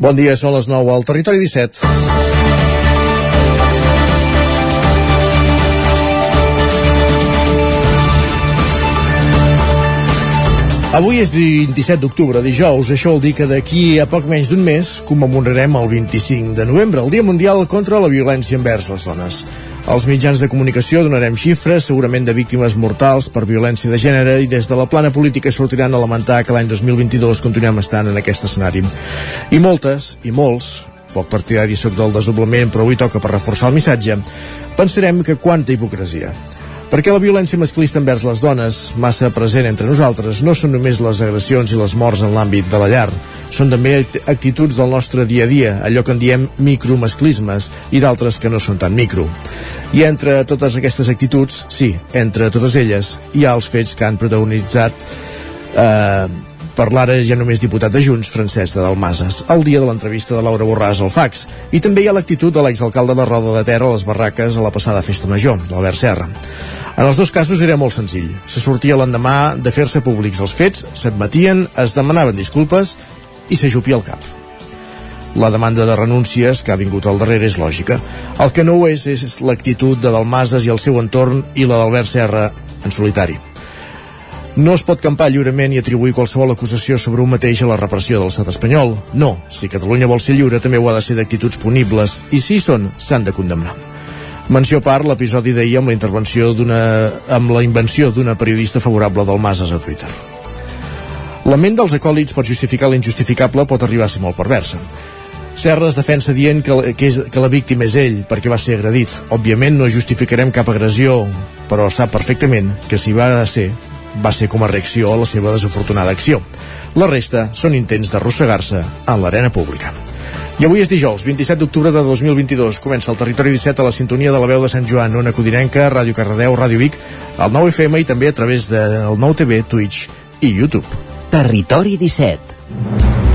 Bon dia, són les 9 al Territori 17. Avui és 27 d'octubre, dijous. Això vol dir que d'aquí a poc menys d'un mes commemorarem el 25 de novembre, el Dia Mundial contra la Violència envers les dones. Als mitjans de comunicació donarem xifres, segurament de víctimes mortals per violència de gènere, i des de la plana política sortiran a lamentar que l'any 2022 continuem estant en aquest escenari. I moltes, i molts, poc partidari sóc del desdoblament, però avui toca per reforçar el missatge, pensarem que quanta hipocresia. Perquè la violència masclista envers les dones, massa present entre nosaltres, no són només les agressions i les morts en l'àmbit de la llar. Són també actituds del nostre dia a dia, allò que en diem micromasclismes, i d'altres que no són tan micro. I entre totes aquestes actituds, sí, entre totes elles, hi ha els fets que han protagonitzat eh, per l'ara ja només diputat de Junts, Francesc de Dalmases, el dia de l'entrevista de Laura Borràs al fax. I també hi ha l'actitud de l'exalcalde de Roda de Ter a les barraques a la passada festa major, l'Albert Serra. En els dos casos era molt senzill. Se sortia l'endemà de fer-se públics els fets, s'admetien, es demanaven disculpes i s'ajupia el cap. La demanda de renúncies que ha vingut al darrere és lògica. El que no ho és és l'actitud de Dalmases i el seu entorn i la d'Albert Serra en solitari. No es pot campar lliurement i atribuir qualsevol acusació sobre un mateix a la repressió de l'estat espanyol. No, si Catalunya vol ser lliure també ho ha de ser d'actituds punibles i si són, s'han de condemnar. Menció a part l'episodi d'ahir amb la intervenció d'una amb la invenció d'una periodista favorable del Masas a Twitter. La ment dels acòlits per justificar l'injustificable pot arribar a ser molt perversa. Serra es defensa dient que, que, és, que la víctima és ell perquè va ser agredit. Òbviament no justificarem cap agressió, però sap perfectament que si va ser, va ser com a reacció a la seva desafortunada acció. La resta són intents d'arrossegar-se en l'arena pública. I avui és dijous, 27 d'octubre de 2022. Comença el Territori 17 a la sintonia de la veu de Sant Joan, Ona Codinenca, Ràdio Cardedeu, Ràdio Vic, el 9 FM i també a través del 9 TV, Twitch i YouTube. Territori 17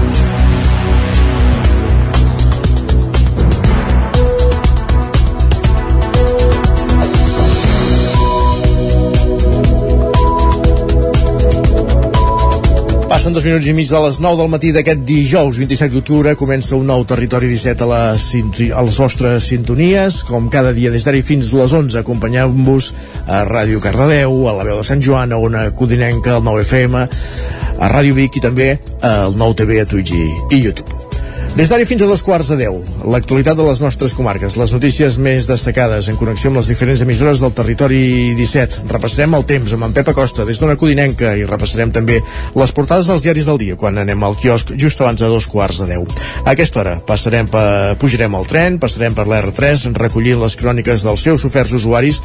Passen dos minuts i mig de les 9 del matí d'aquest dijous 27 d'octubre comença un nou Territori 17 a, la, a les vostres sintonies. Com cada dia des d'ara fins a les 11 acompanyant-vos a Ràdio Cardedeu a la veu de Sant Joan, a una Codinenca al 9 FM, a Ràdio Vic i també al 9 TV, a Twitch i, i YouTube des d'ara fins a dos quarts de deu, l'actualitat de les nostres comarques, les notícies més destacades en connexió amb les diferents emissores del territori 17. Repassarem el temps amb en Pep Acosta des d'una Codinenca i repassarem també les portades dels diaris del dia quan anem al quiosc just abans de dos quarts de deu. A aquesta hora passarem per, pujarem al tren, passarem per l'R3 recollint les cròniques dels seus oferts usuaris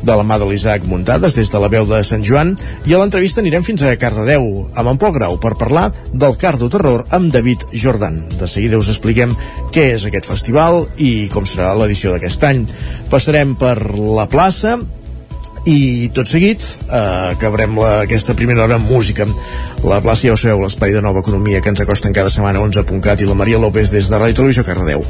de la mà de l'Isaac Muntades des de la veu de Sant Joan i a l'entrevista anirem fins a Cardedeu amb en Pol Grau per parlar del Cardo Terror amb David Jordan. De seguida seguida us expliquem què és aquest festival i com serà l'edició d'aquest any. Passarem per la plaça, i tot seguit eh, acabarem la, aquesta primera hora amb música la plaça ja ho sabeu, l'espai de nova economia que ens acosten cada setmana 11.cat i la Maria López des de Ràdio Televisió Cardedeu.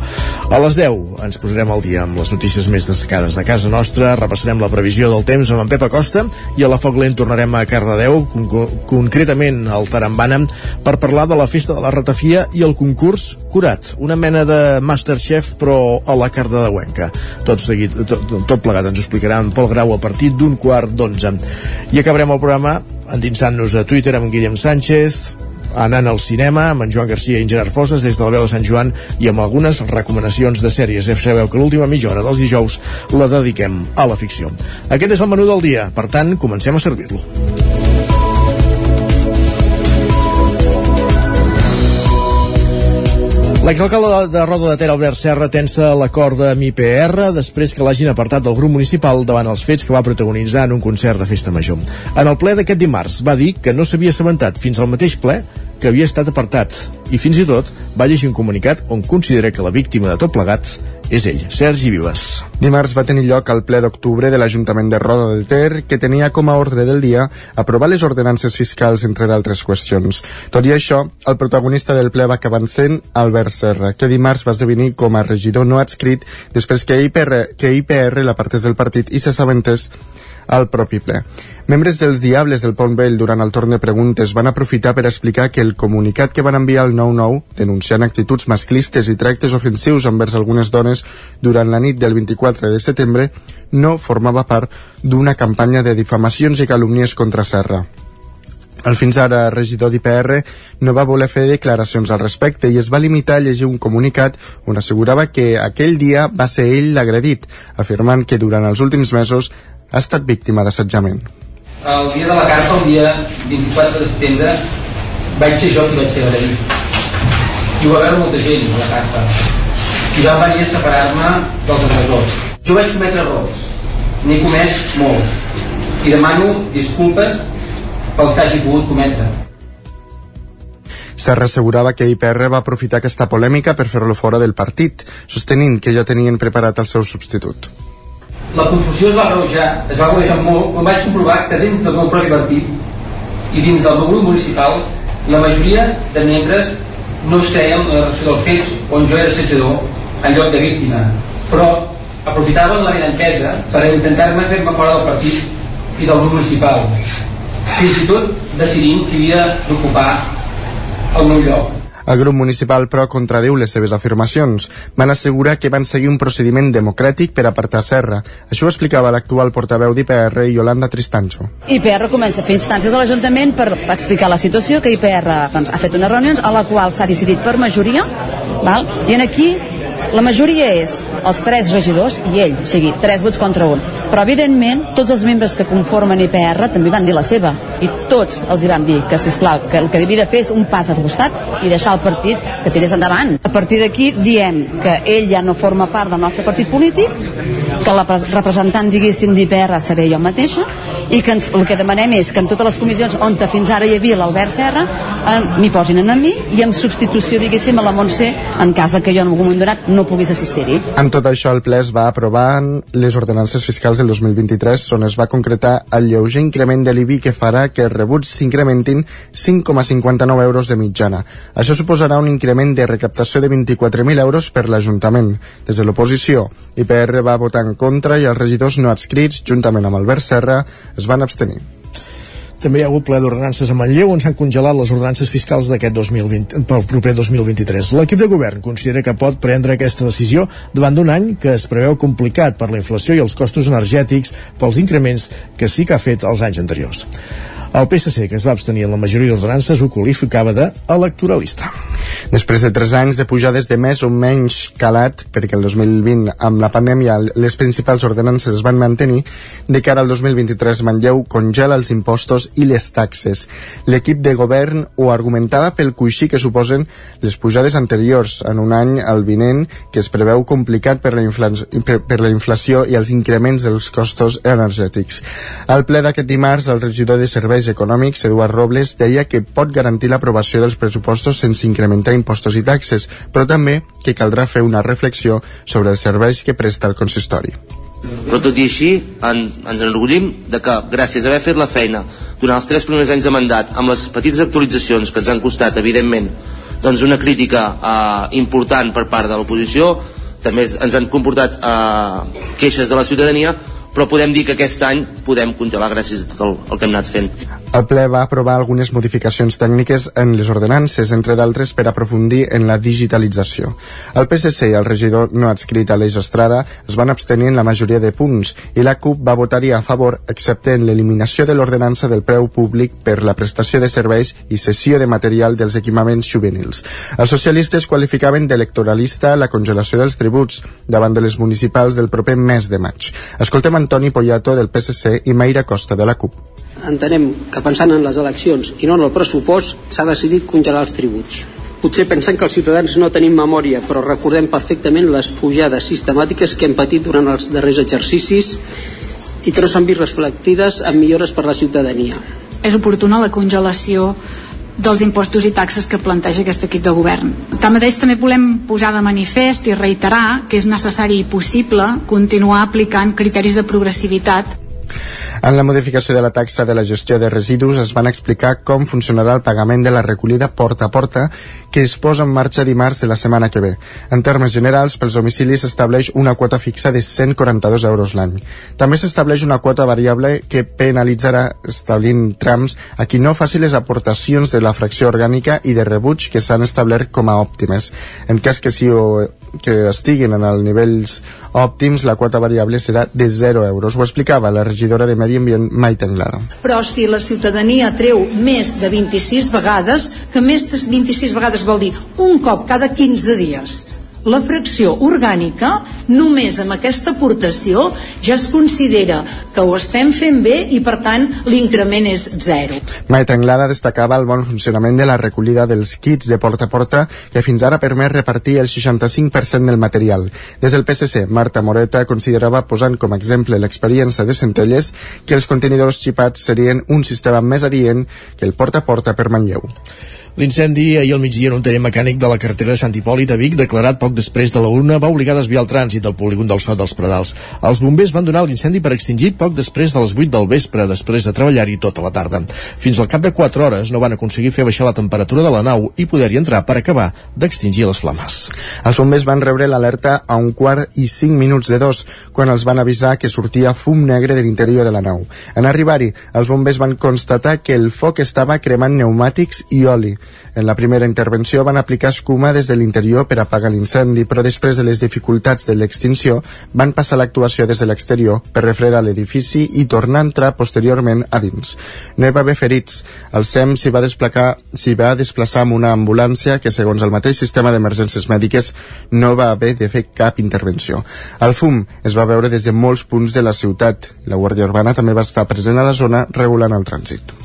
A les 10 ens posarem al dia amb les notícies més destacades de casa nostra repassarem la previsió del temps amb en Pep Acosta i a la Foc Lent tornarem a Cardedeu con concretament al Tarambana per parlar de la festa de la ratafia i el concurs Curat, una mena de Masterchef però a la Cardedeuenca. Tot seguit, tot, tot plegat ens ho explicarà en Pol Grau a partir d'un quart d'onze. I acabarem el programa endinsant-nos a Twitter amb Guillem Sánchez, anant al cinema amb en Joan Garcia i en Gerard Fosses des de la veu de Sant Joan i amb algunes recomanacions de sèries. Ja sabeu que l'última mitja hora dels dijous la dediquem a la ficció. Aquest és el menú del dia, per tant, comencem a servir-lo. L'exalcalde de Roda de Ter, Albert Serra, tensa l'acord amb IPR després que l'hagin apartat del grup municipal davant els fets que va protagonitzar en un concert de festa major. En el ple d'aquest dimarts va dir que no s'havia assabentat fins al mateix ple que havia estat apartat i fins i tot va llegir un comunicat on considera que la víctima de tot plegat és ell, Sergi Vives. Dimarts va tenir lloc el ple d'octubre de l'Ajuntament de Roda del Ter, que tenia com a ordre del dia aprovar les ordenances fiscals, entre d'altres qüestions. Tot i això, el protagonista del ple va acabar sent Albert Serra, que dimarts va esdevenir com a regidor no adscrit després que IPR, que IPR l'apartés del partit i s'assabentés al propi ple. Membres dels Diables del Pont Vell durant el torn de preguntes van aprofitar per explicar que el comunicat que van enviar al 9-9 denunciant actituds masclistes i tractes ofensius envers algunes dones durant la nit del 24 de setembre no formava part d'una campanya de difamacions i calúmnies contra Serra. El fins ara regidor d'IPR no va voler fer declaracions al respecte i es va limitar a llegir un comunicat on assegurava que aquell dia va ser ell l'agredit, afirmant que durant els últims mesos ha estat víctima d'assetjament el dia de la carta, el dia 24 de setembre, vaig ser jo qui vaig ser agredit. I ho va veure molta gent, a la carta. I va venir a separar-me dels agressors. Jo vaig cometre errors. N'he comès molts. I demano disculpes pels que hagi pogut cometre. Serra assegurava que IPR va aprofitar aquesta polèmica per fer-lo fora del partit, sostenint que ja tenien preparat el seu substitut la confusió es va agreujar, es va agreujar molt. Quan vaig comprovar que dins del meu propi partit i dins del meu grup municipal la majoria de membres no es creien la relació dels fets on jo era assetjador en lloc de víctima. Però aprofitaven la meva entesa per intentar-me fer-me fora del partit i del grup municipal fins i tot decidint qui havia d'ocupar el meu lloc el grup municipal, però, contradiu les seves afirmacions. Van assegurar que van seguir un procediment democràtic per apartar Serra. Això ho explicava l'actual portaveu d'IPR, Yolanda Tristancho. IPR comença a fer instàncies a l'Ajuntament per explicar la situació, que IPR doncs, ha fet unes reunions a la qual s'ha decidit per majoria, val? i en aquí la majoria és els tres regidors i ell, o sigui, tres vots contra un. Però, evidentment, tots els membres que conformen IPR també van dir la seva. I tots els hi van dir que, sisplau, que el que havia de fer és un pas al costat i deixar el partit que tirés endavant. A partir d'aquí diem que ell ja no forma part del nostre partit polític, que la representant, diguéssim, d'IPR seré jo mateixa, i que ens, el que demanem és que en totes les comissions on fins ara hi havia l'Albert Serra eh, m'hi posin a mi i en substitució, diguéssim, a la Montse en cas de que jo en algun moment donat no pogués assistir-hi. En tot això, el ple es va aprovar les ordenances fiscals del 2023 on es va concretar el lleuger increment de l'IBI que farà que els rebuts s'incrementin 5,59 euros de mitjana. Això suposarà un increment de recaptació de 24.000 euros per l'Ajuntament. Des de l'oposició, IPR va votar en contra i els regidors no adscrits, juntament amb Albert Serra, es van abstenir. També hi ha hagut ple d'ordenances a Manlleu on s'han congelat les ordenances fiscals d'aquest 2020 pel proper 2023. L'equip de govern considera que pot prendre aquesta decisió davant d'un any que es preveu complicat per la inflació i els costos energètics pels increments que sí que ha fet els anys anteriors. El PSC, que es va abstenir en la majoria d'ordenances, ho qualificava d'electoralista. Després de tres anys de pujades de més o menys calat, perquè el 2020, amb la pandèmia, les principals ordenances es van mantenir, de cara al 2023 Manlleu congela els impostos i les taxes. L'equip de govern ho argumentava pel coixí que suposen les pujades anteriors en un any al vinent que es preveu complicat per la, per, per la inflació i els increments dels costos energètics. Al ple d'aquest dimarts, el regidor de Serveis Serveis Econòmics, Eduard Robles, deia que pot garantir l'aprovació dels pressupostos sense incrementar impostos i taxes, però també que caldrà fer una reflexió sobre els serveis que presta el consistori. Però tot i així, en, ens enorgullim de que, gràcies a haver fet la feina durant els tres primers anys de mandat, amb les petites actualitzacions que ens han costat, evidentment, doncs una crítica eh, important per part de l'oposició, també ens han comportat eh, queixes de la ciutadania, però podem dir que aquest any podem congelar gràcies a tot el, el que hem anat fent. El ple va aprovar algunes modificacions tècniques en les ordenances, entre d'altres per aprofundir en la digitalització. El PSC i el regidor no adscrit a l'Eix Estrada es van abstenir en la majoria de punts i la CUP va votar-hi a favor excepte en l'eliminació de l'ordenança del preu públic per la prestació de serveis i cessió de material dels equipaments juvenils. Els socialistes qualificaven d'electoralista la congelació dels tributs davant de les municipals del proper mes de maig. Escoltem Antoni Poyato del PSC i Maira Costa de la CUP entenem que pensant en les eleccions i no en el pressupost s'ha decidit congelar els tributs. Potser pensem que els ciutadans no tenim memòria, però recordem perfectament les pujades sistemàtiques que hem patit durant els darrers exercicis i que no s'han vist reflectides en millores per la ciutadania. És oportuna la congelació dels impostos i taxes que planteja aquest equip de govern. Tanmateix també volem posar de manifest i reiterar que és necessari i possible continuar aplicant criteris de progressivitat En la modificació de la taxa de la gestió de residus es van explicar com funcionarà el pagament de la recollida porta a porta que es posa en marxa dimarts de la setmana que ve. En termes generals, pels domicilis s'estableix una quota fixa de 142 euros l'any. També s'estableix una quota variable que penalitzarà establint trams a qui no faci les aportacions de la fracció orgànica i de rebuig que s'han establert com a òptimes. En cas que si ho, que estiguin en els nivells òptims, la quota variable serà de 0 euros. Ho explicava la regidora de Medi Ambient, Maite Anglada. Però si la ciutadania treu més de 26 vegades, que més de 26 vegades vol dir un cop cada 15 dies, la fracció orgànica, només amb aquesta aportació ja es considera que ho estem fent bé i per tant l'increment és zero. Maite Anglada destacava el bon funcionament de la recollida dels kits de porta a porta que fins ara permet repartir el 65% del material. Des del PSC, Marta Moreta considerava, posant com a exemple l'experiència de Centelles, que els contenidors xipats serien un sistema més adient que el porta a porta per Manlleu. L'incendi ahir al migdia en un taller mecànic de la carretera de Sant Hipòlit a Vic, declarat poc després de la una, va obligar a desviar el trànsit del polígon del Sot dels Pradals. Els bombers van donar l'incendi per extingit poc després de les 8 del vespre, després de treballar-hi tota la tarda. Fins al cap de 4 hores no van aconseguir fer baixar la temperatura de la nau i poder-hi entrar per acabar d'extingir les flames. Els bombers van rebre l'alerta a un quart i cinc minuts de dos, quan els van avisar que sortia fum negre de l'interior de la nau. En arribar-hi, els bombers van constatar que el foc estava cremant pneumàtics i oli. En la primera intervenció van aplicar escuma des de l'interior per apagar l'incendi, però després de les dificultats de l'extinció van passar l'actuació des de l'exterior per refredar l'edifici i tornar a entrar posteriorment a dins. No hi va haver ferits. El SEM s'hi va, desplacar, va desplaçar amb una ambulància que, segons el mateix sistema d'emergències mèdiques, no va haver de fer cap intervenció. El fum es va veure des de molts punts de la ciutat. La Guàrdia Urbana també va estar present a la zona regulant el trànsit.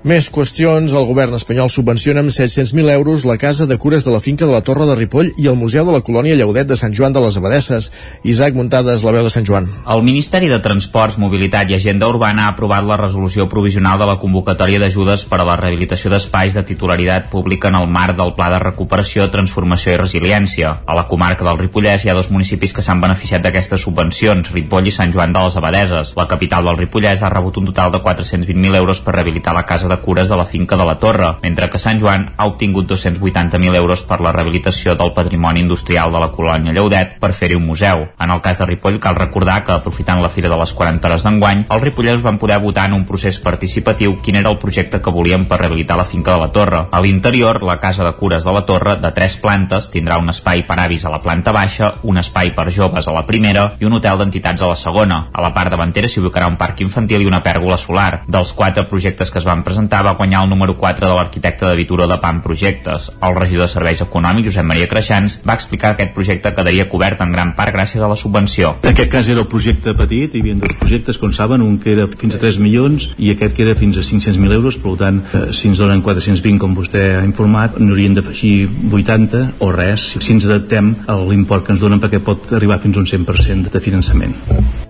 Més qüestions. El govern espanyol subvenciona amb 700.000 euros la casa de cures de la finca de la Torre de Ripoll i el Museu de la Colònia Lleudet de Sant Joan de les Abadesses. Isaac Muntades, la veu de Sant Joan. El Ministeri de Transports, Mobilitat i Agenda Urbana ha aprovat la resolució provisional de la convocatòria d'ajudes per a la rehabilitació d'espais de titularitat pública en el marc del Pla de Recuperació, Transformació i Resiliència. A la comarca del Ripollès hi ha dos municipis que s'han beneficiat d'aquestes subvencions, Ripoll i Sant Joan de les Abadeses. La capital del Ripollès ha rebut un total de 420.000 euros per rehabilitar la casa de cures de la finca de la Torre, mentre que Sant Joan ha obtingut 280.000 euros per la rehabilitació del patrimoni industrial de la colònia Lleudet per fer-hi un museu. En el cas de Ripoll cal recordar que, aprofitant la Fira de les 40 hores d'enguany, els ripollesos van poder votar en un procés participatiu quin era el projecte que volien per rehabilitar la finca de la Torre. A l'interior, la casa de cures de la Torre, de tres plantes, tindrà un espai per avis a la planta baixa, un espai per joves a la primera i un hotel d'entitats a la segona. A la part davantera s'hi ubicarà un parc infantil i una pèrgola solar. Dels quatre projectes que es van presentar va guanyar el número 4 de l'arquitecte de Vituro de PAM Projectes. El regidor de Serveis Econòmics, Josep Maria Creixans, va explicar que aquest projecte quedaria cobert en gran part gràcies a la subvenció. En aquest cas era el projecte petit, hi havia dos projectes, com saben, un que era fins a 3 milions i aquest que era fins a 500.000 euros, per tant, eh, si ens donen 420, com vostè ha informat, n'haurien d'afegir 80 o res, si ens adaptem a l'import que ens donen perquè pot arribar fins a un 100% de finançament.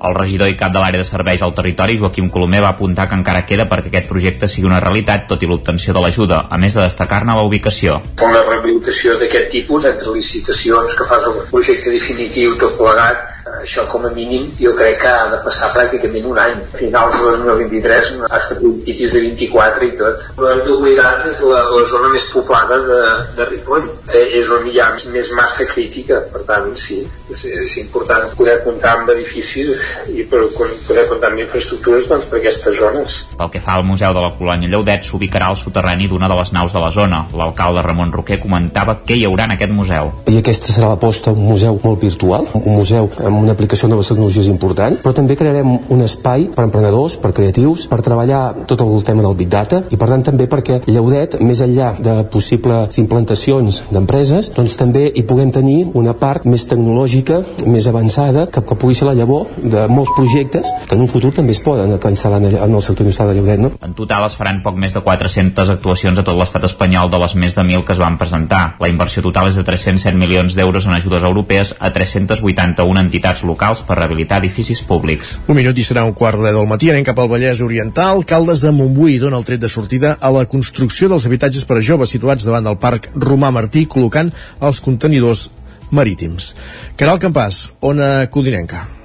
El regidor i cap de l'àrea de serveis al territori, Joaquim Colomer, va apuntar que encara queda perquè aquest projecte sigui una realitat, tot i l'obtenció de l'ajuda, a més de destacar-ne la ubicació. Una rehabilitació d'aquest tipus, entre licitacions que fas un projecte definitiu tot plegat, això com a mínim jo crec que ha de passar pràcticament un any. Finals de 2023, fins a principis de 24 i tot. No hem d'oblidar és la, la zona més poblada de, de Ripoll. Eh, és on hi ha més massa crítica, per tant, sí, és, és important poder comptar amb edificis i per, poder comptar amb infraestructures doncs, per aquestes zones. Pel que fa al Museu de la Colònia Lleudet, s'ubicarà al soterrani d'una de les naus de la zona. L'alcalde Ramon Roquer comentava què hi haurà en aquest museu. I aquesta serà l'aposta, un museu molt virtual, un museu amb una aplicació de noves tecnologies important, però també crearem un espai per emprenedors, per creatius, per treballar tot el tema del Big Data i per tant també perquè Lleudet, més enllà de possibles implantacions d'empreses, doncs també hi puguem tenir una part més tecnològica, més avançada, que, que pugui ser la llavor de molts projectes que en un futur també es poden instal·lar en el sector industrial de Lleudet. No? En total es faran poc més de 400 actuacions a tot l'estat espanyol de les més de 1.000 que es van presentar. La inversió total és de 307 milions d'euros en ajudes europees a 381 entitats locals per rehabilitar edificis públics. Un minut i serà un quart de del matí. Anem cap al Vallès Oriental. Caldes de Montbui dona el tret de sortida a la construcció dels habitatges per a joves situats davant del Parc Romà Martí, col·locant els contenidors marítims. Caral Campàs, Ona Codinenca.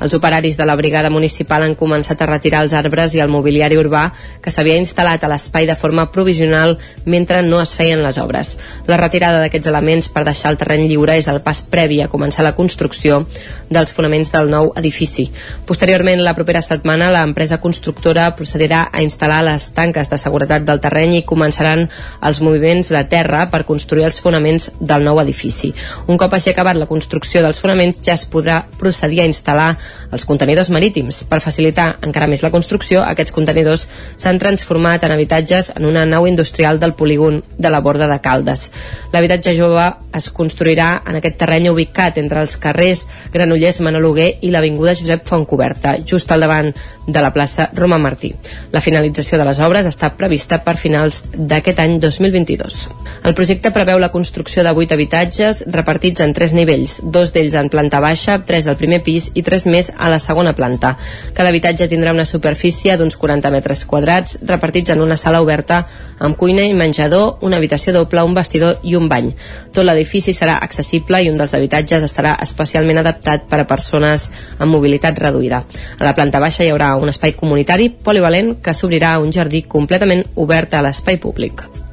Els operaris de la brigada municipal han començat a retirar els arbres i el mobiliari urbà que s'havia instal·lat a l'espai de forma provisional mentre no es feien les obres. La retirada d'aquests elements per deixar el terreny lliure és el pas previ a començar la construcció dels fonaments del nou edifici. Posteriorment, la propera setmana, l'empresa constructora procedirà a instal·lar les tanques de seguretat del terreny i començaran els moviments de terra per construir els fonaments del nou edifici. Un cop hagi acabat la construcció dels fonaments, ja es podrà procedir a instal·lar els contenidors marítims. Per facilitar encara més la construcció, aquests contenidors s'han transformat en habitatges en una nau industrial del polígon de la Borda de Caldes. L'habitatge jove es construirà en aquest terreny ubicat entre els carrers Granollers Manoluguer i l'Avinguda Josep Fontcoberta, just al davant de la plaça Roma Martí. La finalització de les obres està prevista per finals d'aquest any 2022. El projecte preveu la construcció de 8 habitatges repartits en tres nivells, dos d'ells en planta baixa, tres al primer pis i tres més a la segona planta. Cada habitatge tindrà una superfície d'uns 40 metres quadrats repartits en una sala oberta amb cuina i menjador, una habitació doble, un vestidor i un bany. Tot l'edifici serà accessible i un dels habitatges estarà especialment adaptat per a persones amb mobilitat reduïda. A la planta baixa hi haurà un espai comunitari polivalent que s'obrirà a un jardí completament obert a l'espai públic.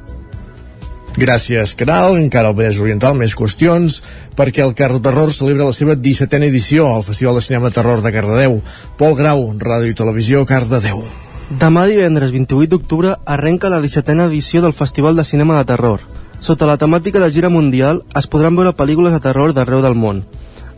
Gràcies, Caral. Encara al Vallès Oriental, més qüestions, perquè el Carro Terror celebra la seva 17a edició al Festival de Cinema Terror de Cardedeu. Pol Grau, Ràdio i Televisió, Cardedeu. Demà divendres 28 d'octubre arrenca la 17a edició del Festival de Cinema de Terror. Sota la temàtica de gira mundial es podran veure pel·lícules de terror d'arreu del món.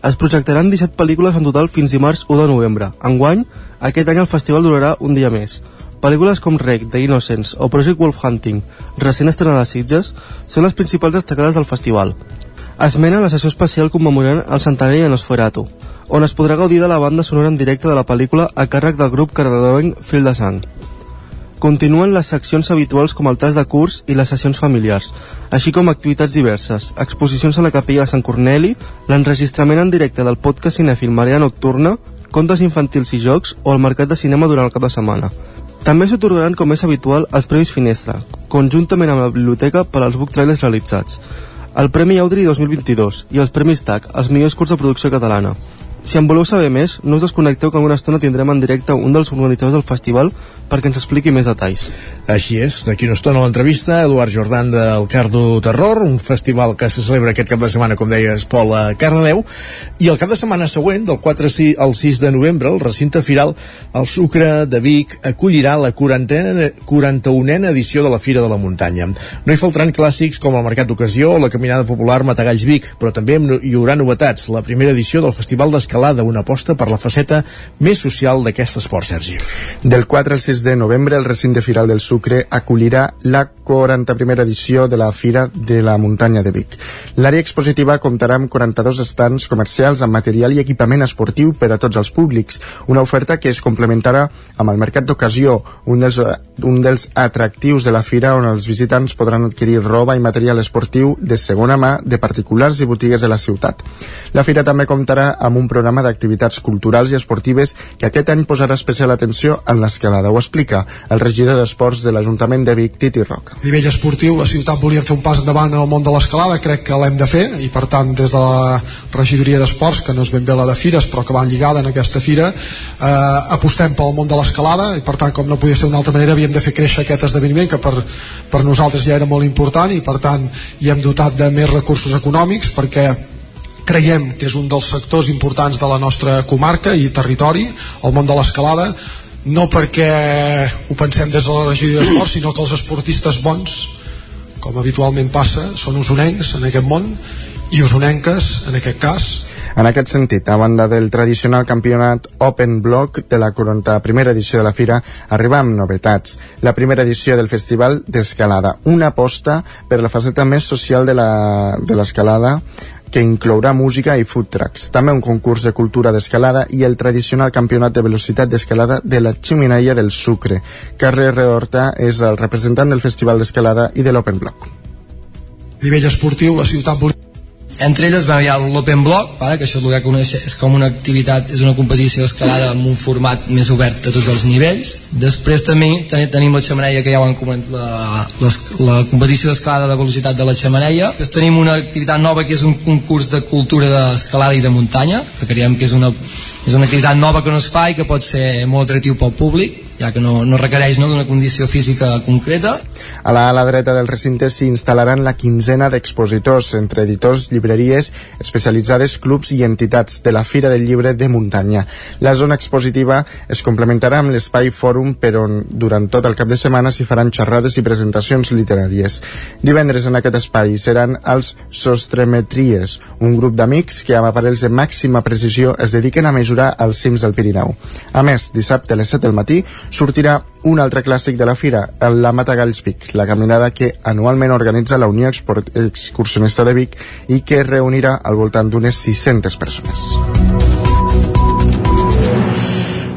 Es projectaran 17 pel·lícules en total fins dimarts 1 de novembre. Enguany, aquest any el festival durarà un dia més. Pel·lícules com Rec, The Innocents o Project Wolf Hunting, recent estrenada a Sitges, són les principals destacades del festival. Es mena la sessió especial commemorant el centenari de Nosferatu, on es podrà gaudir de la banda sonora en directe de la pel·lícula a càrrec del grup cardedeuenc Fil de Sang. Continuen les seccions habituals com el tas de curs i les sessions familiars, així com activitats diverses, exposicions a la capella de Sant Corneli, l'enregistrament en directe del podcast cinèfil Maria Nocturna, contes infantils i jocs o el mercat de cinema durant el cap de setmana. També s'otorgaran, com és habitual, els Premis Finestra, conjuntament amb la biblioteca per als book trailers realitzats, el Premi Audrey 2022 i els Premis TAC, els millors curts de producció catalana. Si en voleu saber més, no us desconnecteu que en una estona tindrem en directe un dels organitzadors del festival perquè ens expliqui més detalls. Així és, d'aquí una estona l'entrevista, Eduard Jordan del Cardo Terror, un festival que se celebra aquest cap de setmana, com deies, Pol, a Cardedeu, i el cap de setmana següent, del 4 al 6 de novembre, el recinte firal, el Sucre de Vic, acollirà la 40 41a edició de la Fira de la Muntanya. No hi faltaran clàssics com el Mercat d'Ocasió o la Caminada Popular Matagalls Vic, però també hi haurà novetats, la primera edició del Festival d'Escalada, una aposta per la faceta més social d'aquest esport, Sergi. Del 4 al 6 de novembre, el recinte firal del Sucre acollirà la 41a edició de la Fira de la Muntanya de Vic. L'àrea expositiva comptarà amb 42 estants comercials amb material i equipament esportiu per a tots els públics, una oferta que es complementarà amb el mercat d'ocasió, un dels, un dels atractius de la fira on els visitants podran adquirir roba i material esportiu de segona mà de particulars i botigues de la ciutat. La fira també comptarà amb un programa d'activitats culturals i esportives que aquest any posarà especial atenció en l'escalada. Ho explica el regidor d'Esports de l'Ajuntament de Vic, Titi Roca. A nivell esportiu, la ciutat volia fer un pas endavant en el món de l'escalada, crec que l'hem de fer, i per tant, des de la regidoria d'Esports, que no és ben bé la de Fires, però que van lligada en aquesta fira, eh, apostem pel món de l'escalada, i per tant, com no podia ser d'una altra manera, havíem de fer créixer aquest esdeveniment, que per, per nosaltres ja era molt important, i per tant, hi hem dotat de més recursos econòmics, perquè creiem que és un dels sectors importants de la nostra comarca i territori, el món de l'escalada, no perquè ho pensem des de la regió d'esport, sinó que els esportistes bons, com habitualment passa, són usonencs en aquest món i usonenques, en aquest cas, en aquest sentit, a banda del tradicional campionat Open Block de la 41a edició de la Fira, arriba amb novetats. La primera edició del Festival d'Escalada, una aposta per la faceta més social de l'escalada que inclourà música i food trucks, també un concurs de cultura d'escalada i el tradicional campionat de velocitat d'escalada de la Ximeneia del Sucre. Carles Redorta és el representant del Festival d'Escalada i de l'Open Block. A nivell esportiu, la ciutat volia entre elles bueno, hi ha l'Open Block vale, que això és el que coneix, és com una activitat és una competició d'escalada amb un format més obert a tots els nivells. Després també ten tenim la xamaneia que ja ho han comentat la, la, la competició d'escalada de velocitat de la xamaneia després tenim una activitat nova que és un concurs de cultura d'escalada i de muntanya que creiem que és una, és una activitat nova que no es fa i que pot ser molt atractiu pel públic ja que no, no requereix no, d'una condició física concreta. A la, a la dreta del recinte s'hi instal·laran la quinzena d'expositors entre editors, llibreries, especialitzades, clubs i entitats de la Fira del Llibre de Muntanya. La zona expositiva es complementarà amb l'espai fòrum per on durant tot el cap de setmana s'hi faran xerrades i presentacions literàries. Divendres en aquest espai seran els Sostremetries, un grup d'amics que amb aparells de màxima precisió es dediquen a mesurar els cims del Pirineu. A més, dissabte a les 7 del matí sortirà un altre clàssic de la fira, la Matagalls Vic, la caminada que anualment organitza la Unió Excursionista de Vic i que reunirà al voltant d'unes 600 persones.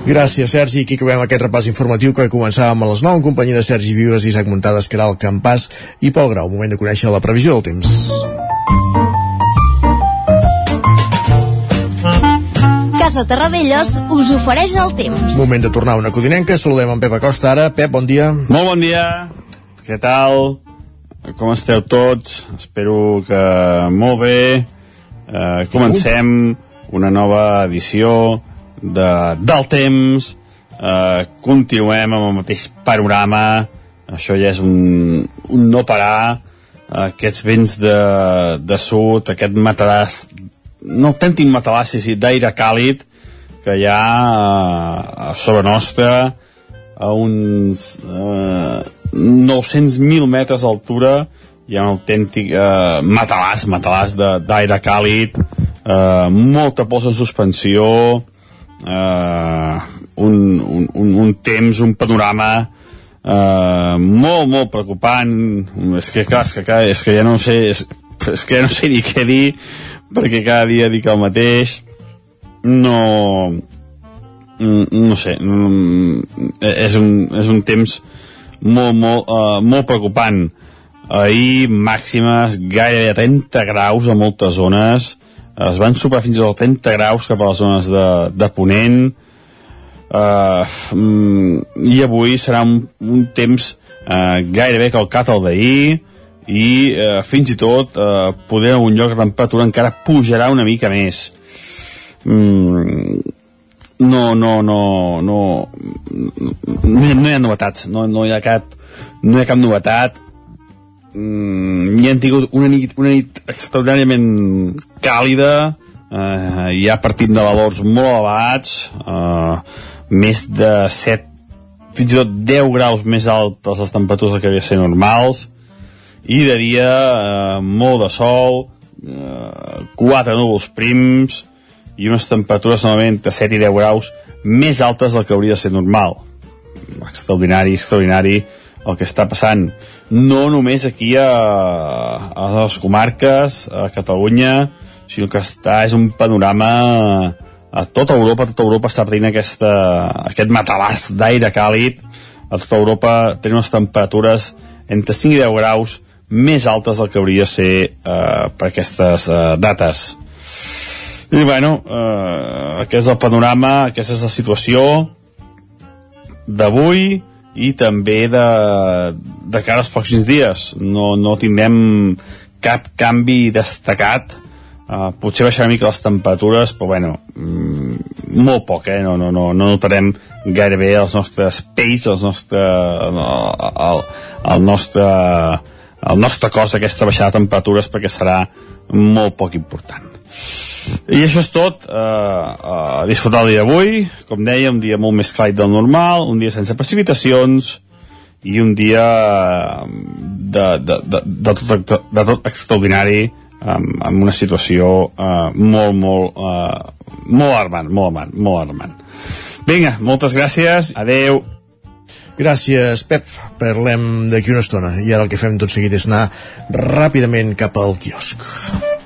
Gràcies, Sergi. Aquí acabem aquest repàs informatiu que començàvem a les 9 en companyia de Sergi Vives, Isaac Muntades, Caral Campàs i Pol Grau. Moment de conèixer la previsió del temps. Casa Terradellos us ofereix el temps. Moment de tornar a una codinenca. Saludem en Pep Acosta ara. Pep, bon dia. Molt bon dia. Què tal? Com esteu tots? Espero que molt bé. Eh, comencem una nova edició de, del temps. Eh, continuem amb el mateix panorama. Això ja és un, un no parar. Aquests vents de, de sud, aquest mataràs no autèntic matalàs, sí, d'aire càlid que hi ha a sobre nostra a uns eh, 900.000 metres d'altura hi ha un autèntic eh, matalàs, matalàs d'aire càlid eh, molta pols en suspensió eh, un, un, un, un temps, un panorama eh, molt, molt preocupant. És que clar, és que, és que ja no sé és, és que ja no sé ni què dir perquè cada dia dic el mateix no no sé és un, és un temps molt, molt, uh, molt preocupant. Ahir màximes gairebé a 30 graus a moltes zones. Es van superar fins als 30 graus cap a les zones de, de Ponent. Uh, i avui serà un, un temps uh, gairebé calcat al d'ahir i eh, fins i tot eh, poder un lloc de temperatura encara pujarà una mica més. Mm, no, no, no no no hi, no hi ha novetats no, no hi ha cap no hi ha cap novetat. Mm, hi han tingut una nit, una nit extraordinàriament càlida eh, ja partim de valors molt elevats eh, més de 7 fins i tot 10 graus més altes les temperatures que havia ser normals i de dia eh, molt de sol eh, quatre núvols prims i unes temperatures normalment entre 7 i 10 graus més altes del que hauria de ser normal. Extraordinari, extraordinari el que està passant. No només aquí a, a les comarques a Catalunya sinó que està, és un panorama a tota Europa, a tota Europa està prenent aquesta, aquest matalàs d'aire càlid. A tota Europa tenen unes temperatures entre 5 i 10 graus més altes del que hauria de ser eh, per aquestes eh, dates. I bueno, eh, aquest és el panorama, aquesta és la situació d'avui i també de, de cara als pròxims dies. No, no tindrem cap canvi destacat. Uh, potser baixarà una mica les temperatures, però bueno, mm, molt poc, eh? No, no, no, no notarem gairebé els nostres pells, els nostre, el, el, el nostre el nostre cos d'aquesta baixada de temperatures perquè serà molt poc important. I això és tot. Uh, uh, disfrutar el dia d'avui. Com deia, un dia molt més càlid del normal, un dia sense precipitacions i un dia de, de, de, de, tot, de tot extraordinari amb, amb una situació uh, molt, molt, uh, molt armant, molt armant, molt armant. Vinga, moltes gràcies. Adeu. Gràcies, Pep. Parlem d'aquí una estona. I ara el que fem tot seguit és anar ràpidament cap al quiosc.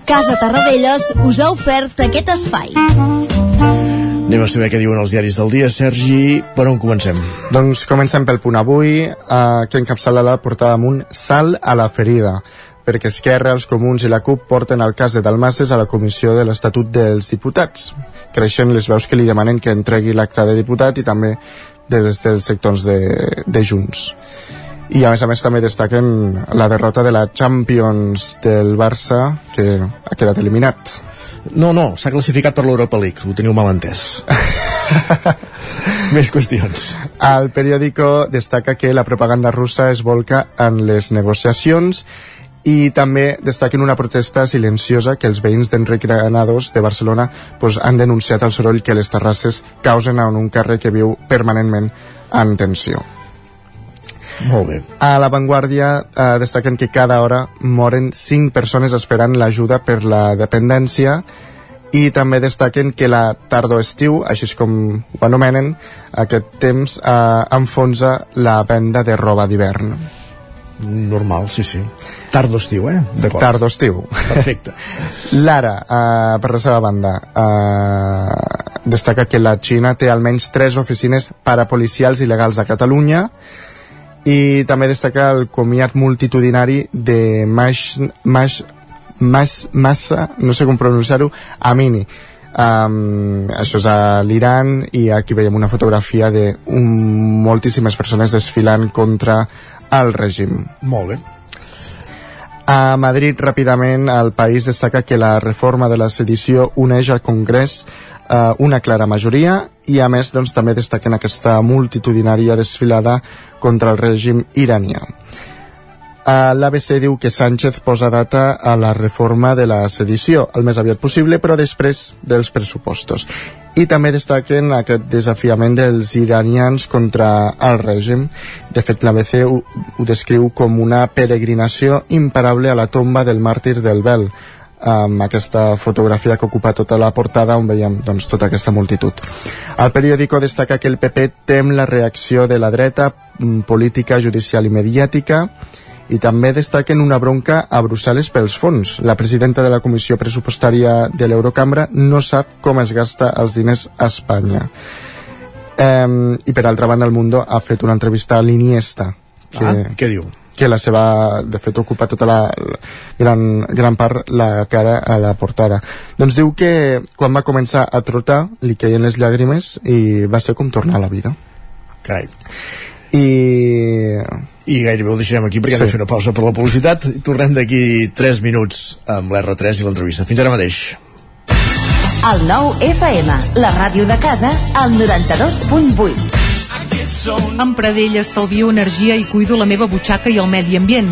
Casa Tarradellas us ha ofert aquest espai. Anem a saber què diuen els diaris del dia. Sergi, per on comencem? Doncs comencem pel punt avui, eh, que encapçala la portada amb un salt a la ferida. perquè Esquerra, els Comuns i la CUP porten el cas de Dalmases a la Comissió de l'Estatut dels Diputats. Creixen les veus que li demanen que entregui l'acte de diputat i també des dels sectors de, de Junts. I a més a més també destaquen la derrota de la Champions del Barça, que ha quedat eliminat. No, no, s'ha classificat per l'Europa League, ho teniu mal entès. Més qüestions. El periòdico destaca que la propaganda russa es volca en les negociacions i també destaquen una protesta silenciosa que els veïns d'Enric Granados de Barcelona pues, han denunciat el soroll que les terrasses causen en un carrer que viu permanentment en tensió. Molt bé. A La Vanguardia eh, destaquen que cada hora moren 5 persones esperant l'ajuda per la dependència i també destaquen que la tardor-estiu, així com ho anomenen, aquest temps eh, enfonsa la venda de roba d'hivern. Normal, sí, sí. Tardo-estiu, eh? D'acord. Tardo-estiu. Perfecte. Lara, eh, per la seva banda, eh, destaca que la Xina té almenys tres oficines parapolicials il·legals a Catalunya i també destaca el comiat multitudinari de Mash, Mash, Mash, Massa, no sé com pronunciar-ho, Amini. Um, això és a l'Iran i aquí veiem una fotografia de un, moltíssimes persones desfilant contra el règim. Molt bé. A Madrid, ràpidament, el país destaca que la reforma de la sedició uneix al Congrés eh, una clara majoria i, a més, doncs, també destaquen aquesta multitudinària desfilada contra el règim iranià. L'ABC diu que Sánchez posa data a la reforma de la sedició el més aviat possible, però després dels pressupostos. I també destaquen aquest desafiament dels iranians contra el règim. De fet, l'ABC ho, ho descriu com una peregrinació imparable a la tomba del màrtir del Bel, amb aquesta fotografia que ocupa tota la portada on veiem doncs, tota aquesta multitud. El periòdico destaca que el PP tem la reacció de la dreta mm, política, judicial i mediàtica i també destaquen una bronca a Brussel·les pels fons. La presidenta de la Comissió Pressupostària de l'Eurocambra no sap com es gasta els diners a Espanya. Um, I per altra banda, el Mundo ha fet una entrevista a l'Iniesta. Que, Ah, què diu? que la seva, de fet, ocupa tota la, la gran, gran part la cara a la portada. Doncs diu que quan va començar a trotar li queien les llàgrimes i va ser com tornar a la vida. Carai. I... I gairebé ho deixarem aquí perquè sí. hem de fer una pausa per la publicitat i tornem d'aquí 3 minuts amb l'R3 i l'entrevista. Fins ara mateix. El nou FM, la ràdio de casa, al 92.8. Amb Pradell estalvio energia i cuido la meva butxaca i el medi ambient.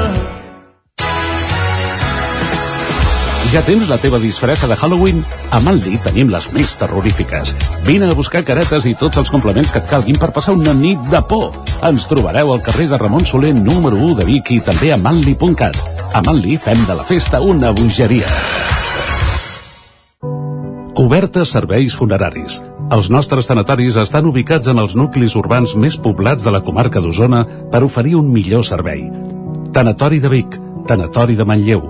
Ja tens la teva disfressa de Halloween? A Manli tenim les més terrorífiques. Vine a buscar caretes i tots els complements que et calguin per passar una nit de por. Ens trobareu al carrer de Ramon Soler número 1 de Vic i també a manli.cat. A Manli fem de la festa una bogeria. Cobertes serveis funeraris. Els nostres tanatoris estan ubicats en els nuclis urbans més poblats de la comarca d'Osona per oferir un millor servei. Tanatori de Vic, Tanatori de Manlleu,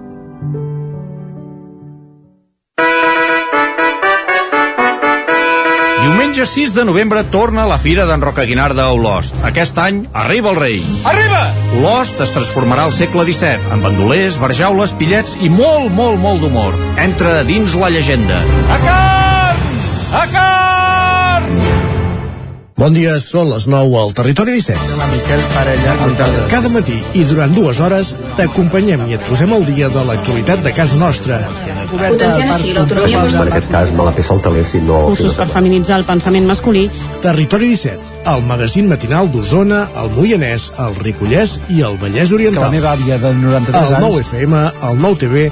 Diumenge 6 de novembre torna la Fira d'en Roca Guinarda a Olost. Aquest any arriba el rei. Arriba! Olost es transformarà al segle XVII, amb bandolers, barjaules, pillets i molt, molt, molt d'humor. Entra dins la llegenda. A carn! A carn! Bon dia, són les 9 al Territori 17. La Miquel Parella, Cada, cada matí i durant dues hores t'acompanyem i et posem al dia de l'actualitat de casa nostra. Potenciant així l'autonomia En aquest cas me la peça el si no... Cursos per feminitzar el pensament masculí. Territori 17, el magazín matinal d'Osona, el Moianès, el Ripollès i el Vallès Oriental. Que la meva àvia de 93 el anys... 9 FM, el 9 TV,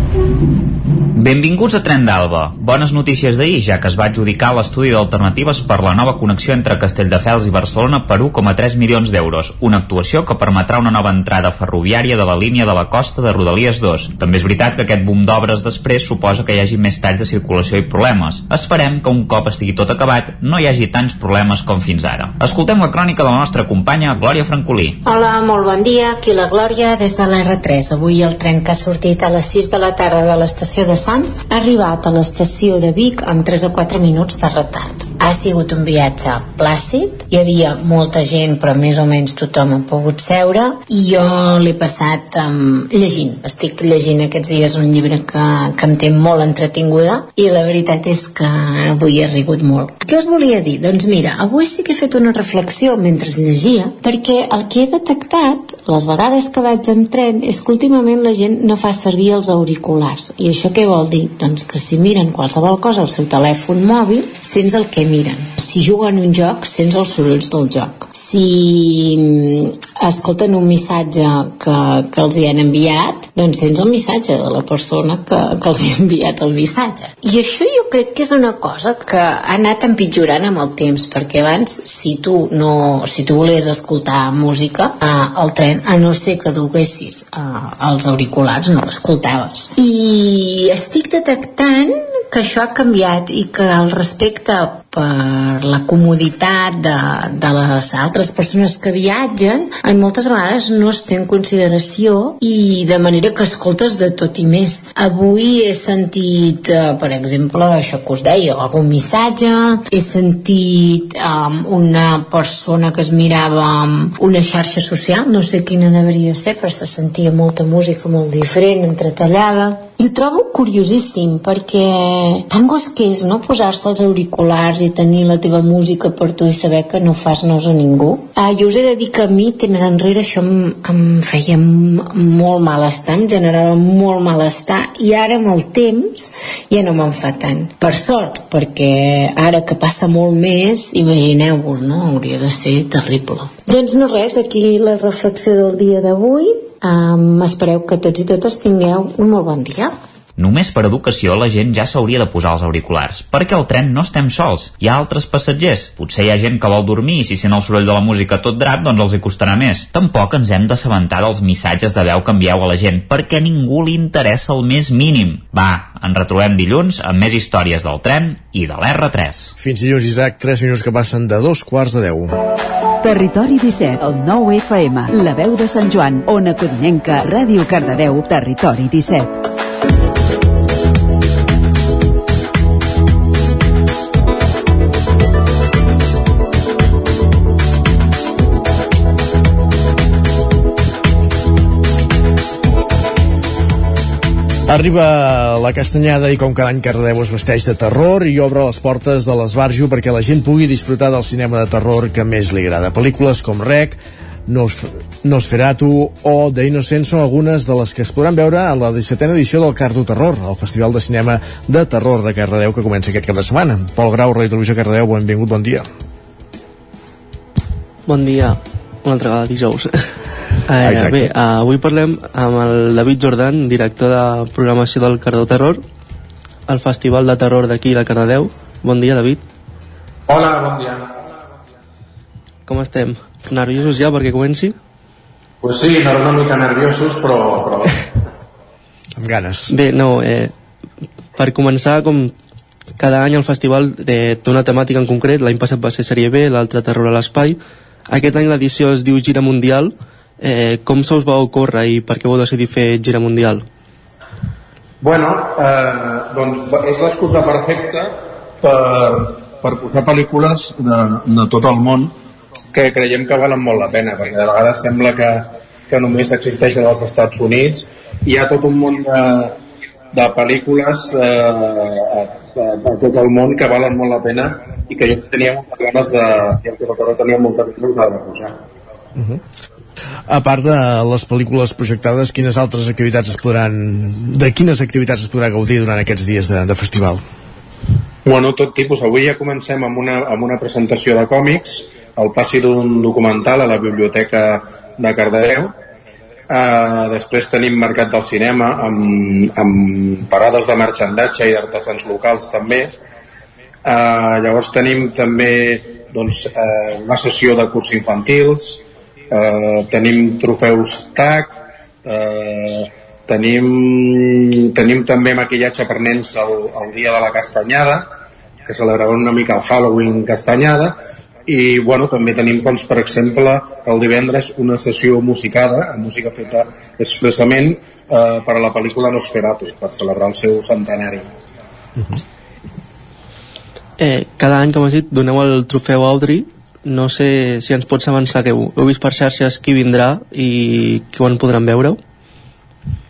Benvinguts a Tren d'Alba. Bones notícies d'ahir, ja que es va adjudicar l'estudi d'alternatives per la nova connexió entre Castelldefels i Barcelona per 1,3 milions d'euros, una actuació que permetrà una nova entrada ferroviària de la línia de la costa de Rodalies 2. També és veritat que aquest boom d'obres després suposa que hi hagi més talls de circulació i problemes. Esperem que un cop estigui tot acabat no hi hagi tants problemes com fins ara. Escoltem la crònica de la nostra companya Glòria Francolí. Hola, molt bon dia. Aquí la Glòria des de la R3. Avui el tren que ha sortit a les 6 de la tarda de l'estació de Sants ha arribat a l'estació de Vic amb 3 o 4 minuts de retard. Ha sigut un viatge plàcid, hi havia molta gent però més o menys tothom ha pogut seure i jo l'he passat um, llegint. Estic llegint aquests dies un llibre que, que em té molt entretinguda i la veritat és que avui he rigut molt. Què us volia dir? Doncs mira, avui sí que he fet una reflexió mentre llegia perquè el que he detectat les vegades que vaig en tren és que últimament la gent no fa servir els auriculars. I això què vol dir? Doncs que si miren qualsevol cosa al seu telèfon mòbil, sents el que miren. Si juguen un joc, sents els sorolls del joc. Si mm, escolten un missatge que, que els hi han enviat, doncs sents el missatge de la persona que, que els hi ha enviat el missatge. I això jo crec que és una cosa que ha anat empitjorant amb el temps, perquè abans, si tu, no, si tu volies escoltar música eh, al tren, a no ser que duguessis eh, els auriculars, no l'escoltaves. I estic detectant que això ha canviat i que el respecte per la comoditat de, de les altres persones que viatgen en moltes vegades no es té en consideració i de manera que escoltes de tot i més. Avui he sentit, eh, per exemple, això que us deia, algun missatge, he sentit um, una persona que es mirava una xarxa social, no sé quina deveria ser, però se sentia molta música molt diferent, entretallada, i ho trobo curiosíssim perquè tan gos que és no posar-se els auriculars i tenir la teva música per tu i saber que no fas nos a ningú ah, jo us he de dir que a mi temps enrere això em, em feia molt malestar em generava molt malestar i ara amb el temps ja no me'n fa tant per sort perquè ara que passa molt més imagineu-vos no? hauria de ser terrible doncs no res, aquí la reflexió del dia d'avui Um, espereu que tots i totes tingueu un molt bon dia. Només per educació la gent ja s'hauria de posar els auriculars, perquè al tren no estem sols, hi ha altres passatgers. Potser hi ha gent que vol dormir i si sent el soroll de la música tot drap, doncs els hi costarà més. Tampoc ens hem d'assabentar dels missatges de veu que envieu a la gent, perquè a ningú li interessa el més mínim. Va, ens retrobem dilluns amb més històries del tren i de l'R3. Fins dilluns, Isaac, 3 minuts que passen de dos quarts de 10. Territori 17, el 9 FM, la veu de Sant Joan, Ona Codinenca, Ràdio Cardedeu, Territori 17. Arriba la castanyada i com cada any Cardedeu es vesteix de terror i obre les portes de l'esbarjo perquè la gent pugui disfrutar del cinema de terror que més li agrada. Pel·lícules com Rec, Nos, Nosferatu o The Innocent són algunes de les que es podran veure a la 17a edició del Cardo Terror, el Festival de Cinema de Terror de Cardedeu que comença aquest cap de setmana. Pol Grau, Ràdio Televisió Cardedeu, benvingut, bon dia. Bon dia, una altra vegada dijous. Eh, bé, uh, avui parlem amb el David Jordan, director de programació del Cardó Terror, el Festival de Terror d'aquí de Cardedeu. Bon dia, David. Hola, bon dia. Com estem? Nerviosos ja perquè comenci? Pues sí, una mica nerviosos, però... però... amb ganes. Bé, no, eh, per començar, com cada any el festival eh, té una temàtica en concret, l'any passat va ser Sèrie B, l'altre Terror a l'Espai, aquest any l'edició es diu Gira Mundial, eh, com se us va ocórrer i per què vau decidir fer Gira Mundial? Bueno, eh, doncs és l'excusa perfecta per, per posar pel·lícules de, de tot el món que creiem que valen molt la pena, perquè de vegades sembla que, que només existeixen als Estats Units. Hi ha tot un munt de, de pel·lícules eh, a, a, a tot el món que valen molt la pena i que jo tenia moltes ganes de, i el tenia moltes ganes de, de posar. Uh -huh. A part de les pel·lícules projectades, quines altres activitats es podran... De quines activitats es podrà gaudir durant aquests dies de, de festival? Bueno, tot tipus. Avui ja comencem amb una, amb una presentació de còmics, el passi d'un documental a la Biblioteca de Cardedeu. Uh, després tenim mercat del cinema amb, amb parades de marxandatge i d'artesans locals també. Uh, llavors tenim també doncs, uh, una sessió de curs infantils, eh, tenim trofeus TAC, eh, tenim, tenim també maquillatge per nens el, el dia de la castanyada, que celebrava una mica el Halloween castanyada, i bueno, també tenim doncs, per exemple el divendres una sessió musicada amb música feta expressament eh, per a la pel·lícula Nosferatu per celebrar el seu centenari uh. -huh. eh, cada any com has dit doneu el trofeu Audrey no sé si ens pots avançar que heu, vist per xarxes qui vindrà i quan podran veure-ho.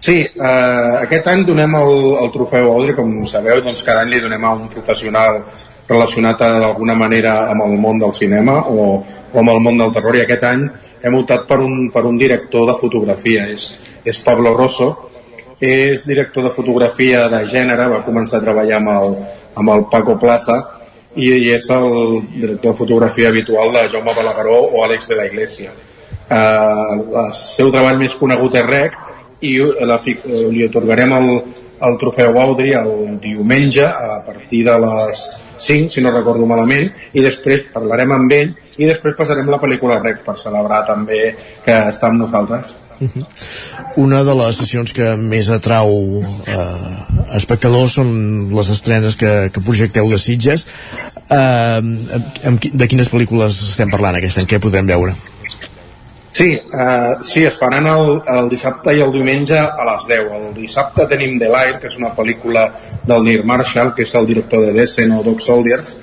Sí, eh, aquest any donem el, el trofeu Audrey, com sabeu, doncs cada any li donem a un professional relacionat d'alguna manera amb el món del cinema o, o amb el món del terror i aquest any hem optat per un, per un director de fotografia, és, és Pablo Rosso, és director de fotografia de gènere, va començar a treballar amb el, amb el Paco Plaza i, és el director de fotografia habitual de Jaume Balagueró o Àlex de la Iglesia. Uh, el seu treball més conegut és REC i la, li otorgarem el, el trofeu Audrey el diumenge a partir de les 5, si no recordo malament, i després parlarem amb ell i després passarem la pel·lícula REC per celebrar també que està amb nosaltres. Una de les sessions que més atrau eh, espectadors són les estrenes que, que projecteu de Sitges. Eh, de quines pel·lícules estem parlant aquest any? Què podrem veure? Sí, eh, sí, es faran el, el dissabte i el diumenge a les 10. El dissabte tenim The Light, que és una pel·lícula del Neil Marshall, que és el director de Descent o Dog Soldiers,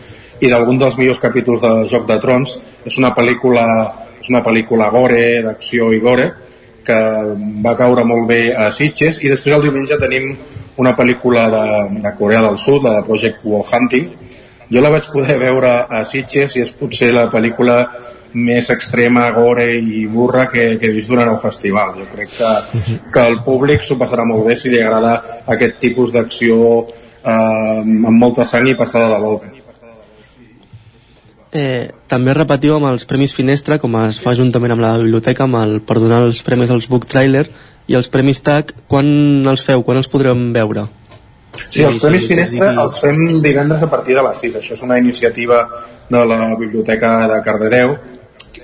i d'algun dels millors capítols de Joc de Trons. És una pel·lícula, és una pel·lícula gore, d'acció i gore, que va caure molt bé a Sitges i després el diumenge tenim una pel·lícula de, de Corea del Sud, la de Project Wall Hunting. Jo la vaig poder veure a Sitges i és potser la pel·lícula més extrema, gore i burra que, que he vist durant el festival. Jo crec que, que el públic s'ho passarà molt bé si li agrada aquest tipus d'acció eh, amb molta sang i passada de volta eh, també repetiu amb els Premis Finestra, com es fa juntament amb la biblioteca, amb el, per donar els premis als Book Trailer, i els Premis TAC, quan els feu? Quan els podrem veure? Sí, els Premis Finestra els fem divendres a partir de les 6. Això és una iniciativa de la Biblioteca de Cardedeu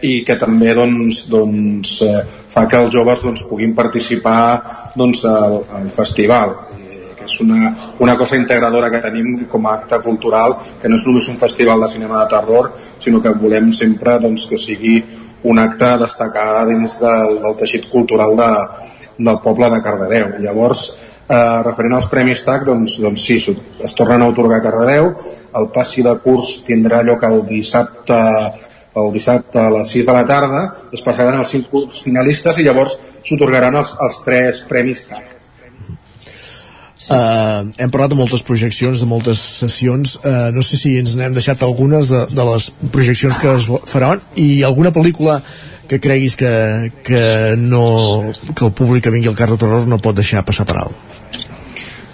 i que també doncs, doncs, eh, fa que els joves doncs, puguin participar doncs, al, al festival és una, una cosa integradora que tenim com a acte cultural, que no és només un festival de cinema de terror, sinó que volem sempre doncs, que sigui un acte a destacar dins del, del teixit cultural de, del poble de Cardedeu. Llavors, eh, referent als Premis TAC, doncs, doncs sí, es tornen a otorgar a Cardedeu, el passi de curs tindrà lloc el dissabte el dissabte a les 6 de la tarda, es passaran els cinc finalistes i llavors s'otorgaran els, els tres premis TAC. Uh, hem parlat de moltes projeccions, de moltes sessions uh, no sé si ens n'hem deixat algunes de, de les projeccions que es faran i alguna pel·lícula que creguis que, que, no, que el públic que vingui al Carro Terror no pot deixar passar per alt.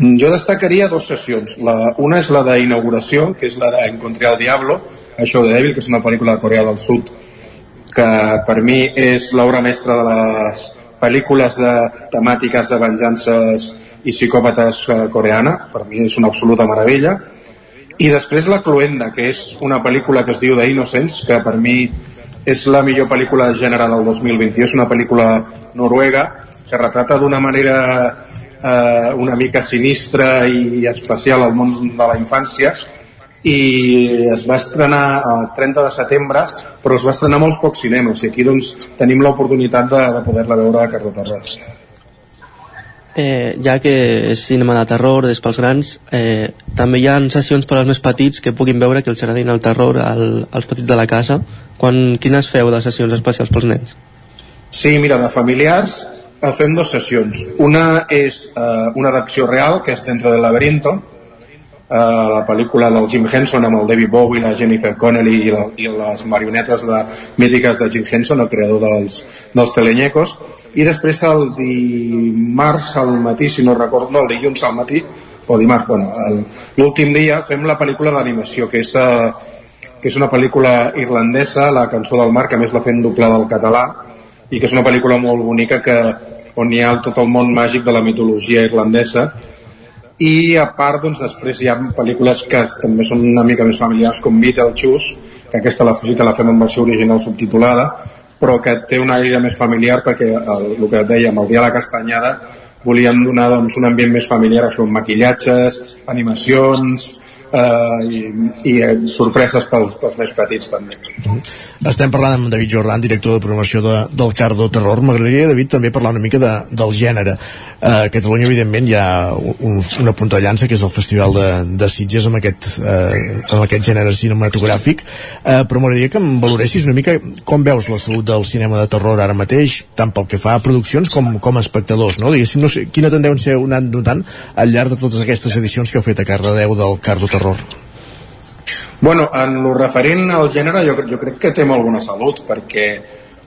Jo destacaria dues sessions. La, una és la d'inauguració, que és la d'Encontré al Diablo, això de Devil, que és una pel·lícula de Corea del Sud, que per mi és l'obra mestra de les pel·lícules de temàtiques de venjances i psicòpates eh, coreana, per mi és una absoluta meravella. I després La Cluenda, que és una pel·lícula que es diu The Innocents, que per mi és la millor pel·lícula de gènere del 2021, és una pel·lícula noruega que retrata d'una manera eh, una mica sinistra i especial al món de la infància. I es va estrenar el 30 de setembre però es va estrenar molts pocs cinemes. I aquí doncs tenim l'oportunitat de, de poder-la veure a Carro Terror eh, ja que és cinema de terror des pels grans eh, també hi ha sessions per als més petits que puguin veure que els agradin el terror al, als petits de la casa Quan, quines feu de sessions especials pels nens? Sí, mira, de familiars eh, fem dues sessions. Una és eh, una d'acció real, que és Dentro del laberinto, eh, la pel·lícula del Jim Henson amb el David Bowie, la Jennifer Connelly i, la, i les marionetes de, mítiques de Jim Henson, el creador dels, dels telenyecos. I després el dimarts al matí, si no recordo, no, el dilluns al matí, o dimarts, bueno, l'últim dia fem la pel·lícula d'animació, que és, eh, que és una pel·lícula irlandesa, La cançó del mar, que més la fem doblada al català, i que és una pel·lícula molt bonica que, on hi ha tot el món màgic de la mitologia irlandesa i a part doncs, després hi ha pel·lícules que també són una mica més familiars com Beetlejuice que aquesta la, sí que la fem en versió original subtitulada però que té un aire més familiar perquè el, el que dèiem, el dia de la castanyada volíem donar doncs, un ambient més familiar això, amb maquillatges, animacions eh, i, i eh, sorpreses pels, pels més petits també. Estem parlant amb David Jordan, director de programació de, del Cardo Terror. M'agradaria, David, també parlar una mica de, del gènere. Eh, a Catalunya, evidentment, hi ha un, una punta de llança, que és el Festival de, de Sitges, amb aquest, eh, amb aquest gènere cinematogràfic, eh, però m'agradaria que em valoressis una mica com veus la salut del cinema de terror ara mateix, tant pel que fa a produccions com, com a espectadors, no? Diguéssim, no sé, quina tendència heu anat notant al llarg de totes aquestes edicions que heu fet a Cardedeu del Cardo Terror terror? Bueno, en lo referent al gènere jo, jo crec que té bona salut perquè,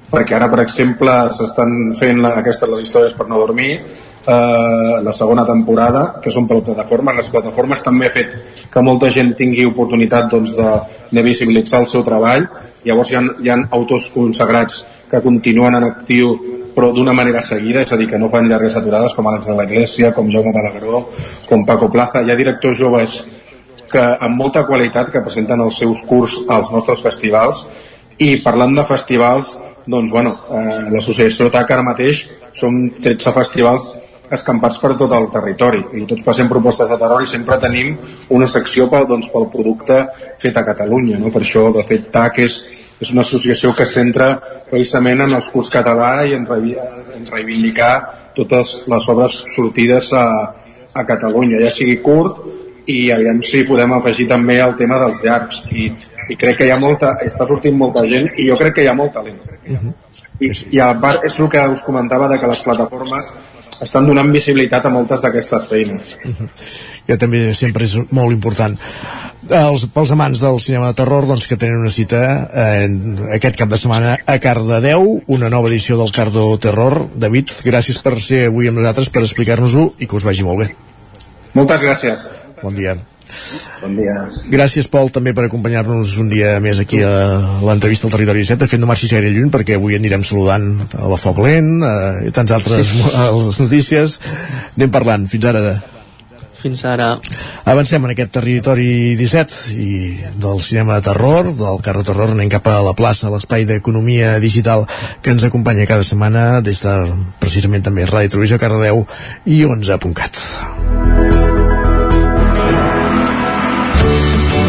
perquè ara, per exemple, s'estan fent la, aquestes les històries per no dormir eh, la segona temporada que són per plataformes, les plataformes també ha fet que molta gent tingui oportunitat doncs, de, de visibilitzar el seu treball llavors hi ha, hi ha autors consagrats que continuen en actiu però d'una manera seguida, és a dir, que no fan llargues aturades com Àlex de la Iglesia, com Jaume Balagueró, com Paco Plaza, hi ha directors joves que amb molta qualitat que presenten els seus curs als nostres festivals i parlant de festivals doncs bueno, eh, l'associació TAC ara mateix són 13 festivals escampats per tot el territori i tots passem propostes de terror i sempre tenim una secció pel, doncs, pel producte fet a Catalunya no? per això de fet TAC és, és una associació que centra precisament en els curs català i en, en reivindicar totes les obres sortides a, a Catalunya, ja sigui curt i aviam si podem afegir també el tema dels llargs. I, i crec que hi ha molta, està sortint molta gent i jo crec que hi ha molt talent. Uh -huh. I, i a part és el que us comentava de que les plataformes estan donant visibilitat a moltes d'aquestes feines. Uh -huh. que també sempre és molt important. Els, pels amants del cinema de terror doncs, que tenen una cita eh, aquest cap de setmana a Cardedeu una nova edició del Cardo Terror. David, gràcies per ser avui amb nosaltres per explicar-nos-ho i que us vagi molt bé. Moltes gràcies Bon dia. Bon dia. Gràcies, Pol, també per acompanyar-nos un dia més aquí a l'entrevista al Territori 17. De fet, no marxis gaire lluny, perquè avui anirem saludant a la Foc Lent eh, i tants altres sí. a les notícies. Anem parlant. Fins ara. De... Fins ara. Avancem en aquest territori 17 i del cinema de terror, del carro terror, anem cap a la plaça, l'espai d'economia digital que ens acompanya cada setmana des de precisament també Ràdio Televisió Cardedeu i 11.cat.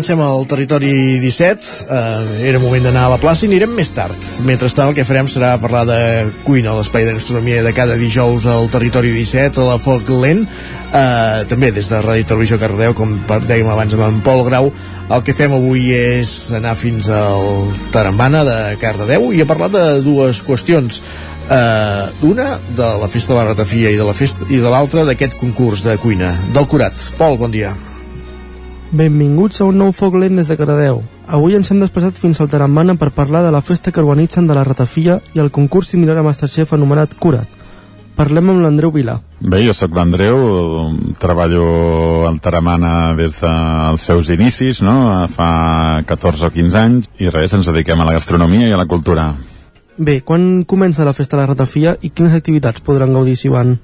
Avancem al territori 17. Eh, era moment d'anar a la plaça i anirem més tard. Mentrestant, el que farem serà parlar de cuina l'espai de gastronomia de cada dijous al territori 17, a la Foc Lent. Eh, també des de Ràdio Televisió Cardeu, com dèiem abans amb en Pol Grau, el que fem avui és anar fins al Tarambana de Cardedeu i a parlar de dues qüestions. Uh, una de la festa de la ratafia i de la festa i de l'altra d'aquest concurs de cuina del Curat. Pol, bon dia. Benvinguts a un nou foc lent des de Caradeu. Avui ens hem desplaçat fins al Tarambana per parlar de la festa que organitzen de la ratafia i el concurs similar a Masterchef anomenat Curat. Parlem amb l'Andreu Vilà. Bé, jo sóc l'Andreu, treballo al Taramana des dels seus inicis, no? fa 14 o 15 anys, i res, ens dediquem a la gastronomia i a la cultura. Bé, quan comença la festa de la ratafia i quines activitats podran gaudir si van?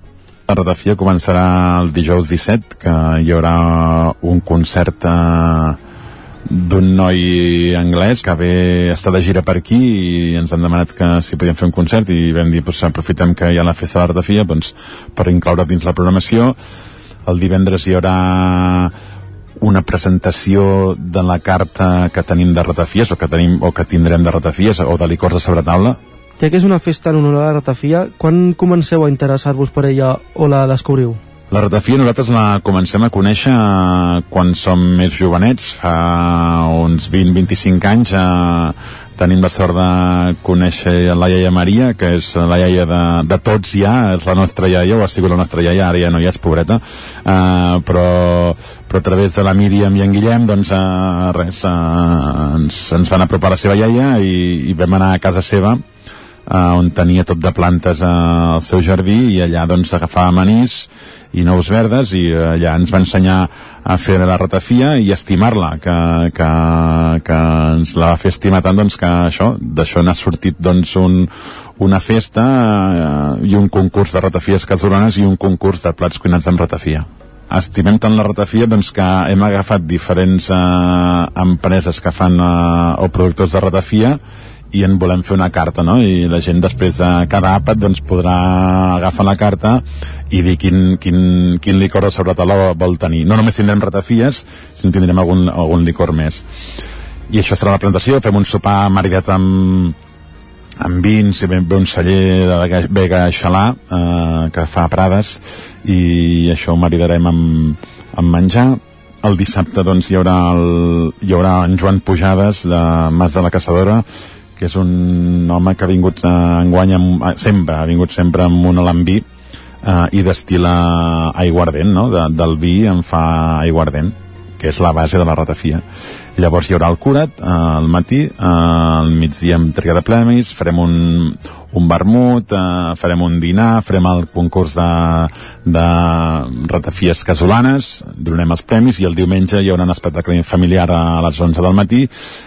La ratafia començarà el dijous 17, que hi haurà un concert eh, d'un noi anglès que ve està de gira per aquí i ens han demanat que si podíem fer un concert i vam dir, doncs, aprofitem que hi ha la festa de ratafia doncs, per incloure dins la programació. El divendres hi haurà una presentació de la carta que tenim de ratafies o que, tenim, o que tindrem de ratafies o de licors de sobretaula Ja que és una festa en honor a la ratafia, quan comenceu a interessar-vos per ella o la descobriu? La ratafia nosaltres la comencem a conèixer quan som més jovenets, fa uns 20-25 anys eh, tenim la sort de conèixer la iaia Maria, que és la iaia de, de tots ja, és la nostra iaia, o ha sigut la nostra iaia, ara ja no hi és, pobreta, uh, però, però a través de la Míriam i en Guillem, doncs uh, res, uh, ens, ens van apropar la seva iaia i, i vam anar a casa seva, uh, on tenia tot de plantes uh, al seu jardí i allà doncs agafava manís i nous verdes i uh, allà ens va ensenyar a fer la ratafia i estimar-la que, que, que ens la va fer estimar tant doncs que això, d'això n'ha sortit doncs un, una festa uh, i un concurs de ratafies casolanes i un concurs de plats cuinats amb ratafia. Estimem tant la ratafia doncs, que hem agafat diferents eh, empreses que fan eh, o productors de ratafia i en volem fer una carta, no? I la gent després de cada àpat doncs, podrà agafar la carta i dir quin, quin, quin licor de sobretaula vol tenir. No només tindrem ratafies, sinó tindrem algun, algun licor més. I això serà la presentació, fem un sopar maridat amb, amb vins, i ve un celler de Vega Xalà, eh, que fa Prades, i això ho maridarem amb, amb menjar. El dissabte doncs, hi, haurà el, hi haurà en Joan Pujades, de Mas de la Caçadora, que és un home que ha vingut a enguany amb, sempre, ha vingut sempre amb un alambí eh, i destila aiguardent, no? De, del vi en fa aiguardent que és la base de la ratafia. Llavors hi haurà el curat eh, al matí, eh, al migdia amb entrega de premis, farem un, un vermut, eh, farem un dinar, farem el concurs de, de ratafies casolanes, donarem els premis i el diumenge hi haurà un espectacle familiar a les 11 del matí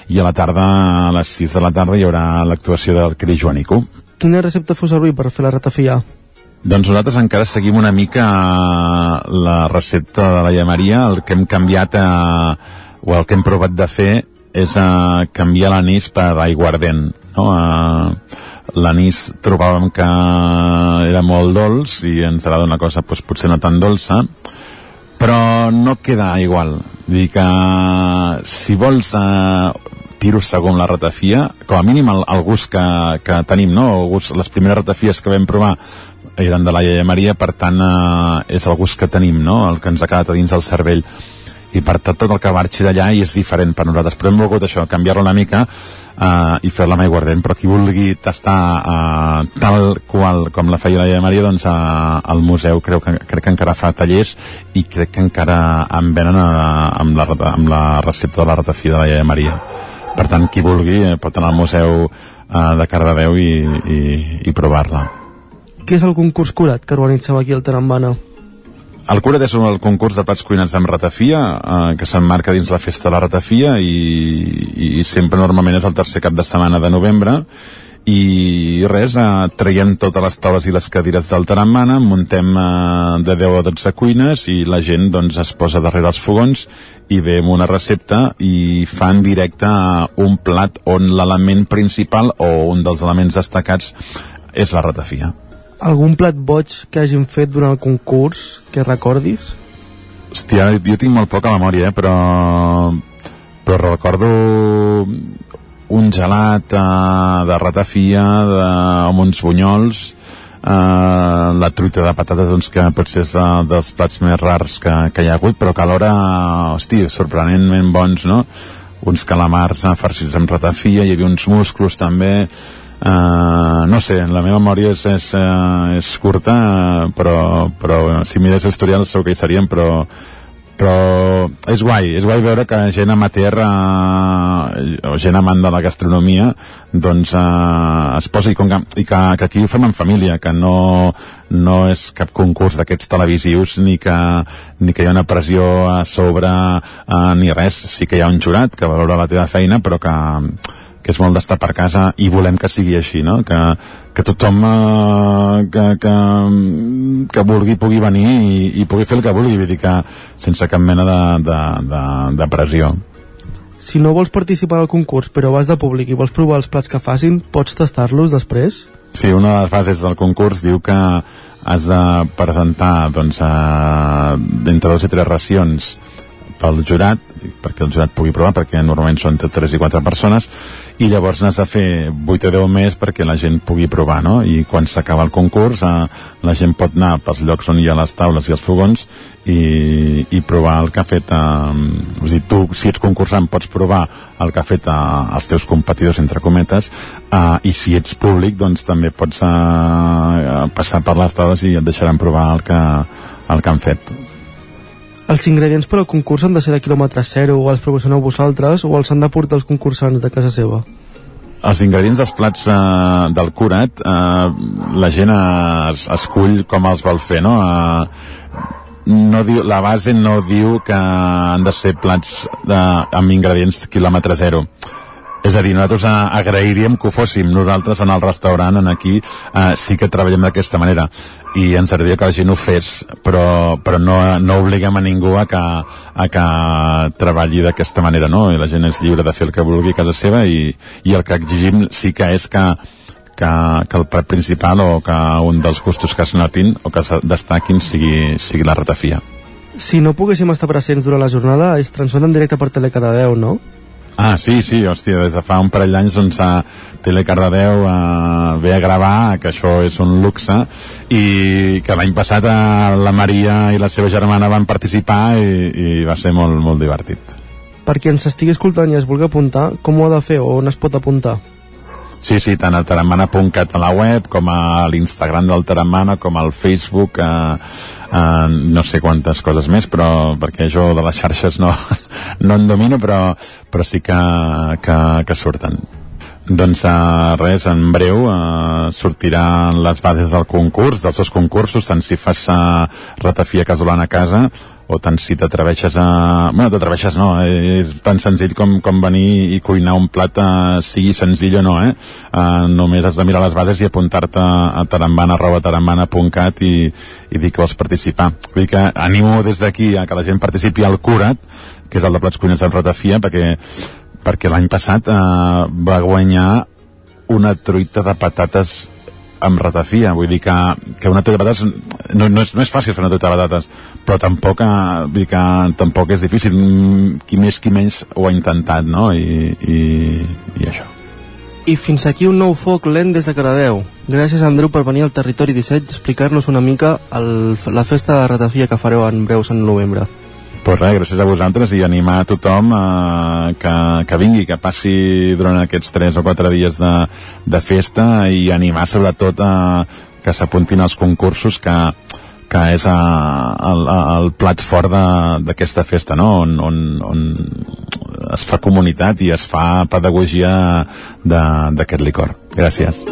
i a la tarda, a les 6 de la tarda, hi haurà l'actuació del Cri Joanico. Quina recepta feu servir per fer la ratafia? Doncs nosaltres encara seguim una mica eh, la recepta de la Maria, el que hem canviat eh, o el que hem provat de fer és eh, canviar l'anís per aiguardent. No? L'anís trobàvem que era molt dolç i ens agrada una cosa doncs, potser no tan dolça, però no queda igual. Vull dir que si vols eh, tiro segon la ratafia, com a mínim el, el gust que, que tenim, no? El gust, les primeres ratafies que vam provar eren de la iaia Maria, per tant eh, és el gust que tenim, no? el que ens ha quedat a dins del cervell. I per tant tot el que marxi d'allà i és diferent per nosaltres, però hem volgut això, canviar-lo una mica eh, i fer-la mai guardent, però qui vulgui tastar eh, tal qual com la feia la iaia Maria, doncs eh, al museu creu que, crec que encara fa tallers i crec que encara en venen eh, amb, la, amb la recepta de la ratafia de la iaia Maria. Per tant qui vulgui eh, pot anar al museu eh, de Cardedeu i, i, i provar-la què és el concurs curat que organitzeu aquí al Tarambana? El Curat és el concurs de plats cuinats amb ratafia, eh, que s'emmarca dins la festa de la ratafia i, i sempre normalment és el tercer cap de setmana de novembre i res, eh, traiem totes les taules i les cadires del Tarambana, muntem eh, de 10 a 12 cuines i la gent doncs, es posa darrere els fogons i ve amb una recepta i fa en directe un plat on l'element principal o un dels elements destacats és la ratafia algun plat boig que hagin fet durant el concurs que recordis? Hòstia, jo tinc molt poca memòria, eh, però però recordo un gelat eh, de ratafia de, amb uns bunyols eh, la truita de patates doncs, que potser és uh, dels plats més rars que, que hi ha hagut però que alhora, hosti, sorprenentment bons no? uns calamars uh, farcits amb ratafia, hi havia uns musclos també Uh, no sé, la meva memòria és, és, uh, és curta, uh, però, però si mirés l'historial segur que hi seríem, però, però és guai, és guai veure que gent amateur uh, o gent amant de la gastronomia doncs uh, es posa i, com que, i que, que aquí ho fem en família que no, no és cap concurs d'aquests televisius ni que, ni que hi ha una pressió a sobre uh, ni res, sí que hi ha un jurat que valora la teva feina però que que és molt d'estar per casa i volem que sigui així, no? Que, que tothom eh, que, que, que vulgui pugui venir i, i pugui fer el que vulgui, vull dir que sense cap mena de, de, de, de pressió. Si no vols participar al concurs però vas de públic i vols provar els plats que facin, pots tastar-los després? Sí, una de les fases del concurs diu que has de presentar doncs, eh, d'entre dos i tres racions pel jurat perquè el jurat pugui provar, perquè normalment són entre 3 i 4 persones, i llavors n'has de fer 8 o 10 més perquè la gent pugui provar, no? I quan s'acaba el concurs, eh, la gent pot anar pels llocs on hi ha les taules i els fogons i, i provar el que ha fet eh, és dir, tu, si ets concursant, pots provar el que ha fet eh, els teus competidors, entre cometes, eh, i si ets públic, doncs també pots eh, passar per les taules i et deixaran provar el que, el que han fet els ingredients per al concurs han de ser de quilòmetre zero o els proporcioneu vosaltres o els han de portar els concursants de casa seva? Els ingredients dels plats eh, del curat eh, la gent es, escull com els vol fer, no? Eh, no diu, la base no diu que han de ser plats de, amb ingredients quilòmetre zero és a dir, nosaltres agrairíem que ho fóssim nosaltres en el restaurant, en aquí, eh, sí que treballem d'aquesta manera i ens agradaria que la gent ho fes, però, però no, no obliguem a ningú a que, a que treballi d'aquesta manera, no? I la gent és lliure de fer el que vulgui a casa seva i, i el que exigim sí que és que, que, que el plat principal o que un dels gustos que es notin o que es destaquin sigui, sigui la ratafia. Si no poguéssim estar presents durant la jornada, es transmet en directe per Telecardedeu, no? Ah, sí, sí, hòstia, des de fa un parell d'anys doncs a Telecardedeu eh, ve a gravar, que això és un luxe, i que l'any passat eh, la Maria i la seva germana van participar i, i va ser molt, molt divertit. Per qui ens estigui escoltant i es vulgui apuntar, com ho ha de fer o on es pot apuntar? Sí, sí, tant a taramana.cat a la web, com a l'Instagram del Taramana, com al Facebook, eh, eh, no sé quantes coses més, però perquè jo de les xarxes no, no en domino, però, però sí que, que, que surten. Doncs uh, res, en breu uh, sortiran les bases del concurs, dels dos concursos, tant si fas uh, ratafia casolana a casa o tant si t'atreveixes a... Bueno, t'atreveixes no, és tan senzill com, com venir i cuinar un plat, uh, sigui senzill o no, eh? Uh, només has de mirar les bases i apuntar-te a tarambana, arroba tarambana.cat i, i dir que vols participar. Vull dir que animo des d'aquí a que la gent participi al Curat, que és el de plats cuinats amb ratafia, perquè perquè l'any passat eh, va guanyar una truita de patates amb ratafia, vull dir que, que una truita de patates no, no, és, no és fàcil fer una truita de patates però tampoc, eh, vull dir que tampoc és difícil, Mm, qui més qui menys ho ha intentat, no? I, i, i això I fins aquí un nou foc lent des de Caradeu. Gràcies, Andreu, per venir al Territori 17 i explicar-nos una mica el, la festa de ratafia que fareu en breus en novembre. Pues res, gràcies a vosaltres i animar a tothom eh, que, que vingui, que passi durant aquests 3 o 4 dies de, de festa i animar sobretot a que s'apuntin als concursos que, que és a, el, el plat fort d'aquesta festa, no? on, on, on es fa comunitat i es fa pedagogia d'aquest licor. Gràcies.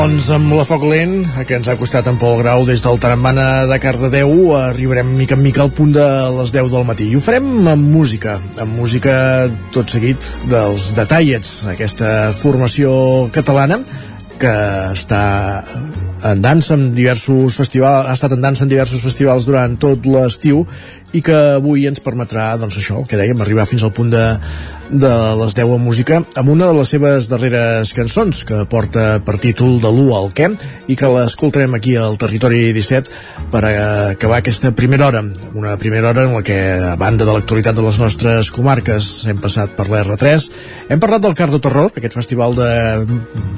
Doncs amb la foc lent, que ens ha costat en Pol Grau des del Tarambana de Cardedeu, arribarem mica en mica al punt de les 10 del matí. I ho farem amb música, amb música tot seguit dels Detallets, aquesta formació catalana que està en dansa en diversos festivals, ha estat en dansa en diversos festivals durant tot l'estiu i que avui ens permetrà, doncs això, que dèiem, arribar fins al punt de, de les 10 en música amb una de les seves darreres cançons que porta per títol de l'1 al què i que l'escoltarem aquí al Territori 17 per acabar aquesta primera hora. Una primera hora en la que a banda de l'actualitat de les nostres comarques hem passat per l'R3 hem parlat del Cardo Terror aquest festival de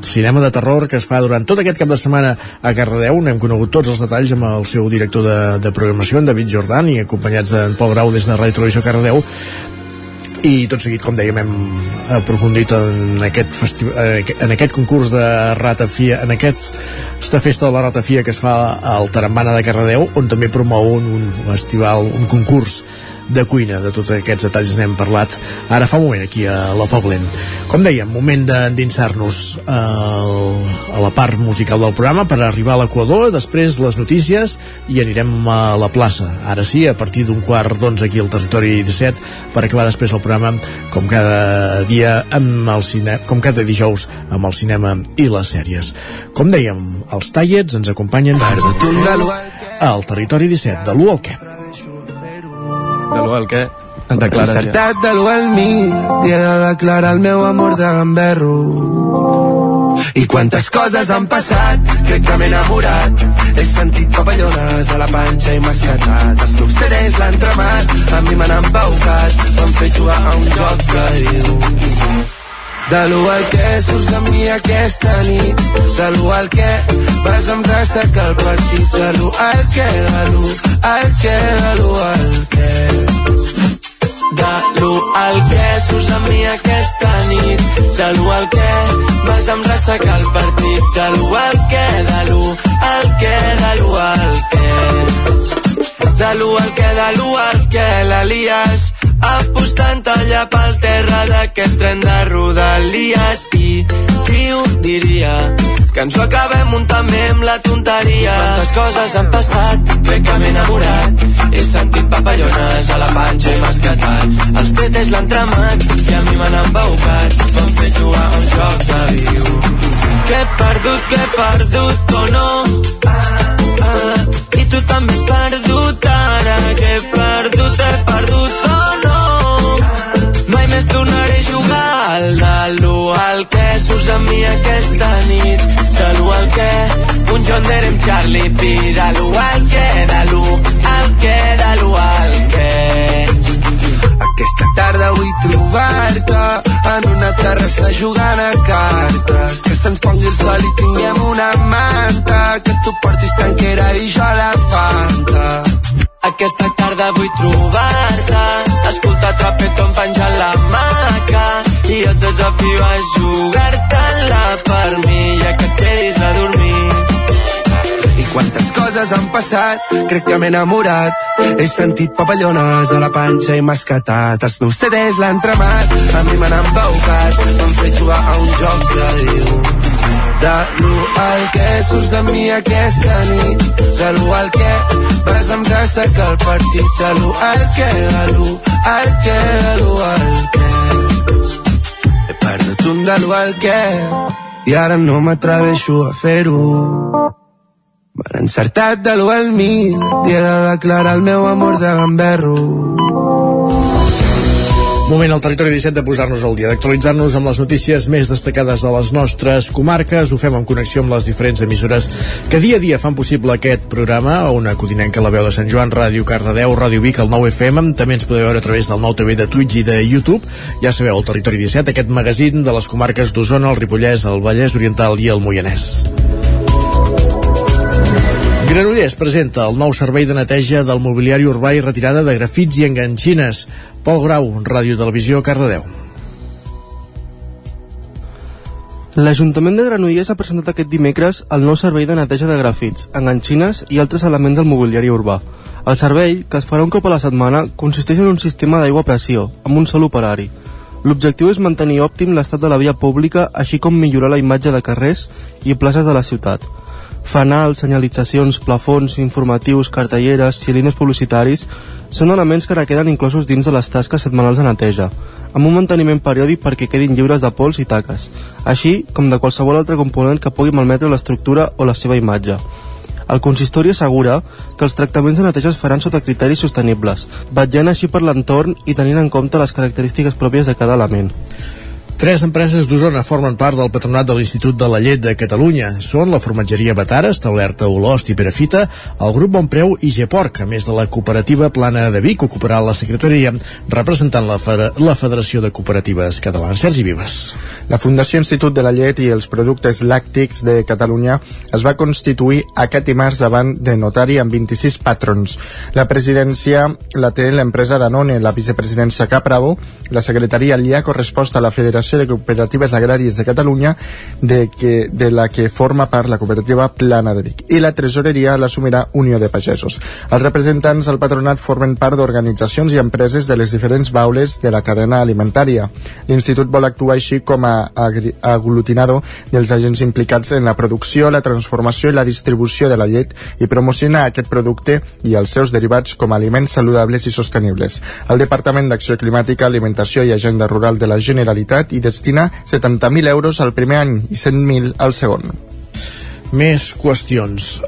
cinema de terror que es fa durant tot aquest cap de setmana a Cardedeu. N'hem conegut tots els detalls amb el seu director de, de programació en David Jordan i acompanyats d'en Pol Grau des de Ràdio Televisió Cardedeu. I tot seguit, com dèiem, hem aprofundit en aquest, festi- en aquest concurs de ratafia, en aquest, aquesta festa de la ratafia que es fa al Tarambana de Cardedeu, on també promou un, un festival, un concurs de cuina, de tots aquests detalls n'hem parlat ara fa un moment aquí a la Foc Lent. Com dèiem, moment d'endinsar-nos al- a la part musical del programa per arribar a l'Equador, després les notícies i anirem a la plaça. Ara sí, a partir d'un quart d'onze aquí al territori 17 per acabar després el programa com cada dia amb el cine, com cada dijous amb el cinema i les sèries. Com dèiem, els tallets ens acompanyen al territori 17 de l'1 al què. De l'Uel, què? Et declares ja. De l'u al mig i he de declarar el meu amor de gamberro. I quantes coses han passat, crec que m'he enamorat. He sentit papallones a la panxa i m'ha escatat. Els CDs l'han tremat, a mi m'han embaucat. M'han fet jugar a un joc que diu... De l'u al que surts amb mi aquesta nit De l'u al que vas amb ressaca el partit De l'u al que, de l'u al que, de l'u al que de l'1 al que surts amb mi aquesta nit de l'1 al que vas amb ressaca el partit de l'1 al que de l'1 al que de l'1 al que de l'1 al que de l'1 al que l'Elias apostant allà pel terra d'aquest tren de Rodalies i qui ho diria que ens ho acabem muntant bé amb la tonteria. Quantes coses han passat, crec que m'he enamorat. He sentit papallones a la panxa i mascatat. Els tetes l'han tramat i a mi m'han embaucat. M'han fet jugar a un joc de viu. Que he perdut, que he perdut o no. Ah, ah, I tu també has perdut ara. Que he perdut, he perdut o no. Mai més tornaré a jugar al de l'1 al que surts amb mi aquesta nit de l'1 al que un John Deere amb Charlie P de l'1 al que de l'1 al que de l'1 al que Aquesta tarda vull trobar-te en una terrassa jugant a cartes. Que se'ns pongui el sol i tinguem una manta. Que tu portis tanquera i jo la fanta. Aquesta tarda vull trobar-te Escoltar trapeton penjant la maca I jo et desafio a jugar-te-la per mi Ja que et quedis a dormir quantes coses han passat, crec que m'he enamorat. He sentit papallones a la panxa i mascatat. Els meus CDs l'han tramat, a mi m'han embaucat. M'han fet jugar a un joc de Déu. De l'1 al que surts amb mi aquesta nit De l'1 al que vas amb traça que el partit De l'1 al que, de l'1 al que, de l'1 al que He perdut un de l'1 al que I ara no m'atreveixo a fer-ho M'han encertat de l'1 al 1000 i he de declarar el meu amor de gamberro. Moment al territori 17 de posar-nos al dia, d'actualitzar-nos amb les notícies més destacades de les nostres comarques. Ho fem en connexió amb les diferents emissores que dia a dia fan possible aquest programa, una codinenca la veu de Sant Joan, Ràdio Cardedeu, Ràdio Vic, el 9 FM, també ens podeu veure a través del nou TV de Twitch i de YouTube. Ja sabeu, el territori 17, aquest magazín de les comarques d'Osona, el Ripollès, el Vallès Oriental i el Moianès. Granollers presenta el nou servei de neteja del mobiliari urbà i retirada de grafits i enganxines. Pol Grau, Ràdio Televisió, Cardedeu. L'Ajuntament de Granollers ha presentat aquest dimecres el nou servei de neteja de grafits, enganxines i altres elements del mobiliari urbà. El servei, que es farà un cop a la setmana, consisteix en un sistema d'aigua a pressió, amb un sol operari. L'objectiu és mantenir òptim l'estat de la via pública, així com millorar la imatge de carrers i places de la ciutat. Fanals, senyalitzacions, plafons, informatius, cartelleres, cilindres publicitaris són elements que ara queden inclosos dins de les tasques setmanals de neteja, amb un manteniment periòdic perquè quedin lliures de pols i taques, així com de qualsevol altre component que pugui malmetre l'estructura o la seva imatge. El consistori assegura que els tractaments de neteja es faran sota criteris sostenibles, vetllant així per l'entorn i tenint en compte les característiques pròpies de cada element. Tres empreses d'Osona formen part del patronat de l'Institut de la Llet de Catalunya. Són la formatgeria Batara, establerta Olost i Perafita, el grup Bonpreu i Geporc, a més de la cooperativa Plana de Vic, ocuparà la secretaria, representant la, la Federació de Cooperatives Catalanes. Sergi Vives. La Fundació Institut de la Llet i els Productes Làctics de Catalunya es va constituir aquest dimarts davant de notari amb 26 patrons. La presidència la té l'empresa Danone, la vicepresidència Capravo, la secretaria li ha correspost a la Federació de Cooperatives Agràries de Catalunya, de, que, de la que forma part la cooperativa Plana de Vic, i la tresoreria l'assumirà Unió de Pagesos. Els representants del patronat formen part d'organitzacions i empreses de les diferents baules de la cadena alimentària. L'Institut vol actuar així com a aglutinador dels agents implicats en la producció, la transformació i la distribució de la llet i promocionar aquest producte i els seus derivats com a aliments saludables i sostenibles. El Departament d'Acció Climàtica, Alimentació i Agenda Rural de la Generalitat hi destina 70.000 euros al primer any i 100.000 al segon. Més qüestions.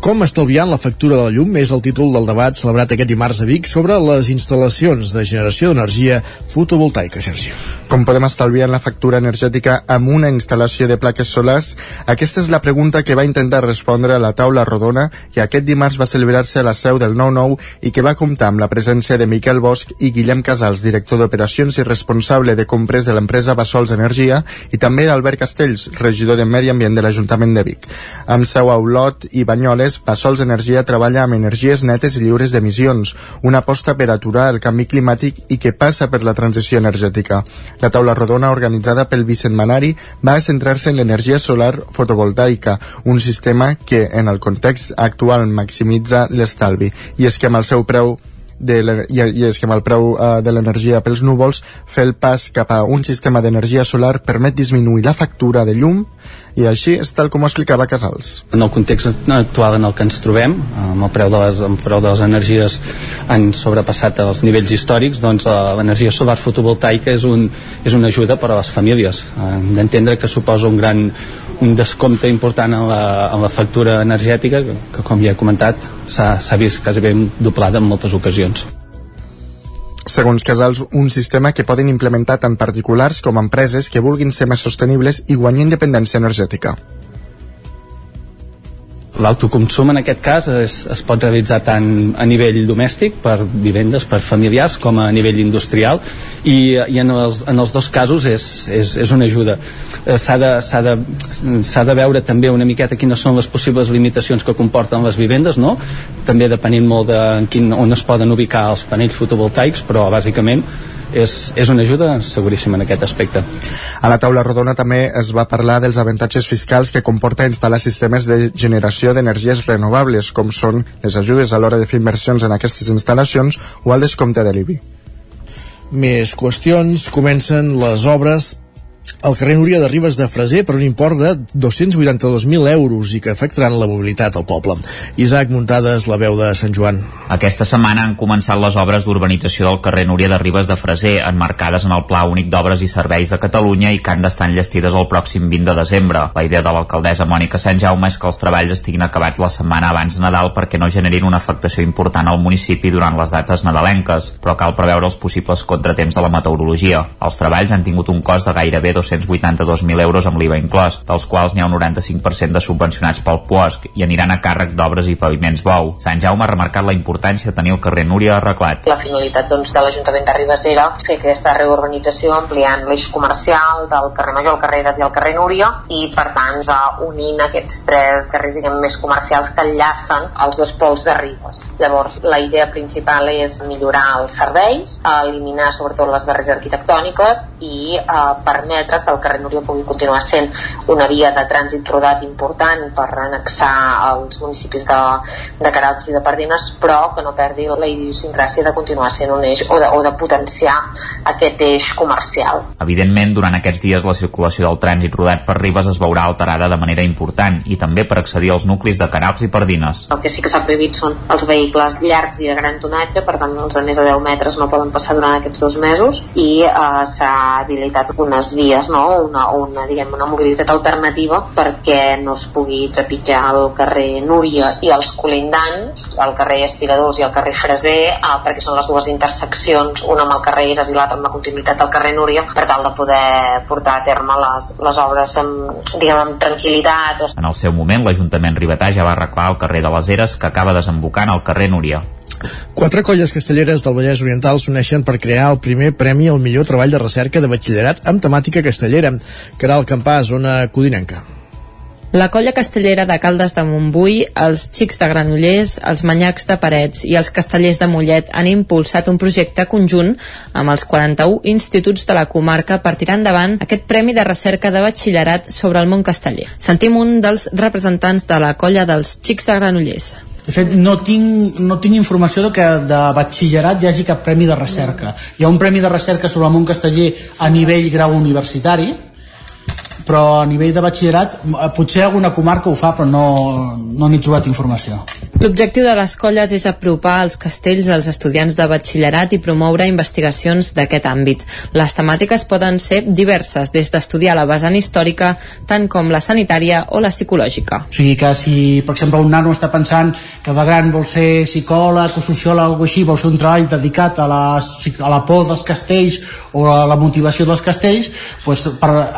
Com estalviar la factura de la llum és el títol del debat celebrat aquest dimarts a Vic sobre les instal·lacions de generació d'energia fotovoltaica, Sergi. Com podem estalviar en la factura energètica amb una instal·lació de plaques solars? Aquesta és la pregunta que va intentar respondre a la taula rodona i aquest dimarts va celebrar-se a la seu del 9-9 i que va comptar amb la presència de Miquel Bosch i Guillem Casals, director d'operacions i responsable de compres de l'empresa Bassols Energia i també d'Albert Castells, regidor de Medi Ambient de l'Ajuntament de Vic. Amb seu a Olot i Banyoles, Bassols Energia treballa amb energies netes i lliures d'emissions, una aposta per aturar el canvi climàtic i que passa per la transició energètica. La taula rodona organitzada pel Bicentenari va centrar-se en l'energia solar fotovoltaica, un sistema que en el context actual maximitza l'estalvi. I és que amb el seu preu de i, i és que amb el preu uh, de l'energia pels núvols, fer el pas cap a un sistema d'energia solar permet disminuir la factura de llum i així és tal com ho explicava Casals. En el context actual en el que ens trobem, amb el preu de les, el preu de les energies han sobrepassat els nivells històrics, doncs l'energia solar fotovoltaica és, un, és una ajuda per a les famílies. Hem d'entendre que suposa un gran un descompte important en la, en la factura energètica que, que com ja he comentat s'ha vist quasi ben doblada en moltes ocasions segons Casals, un sistema que poden implementar tant particulars com empreses que vulguin ser més sostenibles i guanyar independència energètica. L'autoconsum en aquest cas es, es pot realitzar tant a nivell domèstic per vivendes, per familiars com a nivell industrial i, i en, els, en els dos casos és, és, és una ajuda eh, s'ha de, de, de veure també una miqueta quines són les possibles limitacions que comporten les vivendes no? també depenent molt de quin, on es poden ubicar els panells fotovoltaics però bàsicament és, és una ajuda seguríssima en aquest aspecte. A la taula rodona també es va parlar dels avantatges fiscals que comporta instal·lar sistemes de generació d'energies renovables, com són les ajudes a l'hora de fer inversions en aquestes instal·lacions o el descompte de l'IBI. Més qüestions. Comencen les obres al carrer Núria de Ribes de Freser per un import de 282.000 euros i que afectaran la mobilitat al poble. Isaac Muntades, la veu de Sant Joan. Aquesta setmana han començat les obres d'urbanització del carrer Núria de Ribes de Freser, enmarcades en el Pla Únic d'Obres i Serveis de Catalunya i que han d'estar enllestides el pròxim 20 de desembre. La idea de l'alcaldessa Mònica Sant Jaume és que els treballs estiguin acabats la setmana abans de Nadal perquè no generin una afectació important al municipi durant les dates nadalenques, però cal preveure els possibles contratemps de la meteorologia. Els treballs han tingut un cost de gairebé 282.000 euros amb l'IVA inclòs, dels quals n'hi ha un 95% de subvencionats pel POSC i aniran a càrrec d'obres i paviments bou. Sant Jaume ha remarcat la importància de tenir el carrer Núria arreglat. La finalitat doncs, de l'Ajuntament de Ribes era fer aquesta reurbanització ampliant l'eix comercial del carrer Major, el carrer Eres i el carrer Núria i per tant ja unint aquests tres carrers diguem, més comercials que enllacen els dos pols de Ribes. Llavors la idea principal és millorar els serveis, eliminar sobretot les barres arquitectòniques i eh, permetre permetre que el carrer Núria pugui continuar sent una via de trànsit rodat important per annexar els municipis de, de Caralps i de Pardines, però que no perdi la idiosincràsia de continuar sent un eix o de, o de potenciar aquest eix comercial. Evidentment, durant aquests dies la circulació del trànsit rodat per Ribes es veurà alterada de manera important i també per accedir als nuclis de Caralps i Pardines. El que sí que s'ha prohibit són els vehicles llargs i de gran tonatge, per tant els de més de 10 metres no poden passar durant aquests dos mesos i eh, s'ha habilitat unes vies vies, no? una, una, diguem, una mobilitat alternativa perquè no es pugui trepitjar el carrer Núria i els colindants, el carrer Estiradors i el carrer Freser, eh, perquè són les dues interseccions, una amb el carrer Eres i l'altra amb la continuïtat del carrer Núria, per tal de poder portar a terme les, les obres amb, diguem, amb tranquil·litat. En el seu moment, l'Ajuntament ribetà ja va arreglar el carrer de les Eres que acaba desembocant al carrer Núria. Quatre colles castelleres del Vallès Oriental s'uneixen per crear el primer premi al millor treball de recerca de batxillerat amb temàtica castellera. Caral Campà, zona codinenca. La colla castellera de Caldes de Montbui, els xics de Granollers, els manyacs de Parets i els castellers de Mollet han impulsat un projecte conjunt amb els 41 instituts de la comarca per tirar endavant aquest Premi de Recerca de Batxillerat sobre el món casteller. Sentim un dels representants de la colla dels xics de Granollers. De fet, no tinc, no tinc informació de que de batxillerat hi hagi cap premi de recerca. Hi ha un premi de recerca sobre el món casteller a nivell grau universitari, però a nivell de batxillerat eh, potser alguna comarca ho fa però no, no n'he trobat informació L'objectiu de les colles és apropar els castells als estudiants de batxillerat i promoure investigacions d'aquest àmbit. Les temàtiques poden ser diverses, des d'estudiar la vessant històrica tant com la sanitària o la psicològica. O sigui que si, per exemple, un nano està pensant que de gran vol ser psicòleg o sociòleg o així, vol fer un treball dedicat a la, a la por dels castells o a la motivació dels castells, doncs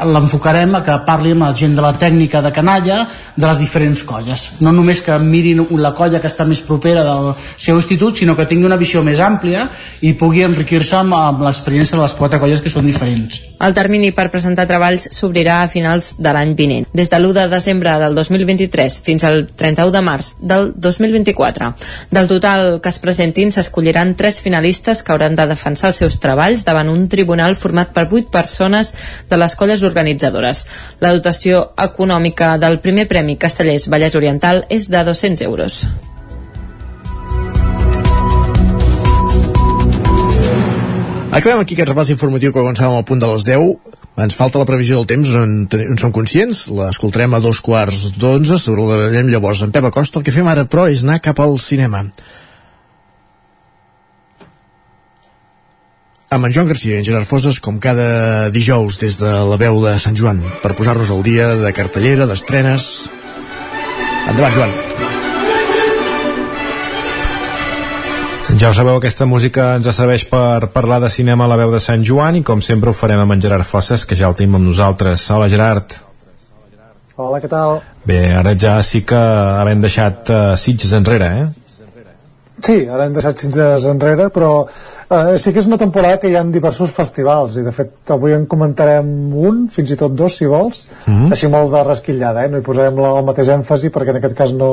l'enfocarem a que parli amb la gent de la tècnica de canalla de les diferents colles. No només que mirin la colla que està més propera del seu institut, sinó que tingui una visió més àmplia i pugui enriquir-se amb, amb l'experiència de les quatre colles que són diferents. El termini per presentar treballs s'obrirà a finals de l'any vinent, des de l'1 de desembre del 2023 fins al 31 de març del 2024. Del total que es presentin s'escolliran tres finalistes que hauran de defensar els seus treballs davant un tribunal format per vuit persones de les colles organitzadores. La dotació econòmica del primer Premi Castellers Vallès Oriental és de 200 euros. Acabem aquí aquest repàs informatiu que començàvem al punt de les 10. Ens falta la previsió del temps, en, en som conscients, l'escoltarem a dos quarts d'onze, saludarem llavors en Pep Acosta. El que fem ara, però, és anar cap al cinema. Amb en Joan Garcia i en Gerard Foses, com cada dijous des de la veu de Sant Joan, per posar-nos al dia de cartellera, d'estrenes... Endavant, Joan. Ja ho sabeu, aquesta música ens serveix per parlar de cinema a la veu de Sant Joan i com sempre ho farem amb en Gerard Fosses, que ja el tenim amb nosaltres. Hola, Gerard. Hola, què tal? Bé, ara ja sí que havem deixat uh, Sitges enrere, eh? Sí, ara hem deixat Sitges enrere, però eh, sí que és una temporada que hi ha diversos festivals i de fet avui en comentarem un, fins i tot dos si vols, mm -hmm. així molt de resquillada, eh? no hi posarem la, el mateix èmfasi perquè en aquest cas no,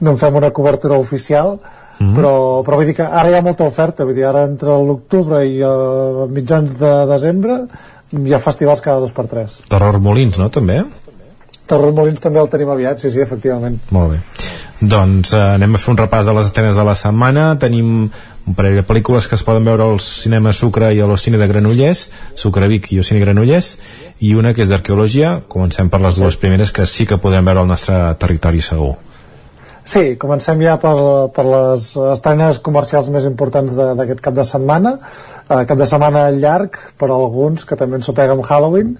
no en fem una cobertura oficial, Mm -hmm. però, però vull dir que ara hi ha molta oferta vull dir, ara entre l'octubre i uh, mitjans de desembre hi ha festivals cada dos per tres Terror Molins, no, també? Terror Molins també el tenim aviat, sí, sí, efectivament. Molt bé. Doncs eh, anem a fer un repàs de les estrenes de la setmana. Tenim un parell de pel·lícules que es poden veure al cinema Sucre i a l'Ocine de Granollers Sucre Vic i Ocine Granollers i una que és d'arqueologia. Comencem per les dues primeres que sí que podrem veure al nostre territori segur. Sí, comencem ja per, per les estrenes comercials més importants d'aquest cap de setmana. Uh, cap de setmana llarg per alguns, que també ens pega amb Halloween.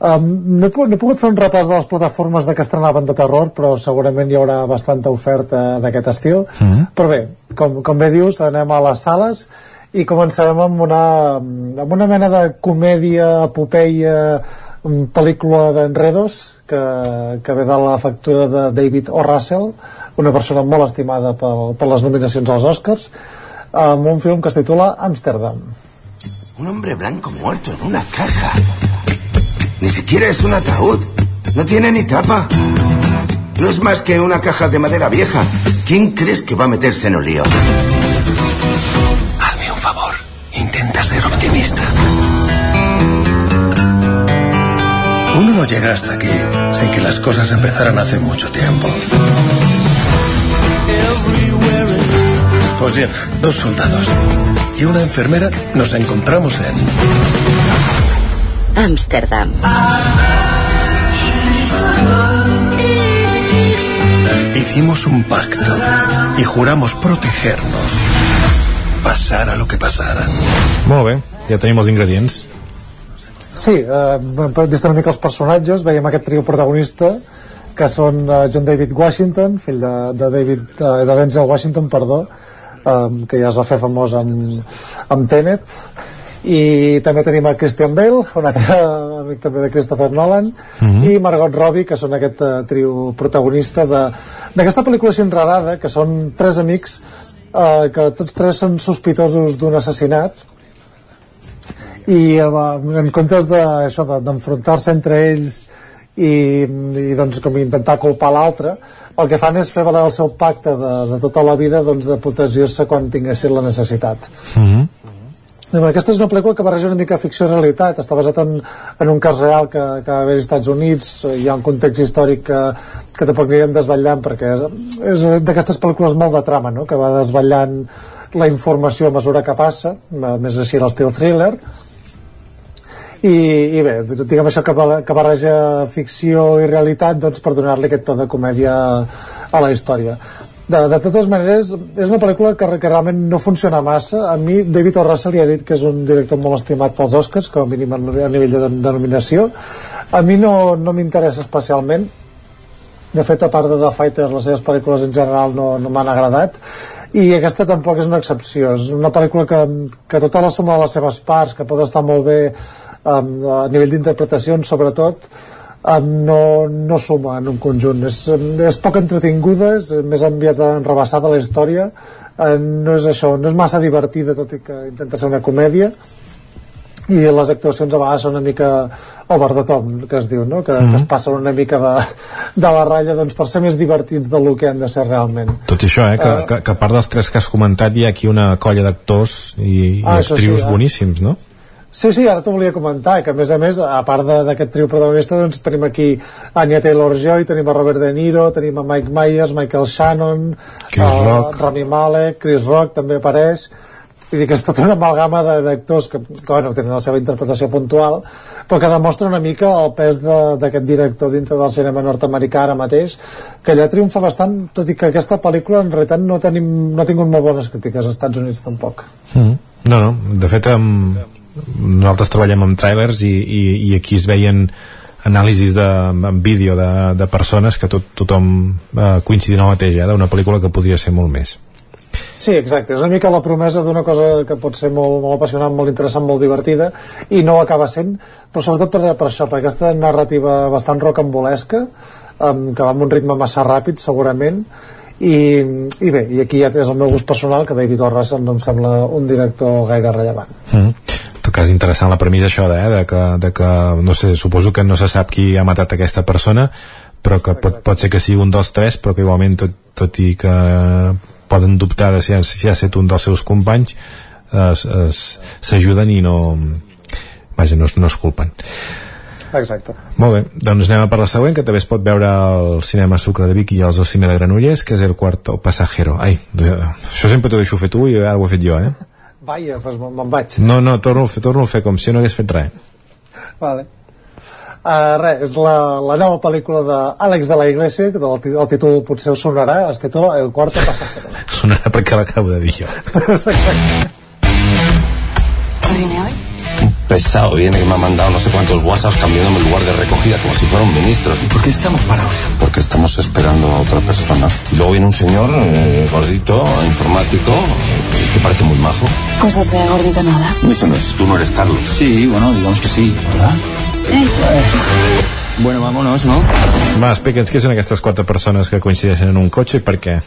Um, no, he, no he pogut fer un repàs de les plataformes de que estrenaven de terror, però segurament hi haurà bastanta oferta d'aquest estil. Mm -hmm. Però bé, com, com bé dius, anem a les sales i començarem amb una, amb una mena de comèdia, epopeia, pel·lícula d'enredos que, que ve de la factura de David O. Russell una persona molt estimada per, per les nominacions als Oscars amb un film que es titula Amsterdam Un hombre blanco muerto en una caja Ni siquiera es un ataúd. No tiene ni tapa. No es más que una caja de madera vieja. ¿Quién crees que va a meterse en un lío? Hazme un favor. Intenta ser optimista. Uno no llega hasta aquí sin que las cosas empezaran hace mucho tiempo. Pues bien, dos soldados y una enfermera nos encontramos en... Ámsterdam. Hicimos un pacto y juramos protegernos, pasara lo que pasara. Molt bé, ja tenim els ingredients. Sí, eh, hem vist una mica els personatges, veiem aquest trio protagonista que són uh, John David Washington, fill de, de, David, uh, de Denzel Washington, perdó, um, que ja es va fer famós amb, amb Tenet, i també tenim a Christian Bale, un altre amic també de Christopher Nolan, mm -hmm. i Margot Robbie, que són aquest uh, trio protagonista d'aquesta pel·lícula enredada, que són tres amics uh, que tots tres són sospitosos d'un assassinat, i uh, en comptes d'enfrontar-se de, entre ells i, i doncs com intentar culpar l'altre el que fan és fer valer el seu pacte de, de tota la vida doncs, de protegir-se quan tinguessin la necessitat mm -hmm. Aquesta és una pel·lícula que barreja una mica ficció i realitat. Està basat en, en un cas real que, que va haver als Estats Units. Hi ha un context històric que, que tampoc anirem desvetllant perquè és, és d'aquestes pel·lícules molt de trama no? que va desvetllant la informació a mesura que passa més així l'estil thriller. I, i bé, diguem això que, que barreja ficció i realitat doncs, per donar-li aquest to de comèdia a la història de, de totes maneres, és una pel·lícula que, que realment no funciona massa. A mi, David O. Li ha dit que és un director molt estimat pels Oscars, com a mínim a nivell de denominació. A mi no, no m'interessa especialment. De fet, a part de The Fighter, les seves pel·lícules en general no, no m'han agradat. I aquesta tampoc és una excepció. És una pel·lícula que, que tota la suma de les seves parts, que pot estar molt bé um, a nivell d'interpretacions sobretot um, no, no suma en un conjunt és, és poc entretinguda és més enviat enrebaçada la història uh, no és això, no és massa divertida tot i que intenta ser una comèdia i les actuacions a vegades són una mica over the top, que es diu, no? que, mm -hmm. que es mhm. passen una mica de, de la ratlla doncs, per ser més divertits del que han de ser realment. Tot i això, eh, que, uh, que, que a part dels tres que has comentat hi ha aquí una colla d'actors i, ah, i actrius sí, eh? boníssims, no? Sí, sí, ara t'ho volia comentar, que a més a més, a part d'aquest trio protagonista, doncs tenim aquí Anya Taylor-Joy, tenim a Robert De Niro, tenim a Mike Myers, Michael Shannon, Chris uh, Rock. Rami Malek, Chris Rock també apareix, vull dir que és tota una amalgama d'actors que, que bueno, tenen la seva interpretació puntual però que demostra una mica el pes d'aquest director dintre del cinema nord-americà ara mateix que allà triomfa bastant tot i que aquesta pel·lícula en realitat no, tenim, no ha tingut molt bones crítiques als Estats Units tampoc mm. no, no, de fet amb, nosaltres treballem amb trailers i, i, i aquí es veien anàlisis de, en vídeo de, de persones que tot, tothom eh, coincidint el mateix, eh, d'una pel·lícula que podria ser molt més. Sí, exacte, és una mica la promesa d'una cosa que pot ser molt, molt apassionant, molt interessant, molt divertida i no acaba sent, però sobretot per, per això, per aquesta narrativa bastant rocambolesca um, que va amb un ritme massa ràpid segurament i, i bé, i aquí ja és el meu gust personal que David Orras no em sembla un director gaire rellevant. Mm. Tot cas interessant la premissa això de, eh, de, que, de que no sé, suposo que no se sap qui ha matat aquesta persona però que pot, pot ser que sigui un dels tres però que igualment tot, tot i que poden dubtar de si ha, si ha estat un dels seus companys s'ajuden i no vaja, no, no es culpen Exacte. Molt bé, doncs anem a per la següent, que també es pot veure al cinema Sucre de Vic i al Cine de Granollers, que és el Quarto Pasajero. Ai, això sempre t'ho deixo fer tu i ara ho he fet jo, eh? Vaja, doncs me'n vaig. No, no, torno, a fer, torno a fer com si no hagués fet res. Vale. Uh, res, és la, la nova pel·lícula d'Àlex de la Iglesia, que el, el títol potser us sonarà, es titula El Quarto Pasajero. sonarà perquè l'acabo de dir jo. pesado viene que me ha mandado no sé cuántos WhatsApps cambiándome el lugar de recogida como si fuera un ministro. ¿Y por qué estamos parados? Porque estamos esperando a otra persona. Y luego viene un señor eh, gordito, informático, que parece muy majo. Cosas de gordito nada. Eso no es, tú no eres Carlos. Sí, bueno, digamos que sí, ¿verdad? Eh. Bueno, vámonos, ¿no? Va, explica'ns què són aquestes quatre persones que coincideixen en un cotxe i per què?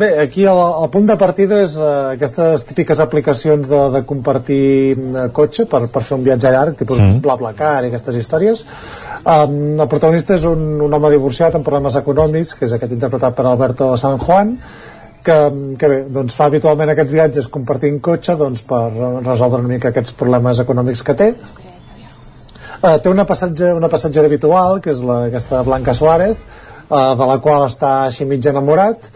Bé, aquí el, el punt de partida és uh, aquestes típiques aplicacions de, de compartir uh, cotxe per, per fer un viatge llarg, tipus mm. BlaBlaCar i aquestes històries. Um, el protagonista és un, un home divorciat amb problemes econòmics, que és aquest interpretat per Alberto San Juan, que, que bé, doncs fa habitualment aquests viatges compartint cotxe doncs, per resoldre una mica aquests problemes econòmics que té. Uh, té una, passatge, una passatgera habitual, que és la, aquesta Blanca Suárez, uh, de la qual està així mig enamorat,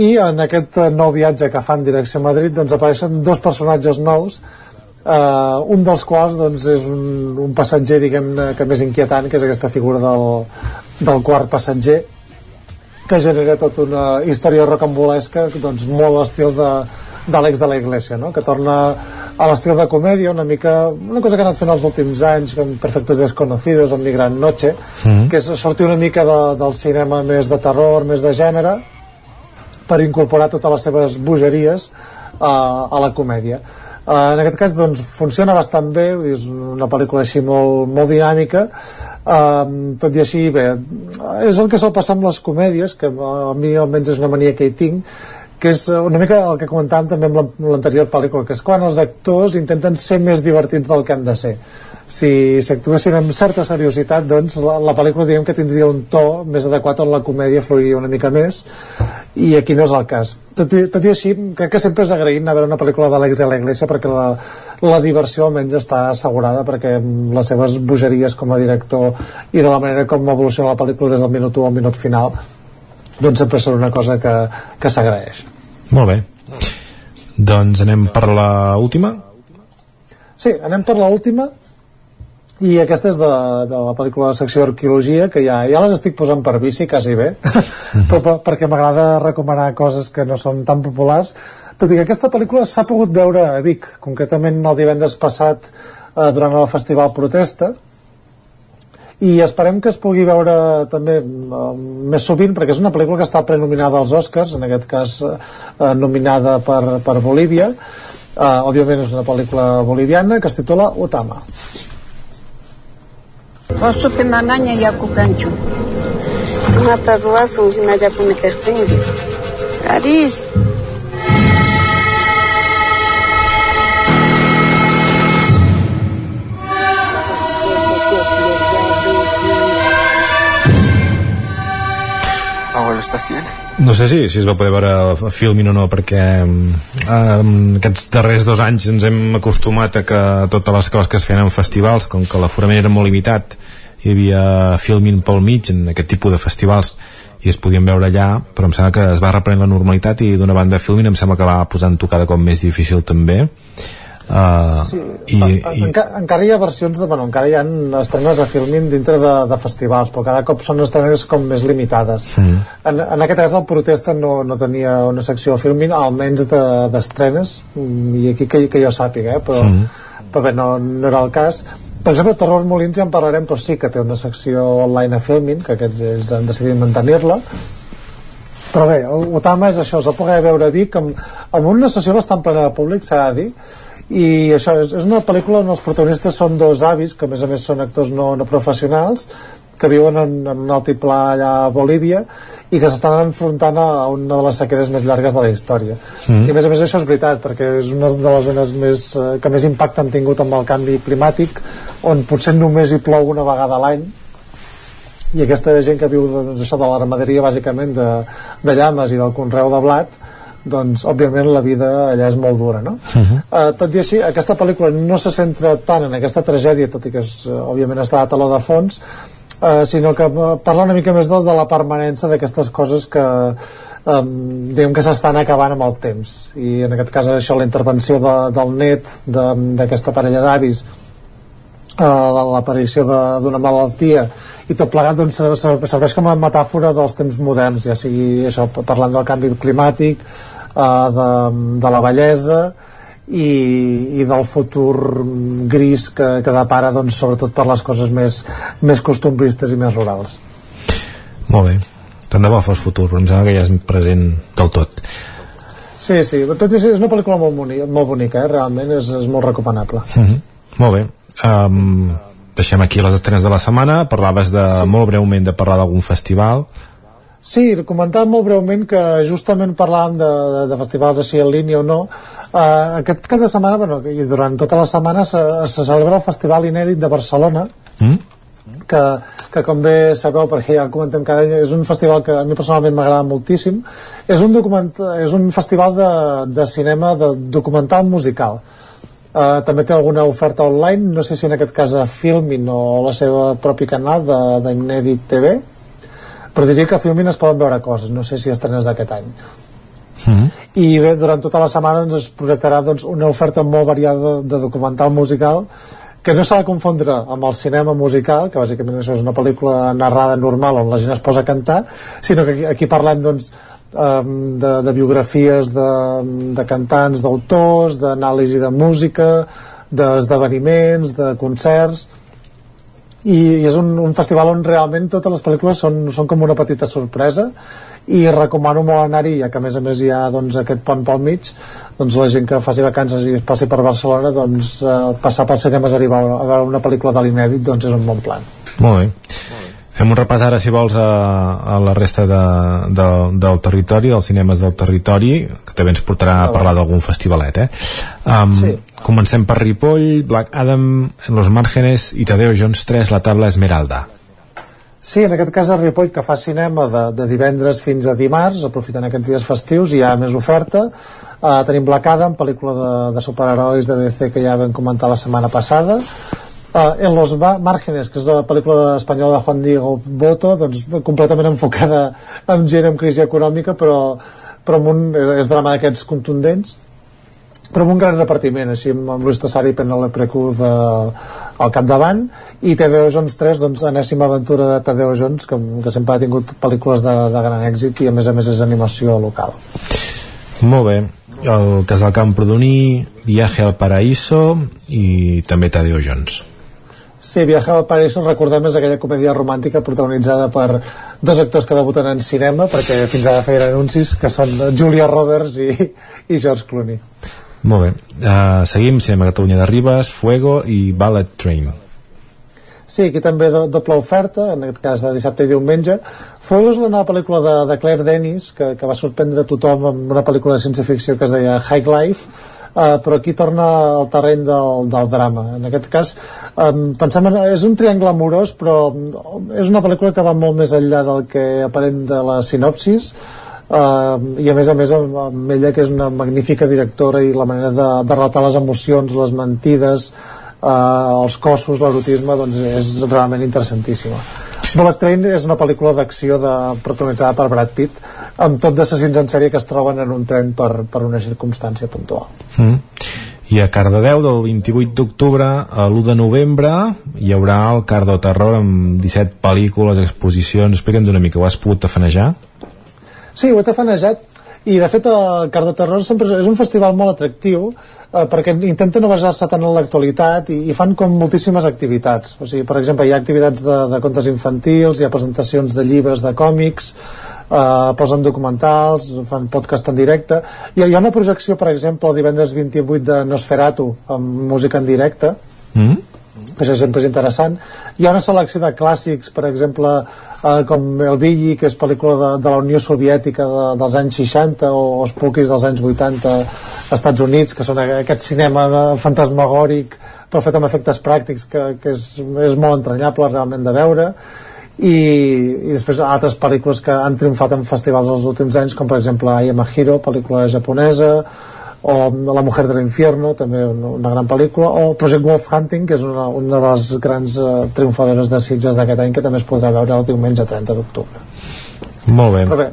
i en aquest nou viatge que fan direcció a Madrid doncs apareixen dos personatges nous eh, un dels quals doncs, és un, un passatger diguem que més inquietant que és aquesta figura del, del quart passatger que genera tota una història rocambolesca doncs, molt estil de, d'Àlex de la Iglesia, no? que torna a l'estil de comèdia, una mica una cosa que ha anat fent els últims anys com Perfectos Desconocidos o Migrant Noche mm -hmm. que és sortir una mica de, del cinema més de terror, més de gènere per incorporar totes les seves bogeries uh, a la comèdia. Uh, en aquest cas doncs, funciona bastant bé és una pel·lícula així molt, molt dinàmica. Uh, tot i així bé, és el que sol passar amb les comèdies que a mi almenys és una mania que hi tinc que és una mica el que comentàvem també amb l'anterior pel·lícula, que és quan els actors intenten ser més divertits del que han de ser si s'actuessin amb certa seriositat doncs la, la pel·lícula diguem que tindria un to més adequat on la comèdia fluiria una mica més i aquí no és el cas. Tot i, tot i així crec que sempre és agraït anar a veure una pel·lícula d'Àlex de la Iglesia perquè la, la diversió almenys està assegurada perquè les seves bogeries com a director i de la manera com evoluciona la pel·lícula des del minut 1 al minut final doncs sempre són una cosa que, que s'agraeix. Molt bé. Doncs anem per la última? Sí, anem per la última i aquesta és de, de la pel·lícula de secció d'arqueologia que ja, ja les estic posant per bici quasi bé. Però per, perquè m'agrada recomanar coses que no són tan populars. Tot i que aquesta pel·lícula s'ha pogut veure a Vic concretament el divendres passat eh, durant el festival Protesta. I esperem que es pugui veure també eh, més sovint perquè és una pel·lícula que està prenominada als Oscars en aquest cas eh, nominada per, per Bolívia. Eh, òbviament és una pel·lícula boliviana que es titula Otama Osupe manaña yakukanchu. Mata ruwasun hinallapumi kashtinki. Aris. Abuelo, ¿estás bien? No sé si, si es va poder veure filmin o no, perquè eh, aquests darrers dos anys ens hem acostumat a que totes les coses que es feien en festivals, com que l'aforament era molt limitat, hi havia filmin pel mig en aquest tipus de festivals i es podien veure allà però em sembla que es va reprenent la normalitat i d'una banda de film em sembla que va posant tocada com més difícil també Uh, sí, i, i... Enca encara hi ha versions de, bueno, encara hi ha estrenes a Filmin dintre de, de festivals però cada cop són estrenes com més limitades mm. en, en aquest cas el Protesta no, no tenia una secció a Filmin almenys d'estrenes de, i aquí que, que jo sàpiga eh? però, mm. però bé, no, no era el cas per exemple, Terror Molins ja en parlarem però sí que té una secció online a Filmin que aquests ells han decidit mantenir-la però bé, Otama és això, es va poder veure a Vic amb, amb una sessió bastant plena de públic, s'ha de dir i això és, és una pel·lícula on els protagonistes són dos avis que a més a més són actors no, no professionals que viuen en, en un altiplà allà a Bolívia i que s'estan enfrontant a una de les sequeres més llargues de la història mm. i a més a més això és veritat perquè és una de les zones més, eh, que més impacte han tingut amb el canvi climàtic on potser només hi plou una vegada a l'any i aquesta gent que viu doncs, això de la ramaderia bàsicament de, de llames i del conreu de blat doncs òbviament la vida allà és molt dura no? Uh -huh. uh, tot i així aquesta pel·lícula no se centra tant en aquesta tragèdia tot i que és, uh, òbviament està a taló de fons uh, sinó que parla una mica més de, de la permanència d'aquestes coses que um, diguem que s'estan acabant amb el temps i en aquest cas això la intervenció de, del net d'aquesta parella d'avis l'aparició d'una malaltia i tot plegat doncs, serveix com a metàfora dels temps moderns, ja sigui això, parlant del canvi climàtic, eh, de, de la bellesa i, i del futur gris que, que depara doncs, sobretot per les coses més, més costumbristes i més rurals. Molt bé. Tant de bo fos futur, però em sembla que ja és present del tot. Sí, sí, tot és, és una pel·lícula molt, bonica, molt bonica, eh? realment és, és molt recomanable. Mhm. -huh. Molt bé. Um, deixem aquí les estrenes de la setmana. Parlaves de, sí. molt breument de parlar d'algun festival. Sí, comentava molt breument que justament parlàvem de, de, de festivals així en línia o no uh, aquest cap de setmana, bueno, i durant tota la setmana se, se celebra el Festival Inèdit de Barcelona mm? que, que com bé sabeu perquè ja comentem cada any, és un festival que a mi personalment m'agrada moltíssim és un, document, és un festival de, de cinema de documental musical Uh, també té alguna oferta online, no sé si en aquest cas a Filmin o la seva propi canal d'Inedit TV però diria que a Filmin es poden veure coses no sé si estrenes d'aquest any Mm -hmm. i bé, durant tota la setmana doncs, es projectarà doncs, una oferta molt variada de, de documental musical que no s'ha de confondre amb el cinema musical, que bàsicament això és una pel·lícula narrada normal on la gent es posa a cantar, sinó que aquí, aquí parlem doncs, de, de biografies de, de cantants, d'autors, d'anàlisi de música, d'esdeveniments, de concerts, i, i és un, un festival on realment totes les pel·lícules són, són com una petita sorpresa. I recomano molt anar-hi ja que a més a més hi ha doncs, aquest pont pel mig. Doncs la gent que faci vacances i es passi per Barcelona doncs eh, passar pels cinemes arribar a veure una pel·lícula de l'inèdit doncs és un bon plan. Molt bé Fem un repàs ara, si vols, a, a la resta de, de, del territori, dels cinemes del territori, que també ens portarà a parlar d'algun festivalet, eh? Um, sí. Comencem per Ripoll, Black Adam, Los Márgenes i Tadeo Jones 3, la taula Esmeralda. Sí, en aquest cas a Ripoll, que fa cinema de, de divendres fins a dimarts, aprofitant aquests dies festius, hi ha més oferta. Uh, tenim Black Adam, pel·lícula de, de superherois de DC que ja vam comentar la setmana passada Uh, en los márgenes, que és la pel·lícula espanyola de Juan Diego Boto, doncs completament enfocada en gent amb crisi econòmica, però, però un, és, és drama d'aquests contundents, però amb un gran repartiment, així amb, amb Luis Tassari i Penelope Cruz de, al capdavant, i Tadeo Jones 3, doncs enèsima aventura de Tadeo Jones, que, que sempre ha tingut pel·lícules de, de gran èxit i a més a més és animació local. Molt bé, el Casal Camprodoní, Viaje al Paraíso i també Tadeo Jones. Sí, Viaje al Paraíso, recordem, és aquella comèdia romàntica protagonitzada per dos actors que debuten en cinema, perquè fins ara feien anuncis, que són Julia Roberts i, i George Clooney. Molt bé. Uh, seguim, Cinema Catalunya de Ribes, Fuego i Ballet Train. Sí, aquí també do, doble oferta, en aquest cas de dissabte i diumenge. Fuego és la nova pel·lícula de, de Claire Denis, que, que va sorprendre tothom amb una pel·lícula de ciència-ficció que es deia High Life, uh, però aquí torna al terreny del, del drama. En aquest cas um, pensem en, és un triangle amorós però és una pel·lícula que va molt més enllà del que aparent de la sinopsis. Uh, i a més a més amb, amb ella que és una magnífica directora i la manera de, de relatar les emocions, les mentides uh, els cossos, l'erotisme doncs és realment interessantíssima Bullet Train és una pel·lícula d'acció de, protagonitzada per Brad Pitt amb tot d'assassins en sèrie que es troben en un tren per, per una circumstància puntual Mm. I a Cardedeu, del 28 d'octubre a l'1 de novembre, hi haurà el Cardo Terror amb 17 pel·lícules, exposicions... Explica'ns una mica, ho has pogut tafanejar? Sí, ho he tafanejat i de fet el Car de Terror sempre és un festival molt atractiu eh, perquè intenta no basar-se tant en l'actualitat i, i fan com moltíssimes activitats. O sigui, per exemple, hi ha activitats de, de contes infantils hi ha presentacions de llibres, de còmics eh, posen documentals fan podcast en directe. Ha, hi ha una projecció, per exemple, el divendres 28 de Nosferatu amb música en directe. Mm? que això sempre és interessant. Hi ha una selecció de clàssics per exemple eh, com El Billy que és pel·lícula de, de la Unió Soviètica de, dels anys 60 o els Pukis dels anys 80 als Estats Units que són aquest cinema eh, fantasmagòric però fet amb efectes pràctics que, que és, és molt entranyable realment de veure. I, i després altres pel·lícules que han triomfat en festivals els últims anys com per exemple I Am a Hero, pel·lícula japonesa o La mujer del infierno també una, una gran pel·lícula o Project Wolf Hunting que és una, una de les grans eh, triomfadores de Sitges d'aquest any que també es podrà veure el diumenge 30 d'octubre. Molt bé. però bé,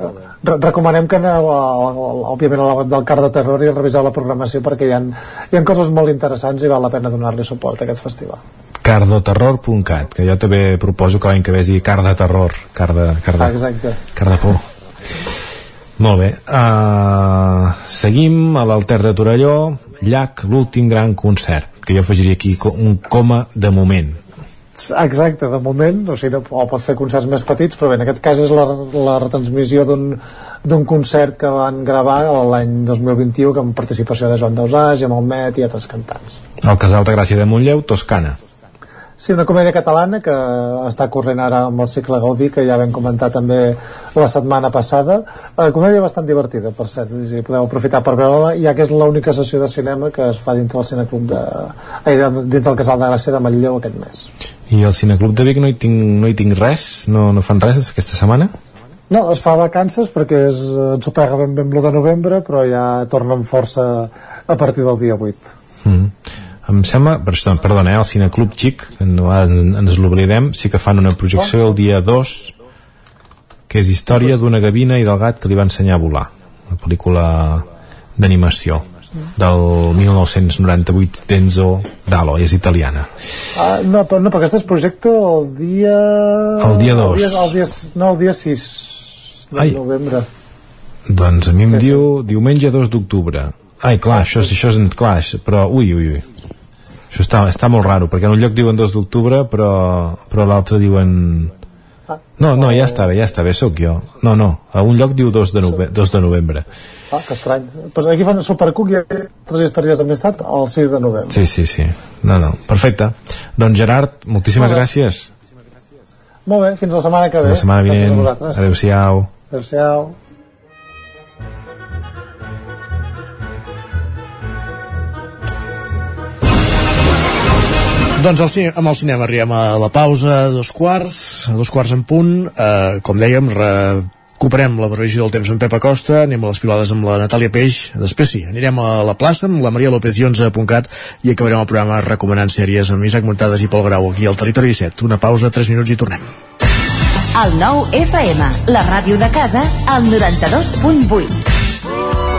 re recomanem que aneu a, a, a, òbviament a la web del Car de Terror i reviseu la programació perquè hi ha, hi ha coses molt interessants i val la pena donar-li suport a aquest festival. Cardoterror.cat que jo també proposo que l'any que ve es digui car de terror car de, car de, ah, exacte. Car de por molt bé. Uh, seguim a l'Alter de Torelló. Llac, l'últim gran concert que jo afegiria aquí un coma de moment. Exacte, de moment, o sigui, o pot fer concerts més petits, però bé, en aquest cas és la, la retransmissió d'un concert que van gravar l'any 2021 que amb participació de Joan Dausà, Gemma Met i altres cantants. el Casal de Gràcia de Montlleu, Toscana Sí, una comèdia catalana que està corrent ara amb el cicle Gaudí, que ja vam comentar també la setmana passada. Eh, comèdia bastant divertida, per cert, dir, podeu aprofitar per veure-la, ja que és l'única sessió de cinema que es fa dintre del Cineclub de... Ai, dintre del Casal de Gràcia de Manlleu aquest mes. i el Cineclub de Vic no hi tinc, no hi tinc res no, no fan res aquesta setmana No, es fa vacances perquè és, ens ho pega ben amb l'1 de novembre, però ja torna amb força a partir del dia 8. mm. Em sembla, per això, perdona, eh, el Cineclub Xic que no, ens l'oblidem sí que fan una projecció el dia 2 que és història d'una gavina i del gat que li va ensenyar a volar una pel·lícula d'animació del 1998 d'Enzo Dalo, és italiana Ah, no, però, no, perquè aquest és projecte el dia... El dia dos. El dia, el dia, no, el dia 6 de Ai. novembre. Doncs a mi em diu diumenge 2 d'octubre. Ai, clar, això, és- això és clar, però ui, ui, ui. Això està, està molt raro, perquè en un lloc diuen 2 d'octubre, però, però a l'altre diuen... No, no, ja està bé, ja està bé, sóc jo. No, no, a un lloc diu 2 de, nove 2 de novembre. Ah, que estrany. Pues aquí fan Supercook i altres històries d'amistat el 6 de novembre. Sí, sí, sí. No, no, perfecte. Doncs Gerard, moltíssimes Molt gràcies. Molt bé, fins la setmana que ve. La setmana vinent. Adéu-siau. Adéu-siau. Doncs al cine, amb el cinema arribem a la pausa, a dos quarts, a dos quarts en punt. Eh, com dèiem, recuperem la previsió del temps amb Pep Acosta, anem a les pilades amb la Natàlia Peix, després sí, anirem a la plaça amb la Maria López i 11.cat i acabarem el programa recomanant sèries amb Isaac Montades i Pol Grau aquí al Territori 17. Una pausa, 3 minuts i tornem. El nou FM, la ràdio de casa, al 92.8.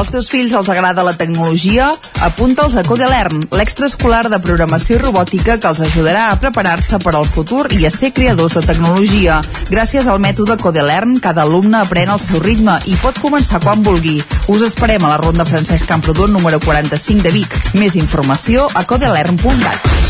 Als teus fills els agrada la tecnologia? Apunta'ls a Codelern, l'extraescolar de programació i robòtica que els ajudarà a preparar-se per al futur i a ser creadors de tecnologia. Gràcies al mètode Codelern, cada alumne aprèn al seu ritme i pot començar quan vulgui. Us esperem a la Ronda Francesc Camprodon número 45 de Vic. Més informació a codelern.cat.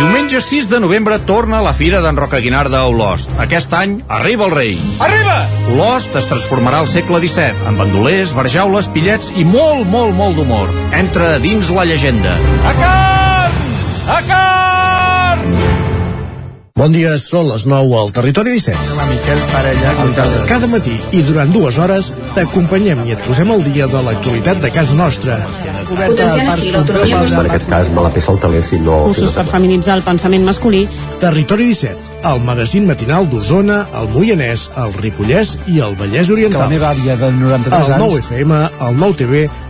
Diumenge 6 de novembre torna la Fira d'en Roca Guinard a Olost. Aquest any arriba el rei. Arriba! Olost es transformarà al segle XVII amb bandolers, barjaules, pillets i molt, molt, molt d'humor. Entra dins la llegenda. A carn! A carn! Bon dia, són les 9 al Territori 17. La Miquel Parella. Cada matí i durant dues hores t'acompanyem i et posem al dia de l'actualitat de casa nostra. Potenciant així l'autonomia En aquest cas me la pesa el teler si no... Cursos per feminitzar el pensament masculí. Territori 17, el magazín matinal d'Osona, el Moianès, el Ripollès i el Vallès Oriental. Que la meva àvia de 93 el anys... 9 FM, el 9 TV,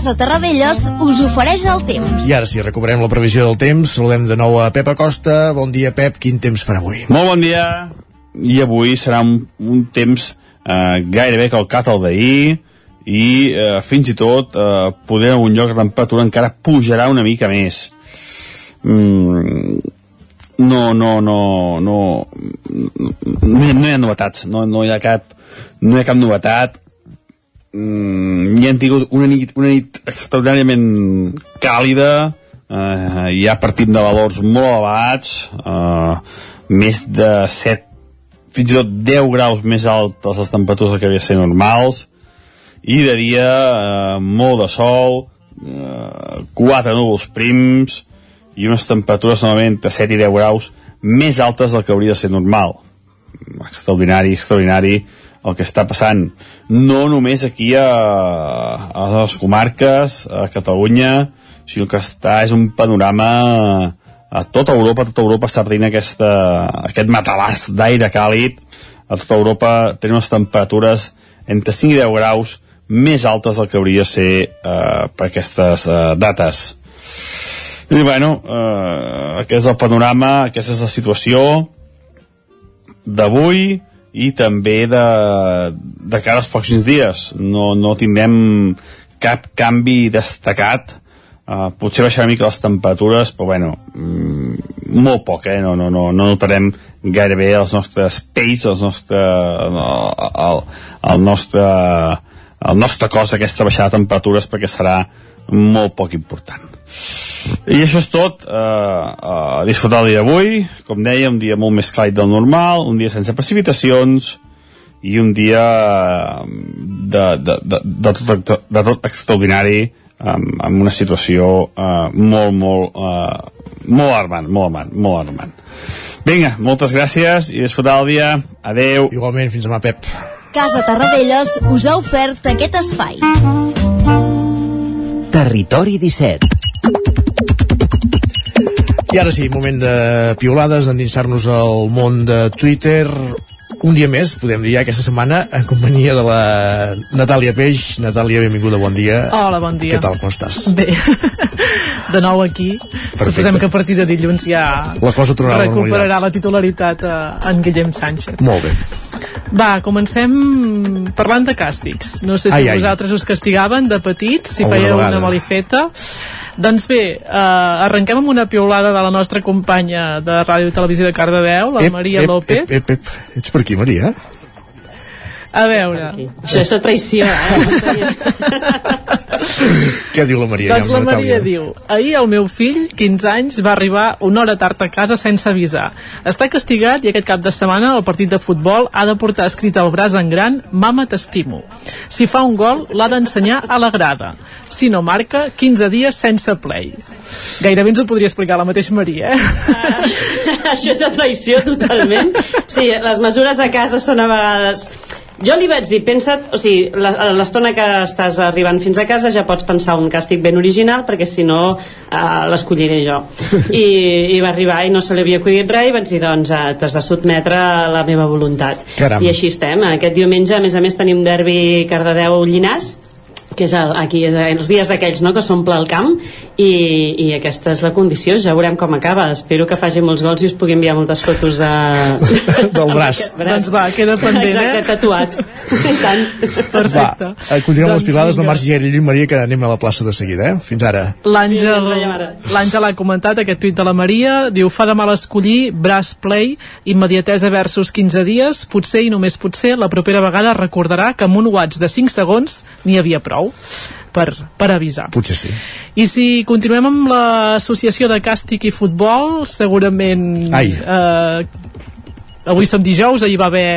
Casa Terradellos us ofereix el temps. I ara sí, recuperem la previsió del temps. Saludem de nou a Pep Acosta. Bon dia, Pep. Quin temps farà avui? Molt bon dia. I avui serà un, un temps eh, gairebé calcat al d'ahir i eh, fins i tot eh, poder un lloc la temperatura encara pujarà una mica més. Mm, no, no, no, no, no, no hi ha novetats, no, no hi ha cap, no hi ha cap novetat, mm, hi han tingut una nit, una nit extraordinàriament càlida, eh, ja partim de valors molt elevats, eh, més de 7, fins i tot 10 graus més altes les temperatures que havia ser normals, i de dia eh, molt de sol, eh, 4 núvols prims, i unes temperatures normalment entre 7 i 10 graus més altes del que hauria de ser normal. Extraordinari, extraordinari el que està passant no només aquí a, a les comarques, a Catalunya, sinó que està, és un panorama a tota Europa, tota Europa està perdent aquesta, aquest matalàs d'aire càlid, a tota Europa tenen unes temperatures entre 5 i 10 graus més altes del que hauria de ser eh, per aquestes eh, dates. I bueno, eh, aquest és el panorama, aquesta és la situació d'avui i també de, de cara als pròxims dies. No, no tindrem cap canvi destacat. Uh, potser baixarà una mica les temperatures, però bueno, mm, molt poc, eh? No, no, no, no notarem gairebé els nostres pells, els nostre, el, el, el nostre el nostre cos aquesta baixada de temperatures perquè serà molt poc important. I això és tot. Uh, uh, disfrutar el dia d'avui. Com deia, un dia molt més càlid del normal, un dia sense precipitacions i un dia de, de, de, de, tot, de tot extraordinari amb, amb una situació uh, molt, molt, uh, molt alarmant, molt alarmant, molt alarmant. Vinga, moltes gràcies i disfrutar el dia. Adeu. Igualment, fins demà, Pep. Casa Tarradellas us ha ofert aquest espai. Territori 17 I ara sí, moment de piolades, endinsar-nos al món de Twitter. Un dia més, podem dir ja, aquesta setmana, en companyia de la Natàlia Peix. Natàlia, benvinguda, bon dia. Hola, bon dia. Què tal, com estàs? Bé, de nou aquí. Perfecte. Suposem que a partir de dilluns ja La cosa tornarà la recuperarà normalitat. la titularitat a, en Guillem Sánchez. Molt bé. Va, comencem parlant de càstigs. No sé si Ai, ai. vosaltres us castigaven de petits, si fèieu una malifeta. Doncs bé, eh, arrenquem amb una piulada de la nostra companya de Ràdio i Televisió de Cardedeu, la Maria López. Ep, ep, ep. Ets per aquí, Maria? A veure... Això és traïció, eh? Què diu la Maria? Doncs la Maria diu Ahir el meu fill, 15 anys, va arribar una hora tard a casa sense avisar. Està castigat i aquest cap de setmana el partit de futbol ha de portar escrit al braç en gran Mama t'estimo. Si fa un gol, l'ha d'ensenyar a la grada. Si no marca, 15 dies sense play. Gairebé ens ho podria explicar la mateixa Maria, eh? Això és a traïció totalment. Sí, les mesures a casa són a vegades jo li vaig dir, pensa't, o sigui, l'estona que estàs arribant fins a casa ja pots pensar un càstig ben original perquè si no uh, l'escolliré jo. I, I va arribar i no se li havia acudit res i vaig dir, doncs uh, t'has de sotmetre a la meva voluntat. Caram. I així estem. Aquest diumenge, a més a més, tenim derbi Cardedeu-Llinàs que és el, aquí és els dies aquells no, que s'omple el camp i, i aquesta és la condició, ja veurem com acaba espero que faci molts gols i us pugui enviar moltes fotos de... Del braç. Doncs va, queda pendent, Exacte, eh? tatuat I tant. Perfecte. Va, eh, continuem Doncs les pilades, no marxi gaire lluny, Maria, que anem a la plaça de seguida, eh? Fins ara. L'Àngel ha comentat aquest tuit de la Maria diu fa de mal escollir braç play immediatesa versus 15 dies potser i només potser la propera vegada recordarà que amb un watts de 5 segons n'hi havia prou per, per avisar Potser sí. i si continuem amb l'associació de càstig i futbol segurament Ai. eh, avui som dijous ahir va haver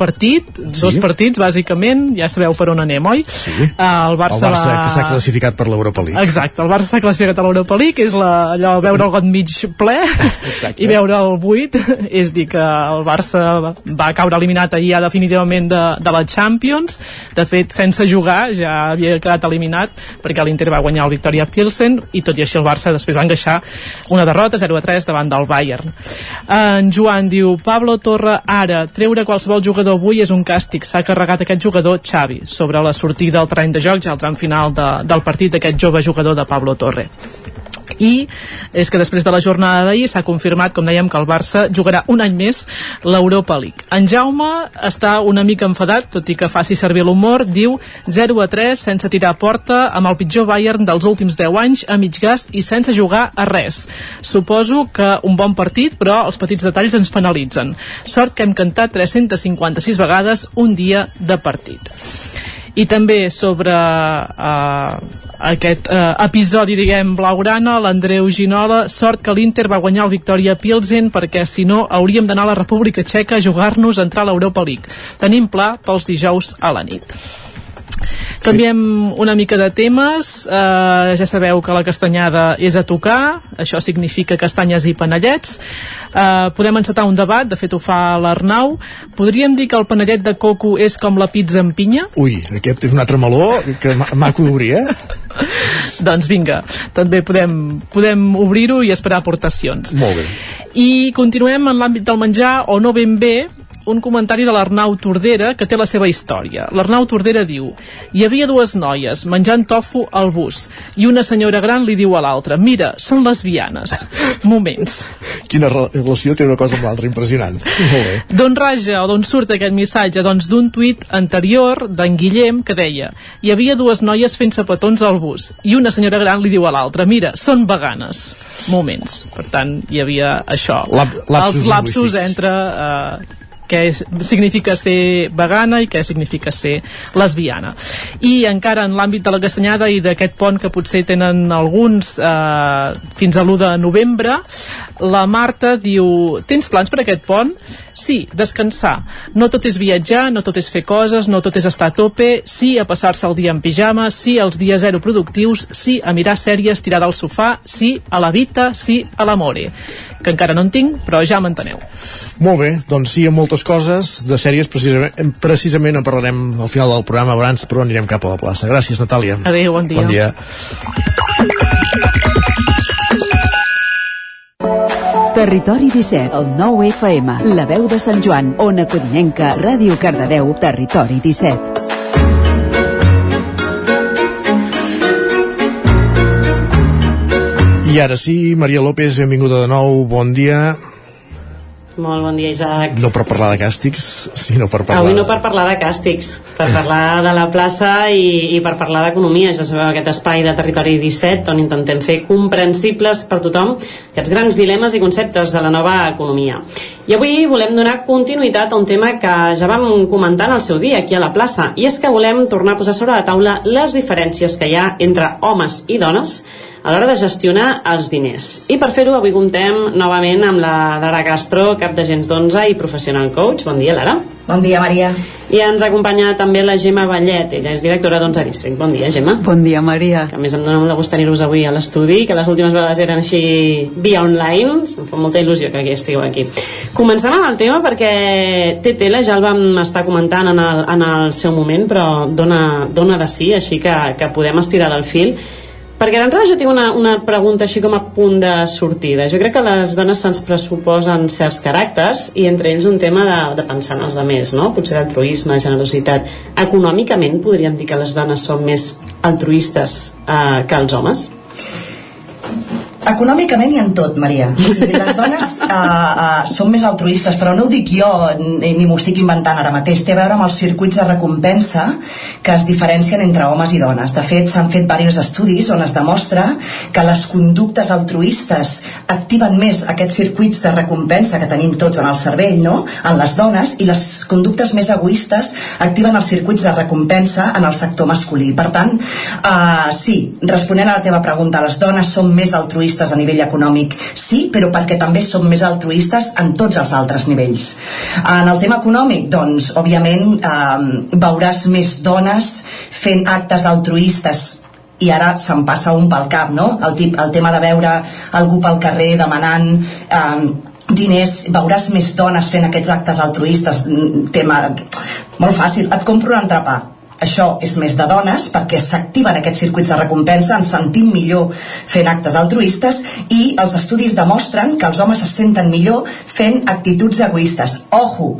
partit, sí. dos partits bàsicament, ja sabeu per on anem, oi? Sí. Uh, el Barça, el Barça va... que s'ha classificat per l'Europa League. Exacte, el Barça s'ha classificat a l'Europa League, és la, allò, veure el got mig ple Exacte. i veure el buit, és dir que el Barça va caure eliminat ahir ja definitivament de, de la Champions, de fet sense jugar ja havia quedat eliminat perquè l'Inter va guanyar el Victoria Pilsen i tot i així el Barça després va encaixar una derrota 0-3 davant del Bayern. En Joan diu, Pablo Torra ara, treure qualsevol jugador avui és un càstig, s'ha carregat aquest jugador Xavi sobre la sortida al terreny de joc ja al tram final de, del partit d'aquest jove jugador de Pablo Torre i és que després de la jornada d'ahir s'ha confirmat, com dèiem, que el Barça jugarà un any més l'Europa League. En Jaume està una mica enfadat, tot i que faci servir l'humor, diu 0 a 3 sense tirar porta amb el pitjor Bayern dels últims 10 anys a mig gas i sense jugar a res. Suposo que un bon partit, però els petits detalls ens penalitzen. Sort que hem cantat 356 vegades un dia de partit i també sobre uh, aquest uh, episodi, diguem, blaugrana, l'Andreu Ginola, sort que l'Inter va guanyar el Victoria Pilsen perquè si no hauríem d'anar a la República Txeca a jugar-nos a entrar a l'Europa League. Tenim pla pels dijous a la nit. Canviem una mica de temes. Uh, ja sabeu que la castanyada és a tocar, això significa castanyes i panellets. Uh, podem encetar un debat, de fet ho fa l'Arnau. Podríem dir que el panellet de coco és com la pizza amb pinya? Ui, aquest és un altre meló que ma- maco d'obrir, eh? doncs vinga, també podem, podem obrir-ho i esperar aportacions. Molt bé. I continuem en l'àmbit del menjar, o no ben bé, un comentari de l'Arnau Tordera que té la seva història. L'Arnau Tordera diu Hi havia dues noies menjant tofu al bus i una senyora gran li diu a l'altra Mira, són lesbianes. Moments. Quina re- relació té una cosa amb l'altra, impressionant. Molt bé. D'on raja o d'on surt aquest missatge? Doncs d'un tuit anterior d'en Guillem que deia hi havia dues noies fent-se petons al bus i una senyora gran li diu a l'altra mira, són veganes. Moments. Per tant, hi havia això. Lap- lapsus Els lapsus entre eh, què significa ser vegana i què significa ser lesbiana. I encara en l'àmbit de la castanyada i d'aquest pont que potser tenen alguns eh, fins a l'1 de novembre, la Marta diu tens plans per aquest pont? Sí, descansar. No tot és viatjar, no tot és fer coses, no tot és estar a tope, sí a passar-se el dia en pijama, sí als dies zero productius, sí a mirar sèries tirada al sofà, sí a la vita, sí a l'amore. Que encara no en tinc, però ja m'enteneu. Molt bé, doncs sí, amb moltes coses de sèries precisament, precisament en parlarem al final del programa abans, però anirem cap a la plaça. Gràcies, Natàlia. Adéu, bon dia. Bon dia. Territori 17, el 9 FM, la veu de Sant Joan, Ona Codinenca, Ràdio Cardedeu, Territori 17. I ara sí, Maria López, benvinguda de nou, bon dia. Molt bon dia, Isaac. No per parlar de càstigs, sinó per parlar... Avui no per parlar de càstigs, per parlar de la plaça i, i per parlar d'economia. Ja sabeu, aquest espai de Territori 17 on intentem fer comprensibles per tothom aquests grans dilemes i conceptes de la nova economia. I avui volem donar continuïtat a un tema que ja vam comentar en el seu dia aquí a la plaça, i és que volem tornar a posar sobre la taula les diferències que hi ha entre homes i dones a l'hora de gestionar els diners. I per fer-ho avui comptem novament amb la Lara Castro, cap d'agents d'11 i professional coach. Bon dia, Lara. Bon dia, Maria. I ens acompanya també la Gemma Vallet, ella és directora d'11 District. Bon dia, Gemma. Bon dia, Maria. Que a més em dona molt de gust tenir-vos avui a l'estudi, que les últimes vegades eren així via online. Em fa molta il·lusió que aquí estigueu aquí. Comencem amb el tema perquè té tela, ja el vam estar comentant en el, en el seu moment, però dona, dona de sí, així que, que podem estirar del fil perquè d'entrada jo tinc una, una pregunta així com a punt de sortida. Jo crec que les dones se'ns pressuposen certs caràcters i entre ells un tema de, de pensar en els altres, no? Potser altruisme, generositat. Econòmicament podríem dir que les dones són més altruistes eh, que els homes? Econòmicament i en tot, Maria. O sigui, les dones uh, uh, són més altruistes, però no ho dic jo ni, ni m'ho estic inventant ara mateix. Té a veure amb els circuits de recompensa que es diferencien entre homes i dones. De fet, s'han fet diversos estudis on es demostra que les conductes altruistes activen més aquests circuits de recompensa que tenim tots en el cervell, no?, en les dones, i les conductes més egoistes activen els circuits de recompensa en el sector masculí. Per tant, uh, sí, responent a la teva pregunta, les dones són més altruistes altruistes a nivell econòmic, sí, però perquè també som més altruistes en tots els altres nivells. En el tema econòmic, doncs, òbviament, eh, veuràs més dones fent actes altruistes. I ara se'n passa un pel cap, no? El, tip, el tema de veure algú pel carrer demanant eh, diners, veuràs més dones fent aquests actes altruistes, tema molt fàcil, et compro un entrepà, això és més de dones perquè s'activen aquests circuits de recompensa, ens sentim millor fent actes altruistes i els estudis demostren que els homes es senten millor fent actituds egoistes. Ojo,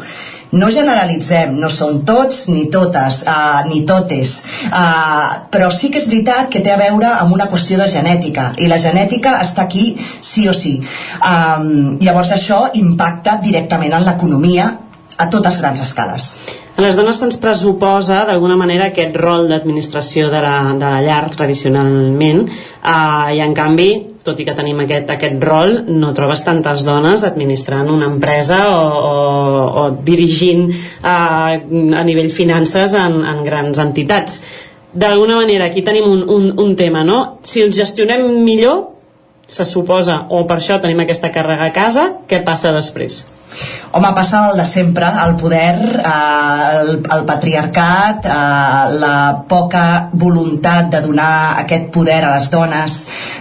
no generalitzem, no són tots ni totes, uh, ni totes, uh, però sí que és veritat que té a veure amb una qüestió de genètica, i la genètica està aquí sí o sí. Um, llavors això impacta directament en l'economia a totes grans escales. A les dones se'ns pressuposa d'alguna manera aquest rol d'administració de, la, de la llar tradicionalment eh, i en canvi tot i que tenim aquest, aquest rol, no trobes tantes dones administrant una empresa o, o, o dirigint eh, a nivell finances en, en grans entitats. D'alguna manera, aquí tenim un, un, un tema, no? Si els gestionem millor, se suposa, o per això tenim aquesta càrrega a casa, què passa després? Home, passa el de sempre, el poder, eh, el, el patriarcat, eh, la poca voluntat de donar aquest poder a les dones,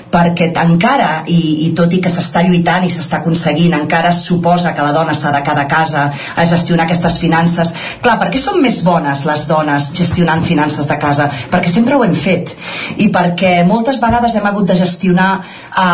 perquè encara, i, i tot i que s'està lluitant i s'està aconseguint, encara suposa que la dona s'ha de quedar a casa a gestionar aquestes finances. Clar, per què són més bones les dones gestionant finances de casa? Perquè sempre ho hem fet i perquè moltes vegades hem hagut de gestionar eh,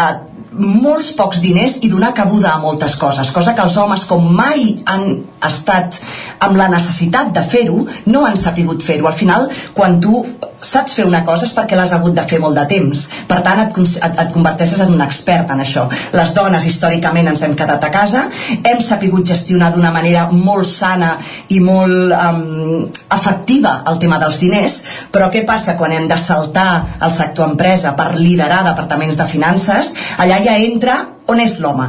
eh, molts pocs diners i donar cabuda a moltes coses, cosa que els homes com mai han estat amb la necessitat de fer-ho, no han sapigut fer-ho. Al final, quan tu saps fer una cosa és perquè l'has hagut de fer molt de temps. Per tant, et, et, et converteixes en un expert en això. Les dones, històricament, ens hem quedat a casa, hem sapigut gestionar d'una manera molt sana i molt um, efectiva el tema dels diners, però què passa quan hem de saltar al sector empresa per liderar departaments de finances? Allà ja entra on és l'home?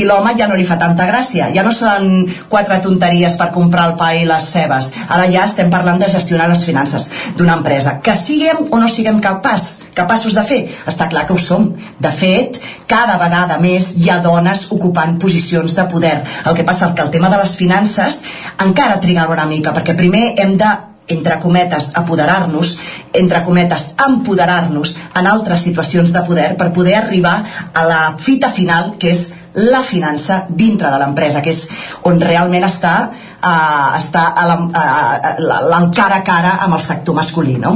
I l'home ja no li fa tanta gràcia, ja no són quatre tonteries per comprar el pa i les cebes, ara ja estem parlant de gestionar les finances d'una empresa. Que siguem o no siguem capaç, capaços de fer? Està clar que ho som. De fet, cada vegada més hi ha dones ocupant posicions de poder. El que passa és que el tema de les finances encara trigarà una mica, perquè primer hem de entre cometes, apoderar-nos, entre cometes, empoderar-nos en altres situacions de poder per poder arribar a la fita final, que és la finança dintre de l'empresa, que és on realment està, uh, està el cara a cara amb el sector masculí, no?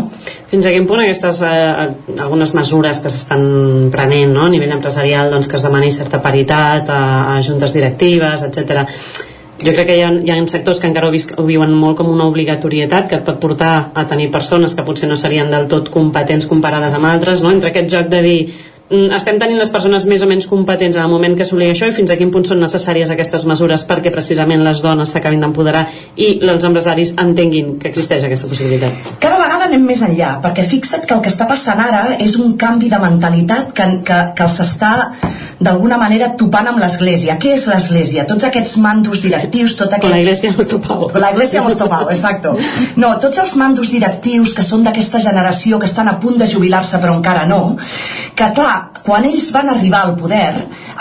Fins a quin punt aquestes uh, algunes mesures que s'estan prenent no? a nivell empresarial doncs, que es demani certa paritat a, a juntes directives, etc jo crec que hi ha, hi ha sectors que encara ho, vis, ho viuen molt com una obligatorietat que et pot portar a tenir persones que potser no serien del tot competents comparades amb altres, no? entre aquest joc de dir mm, estem tenint les persones més o menys competents en el moment que assolir això i fins a quin punt són necessàries aquestes mesures perquè precisament les dones s'acabin d'empoderar i els empresaris entenguin que existeix aquesta possibilitat. Cada anem més enllà, perquè fixa't que el que està passant ara és un canvi de mentalitat que, que, que els està d'alguna manera topant amb l'Església. Què és l'Església? Tots aquests mandos directius, tot aquest... Con la iglesia hemos topado. Con la iglesia hemos topado, exacto. No, tots els mandos directius que són d'aquesta generació que estan a punt de jubilar-se però encara no, que clar, quan ells van arribar al poder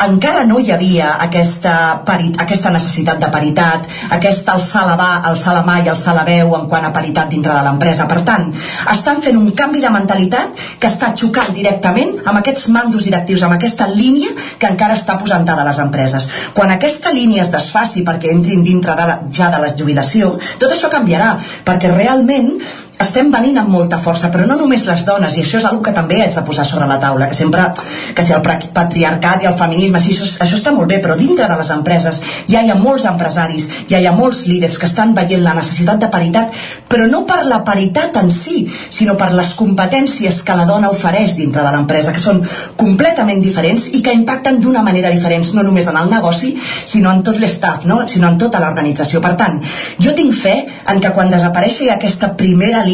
encara no hi havia aquesta, pari, aquesta necessitat de paritat, aquest alçar la, va, alçar la mà i alçar la veu en quant a paritat dintre de l'empresa. Per tant, estan fent un canvi de mentalitat que està xocant directament amb aquests mandos directius, amb aquesta línia que encara està posant a les empreses. Quan aquesta línia es desfaci perquè entrin dintre de la, ja de la jubilació, tot això canviarà, perquè realment estem venint amb molta força, però no només les dones, i això és una que també haig de posar sobre la taula, que sempre, que si el patriarcat i el feminisme, sí, això, això està molt bé, però dintre de les empreses ja hi ha molts empresaris, ja hi ha molts líders que estan veient la necessitat de paritat, però no per la paritat en si, sinó per les competències que la dona ofereix dintre de l'empresa, que són completament diferents i que impacten d'una manera diferent, no només en el negoci, sinó en tot l'estaf, no? sinó en tota l'organització. Per tant, jo tinc fe en que quan desapareixi aquesta primera línia,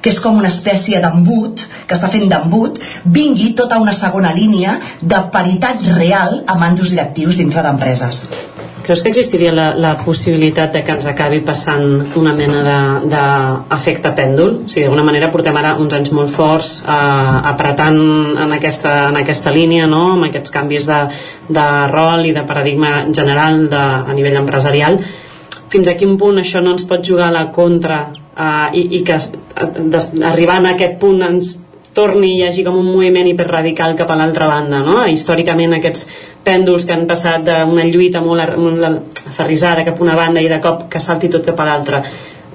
que és com una espècie d'embut, que està fent d'embut, vingui tota una segona línia de paritat real a mandos directius dintre d'empreses. Creus que existiria la, la possibilitat de que ens acabi passant una mena d'efecte pèndol? O sigui, d'alguna manera portem ara uns anys molt forts eh, apretant en aquesta, en aquesta línia, no? amb aquests canvis de, de rol i de paradigma general de, a nivell empresarial. Fins a quin punt això no ens pot jugar a la contra eh, i, i que des, arribant a aquest punt ens torni i hi hagi com un moviment hiperradical cap a l'altra banda no? històricament aquests pèndols que han passat d'una lluita molt, molt aferrisada cap a una banda i de cop que salti tot cap a l'altra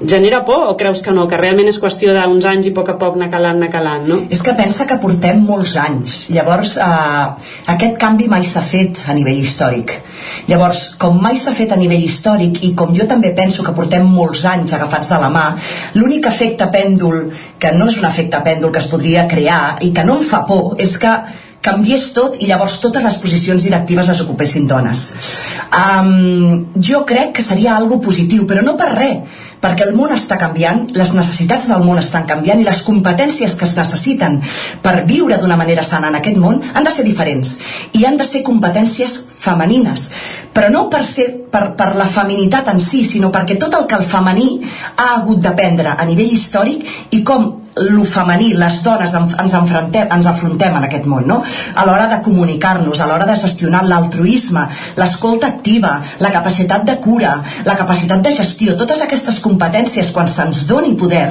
genera por o creus que no? Que realment és qüestió d'uns anys i a poc a poc anar calant, anar calant, no? És que pensa que portem molts anys. Llavors, eh, aquest canvi mai s'ha fet a nivell històric. Llavors, com mai s'ha fet a nivell històric i com jo també penso que portem molts anys agafats de la mà, l'únic efecte pèndol, que no és un efecte pèndol que es podria crear i que no em fa por, és que canviés tot i llavors totes les posicions directives les ocupessin dones. Um, jo crec que seria algo positiu, però no per res, perquè el món està canviant, les necessitats del món estan canviant i les competències que es necessiten per viure d'una manera sana en aquest món han de ser diferents i han de ser competències femenines però no per, ser, per, per la feminitat en si, sinó perquè tot el que el femení ha hagut d'aprendre a nivell històric i com lo femení, les dones ens enfrontem, ens afrontem en aquest món, no? A l'hora de comunicar-nos, a l'hora de gestionar l'altruisme, l'escolta activa, la capacitat de cura, la capacitat de gestió, totes aquestes competències, quan se'ns doni poder,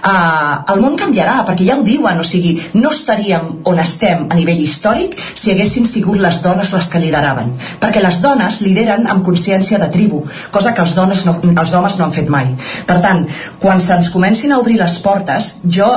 eh, el món canviarà, perquè ja ho diuen, o sigui, no estaríem on estem a nivell històric si haguessin sigut les dones les que lideraven, perquè les dones lideren amb consciència de tribu, cosa que els, dones no, els homes no han fet mai. Per tant, quan se'ns comencin a obrir les portes, jo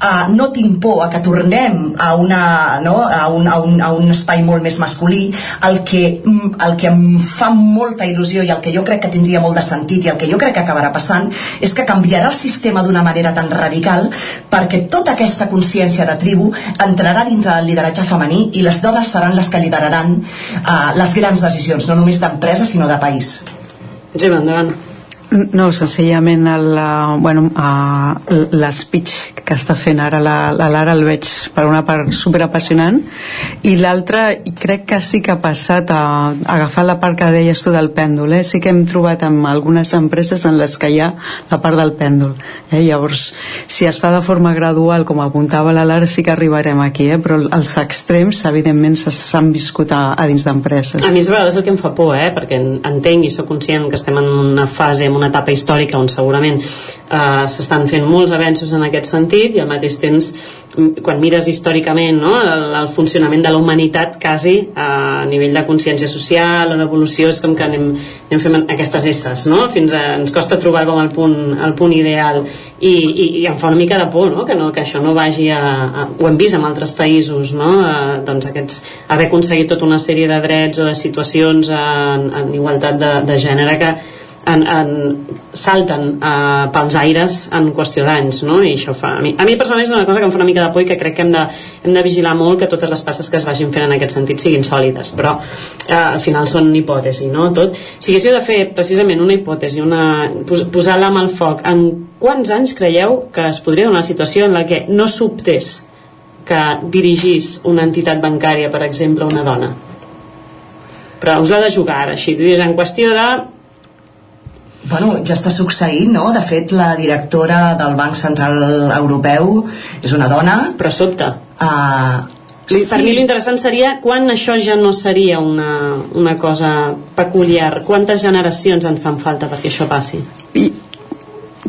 uh, no tinc por a que tornem a, una, no, a, un, a, un, a un espai molt més masculí el que, el que em fa molta il·lusió i el que jo crec que tindria molt de sentit i el que jo crec que acabarà passant és que canviarà el sistema d'una manera tan radical perquè tota aquesta consciència de tribu entrarà dintre del lideratge femení i les dones seran les que lideraran uh, les grans decisions, no només d'empresa sinó de país. Gemma, endavant. No, senzillament el, uh, bueno, uh, l'espeech que està fent ara la, la Lara el veig per una part superapassionant i l'altra crec que sí que ha passat a, a agafar la part que deies tu del pèndol eh? sí que hem trobat en algunes empreses en les que hi ha la part del pèndol eh? llavors si es fa de forma gradual com apuntava la Lara sí que arribarem aquí eh? però els extrems evidentment s'han viscut a, a dins d'empreses a mi és el que em fa por eh? perquè entenc i sóc conscient que estem en una fase en una etapa històrica on segurament eh, s'estan fent molts avenços en aquest sentit i al mateix temps quan mires històricament no, el, el funcionament de la humanitat quasi a nivell de consciència social o d'evolució és com que anem, anem fent aquestes esses no? fins a, ens costa trobar com el punt, el punt ideal i, i, i em fa una mica de por no? Que, no, que això no vagi a, a ho hem vist en altres països no? a, doncs aquests, haver aconseguit tota una sèrie de drets o de situacions en, en igualtat de, de gènere que en, en, salten uh, pels aires en qüestió d'anys no? i això fa, a mi, a mi personalment és una cosa que em fa una mica de por i que crec que hem de, hem de vigilar molt que totes les passes que es vagin fent en aquest sentit siguin sòlides però uh, al final són hipòtesi no? Tot. si haguéssiu de fer precisament una hipòtesi una, pos, posar la mà al foc en quants anys creieu que es podria donar una situació en la que no s'optés que dirigís una entitat bancària per exemple una dona però us l'ha de jugar ara així, en qüestió de Bueno, ja està succeint, no? De fet, la directora del Banc Central Europeu és una dona. Però sobte. Uh, sí. Per mi l'interessant seria quan això ja no seria una, una cosa peculiar. Quantes generacions en fan falta perquè això passi? I,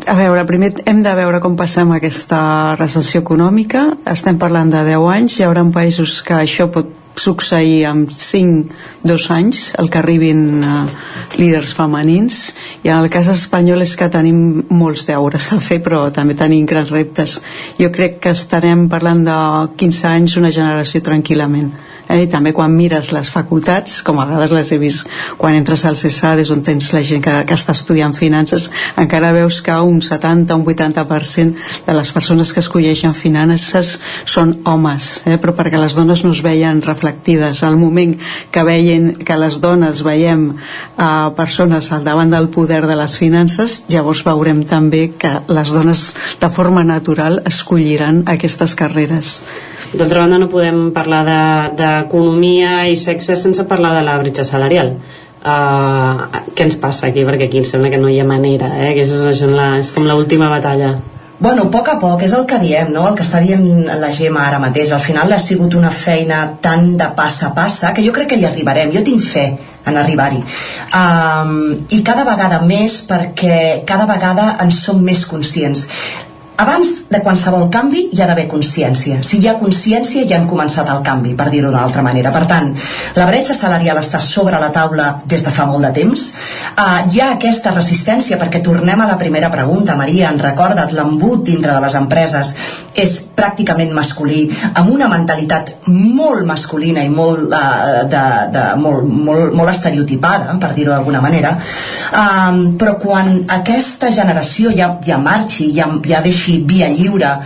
a veure, primer hem de veure com passem aquesta recessió econòmica. Estem parlant de 10 anys. Hi haurà països que això pot succeir en 5, dos anys el que arribin uh, líders femenins. I en el cas espanyol és que tenim molts deures a fer però també tenim grans reptes. Jo crec que estarem parlant de 15 anys una generació tranquil·lament eh? i també quan mires les facultats com a vegades les he vist quan entres al CESAD és on tens la gent que, que està estudiant finances encara veus que un 70 un 80% de les persones que escolleixen finances són homes eh? però perquè les dones no es veien reflectides al moment que veien que les dones veiem eh, persones al davant del poder de les finances llavors veurem també que les dones de forma natural escolliran aquestes carreres D'altra banda no podem parlar d'economia de, i sexe sense parlar de la bretxa salarial. Uh, què ens passa aquí? Perquè aquí em sembla que no hi ha manera, eh? que és, és, la, és com l'última batalla. Bueno, a poc a poc, és el que diem, no? el que està dient la Gemma ara mateix. Al final ha sigut una feina tan de passa a passa que jo crec que hi arribarem. Jo tinc fe en arribar-hi. Um, I cada vegada més perquè cada vegada en som més conscients abans de qualsevol canvi hi ha d'haver consciència. Si hi ha consciència ja hem començat el canvi, per dir-ho d'una altra manera. Per tant, la bretxa salarial està sobre la taula des de fa molt de temps. Uh, hi ha aquesta resistència perquè tornem a la primera pregunta, Maria, en recorda't, l'embut dintre de les empreses és pràcticament masculí, amb una mentalitat molt masculina i molt, uh, de, de, molt, molt, molt estereotipada, per dir-ho d'alguna manera, uh, però quan aquesta generació ja, ja marxi, ja, ja deixi deixi via lliure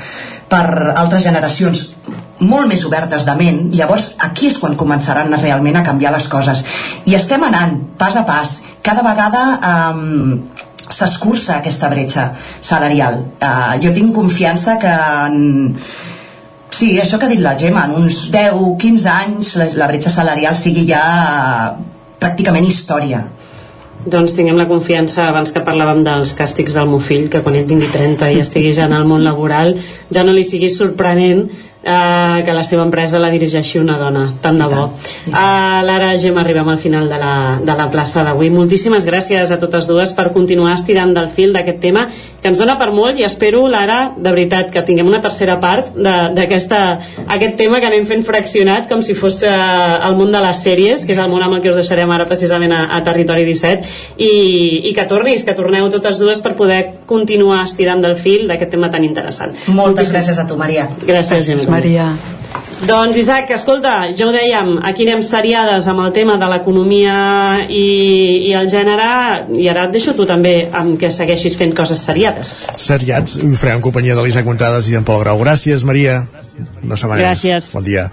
per altres generacions molt més obertes de ment, llavors aquí és quan començaran realment a canviar les coses. I estem anant, pas a pas, cada vegada um, s'escurça aquesta bretxa salarial. Uh, jo tinc confiança que en, sí, això que ha dit la Gemma, en uns 10-15 anys la, la bretxa salarial sigui ja uh, pràcticament història doncs tinguem la confiança, abans que parlàvem dels càstigs del meu fill, que quan ell tingui 30 i estigui ja en el món laboral, ja no li sigui sorprenent eh, que la seva empresa la dirigeixi una dona, tant de bo. Uh, Lara, Gemma, arribem al final de la, de la plaça d'avui. Moltíssimes gràcies a totes dues per continuar estirant del fil d'aquest tema, que ens dona per molt i espero, Lara, de veritat, que tinguem una tercera part d'aquest tema que anem fent fraccionat com si fos uh, el món de les sèries, que és el món amb el que us deixarem ara precisament a, a Territori 17, i, i que tornis, que torneu totes dues per poder continuar estirant del fil d'aquest tema tan interessant. Moltes Moltíssim. gràcies a tu, Maria. Gràcies, Gemma. Maria. Doncs Isaac, escolta, ja ho dèiem, aquí anem seriades amb el tema de l'economia i, i el gènere, i ara et deixo tu també amb que segueixis fent coses seriades. Seriats, ho farem en companyia de l'Isaac Montades i d'en Pol Grau. Gràcies, Maria. Una setmana Gràcies. Bon dia.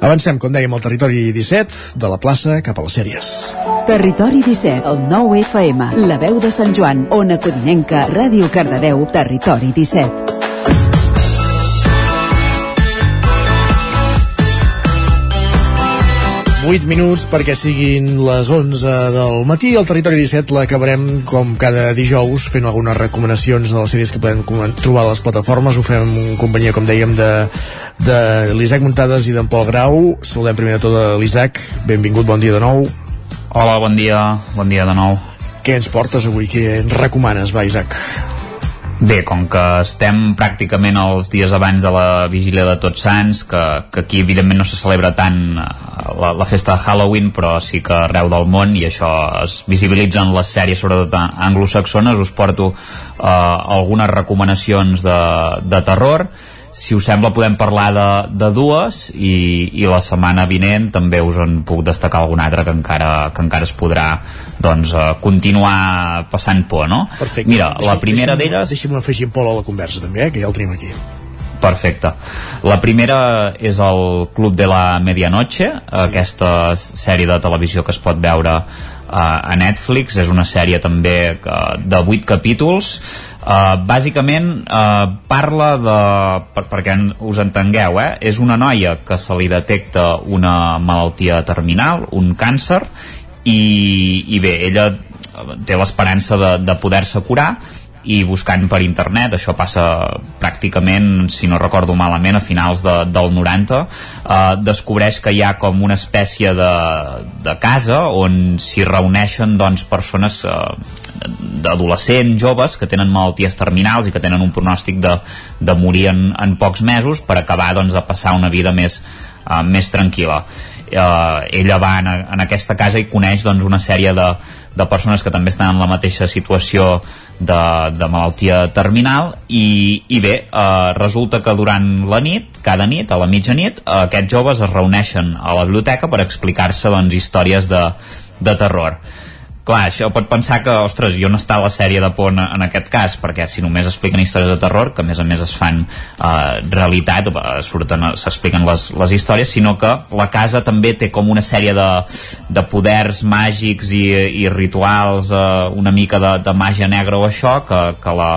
Avancem, com dèiem, al territori 17, de la plaça cap a les sèries. Territori 17, el 9 FM, la veu de Sant Joan, Ona Codinenca, Ràdio Cardedeu, Territori 17. 8 minuts perquè siguin les 11 del matí. El Territori 17 l'acabarem com cada dijous fent algunes recomanacions de les sèries que podem trobar a les plataformes. Ho fem en companyia, com dèiem, de, de l'Isaac Muntades i d'en Pol Grau. Saludem primer de tot a l'Isaac. Benvingut, bon dia de nou. Hola, bon dia. Bon dia de nou. Què ens portes avui? Què ens recomanes, va, Isaac? Bé, com que estem pràcticament els dies abans de la vigília de Tots Sants, que, que aquí evidentment no se celebra tant eh, la, la festa de Halloween, però sí que arreu del món, i això es visibilitza en les sèries, sobretot anglosaxones, us porto eh, algunes recomanacions de, de terror, si us sembla podem parlar de, de dues i, i la setmana vinent també us en puc destacar alguna altra que encara, que encara es podrà doncs, uh, continuar passant por no? Perfecte. mira, la primera deixa'm, d'elles Deixa'm afegir en Pol a la conversa també, eh, que ja el tenim aquí. Perfecte. La primera és el Club de la Medianoche, sí. aquesta sèrie de televisió que es pot veure uh, a Netflix. És una sèrie també uh, de 8 capítols. Uh, bàsicament uh, parla de per, perquè us entengueu eh? és una noia que se li detecta una malaltia terminal un càncer i, i bé, ella té l'esperança de, de poder-se curar i buscant per internet, això passa pràcticament, si no recordo malament, a finals de, del 90, eh, descobreix que hi ha com una espècie de, de casa on s'hi reuneixen doncs, persones eh, d'adolescents, joves, que tenen malalties terminals i que tenen un pronòstic de, de morir en, en pocs mesos per acabar doncs, de passar una vida més, eh, més tranquil·la. Eh, ella va en, en aquesta casa i coneix doncs, una sèrie de, de persones que també estan en la mateixa situació de, de malaltia terminal i, i bé, eh, resulta que durant la nit, cada nit, a la mitjanit, eh, aquests joves es reuneixen a la biblioteca per explicar-se doncs, històries de, de terror clar, això pot pensar que, ostres, jo no està la sèrie de por en, en aquest cas, perquè si només expliquen històries de terror, que a més a més es fan eh, realitat, eh, s'expliquen les, les històries, sinó que la casa també té com una sèrie de, de poders màgics i, i rituals, eh, una mica de, de màgia negra o això, que, que la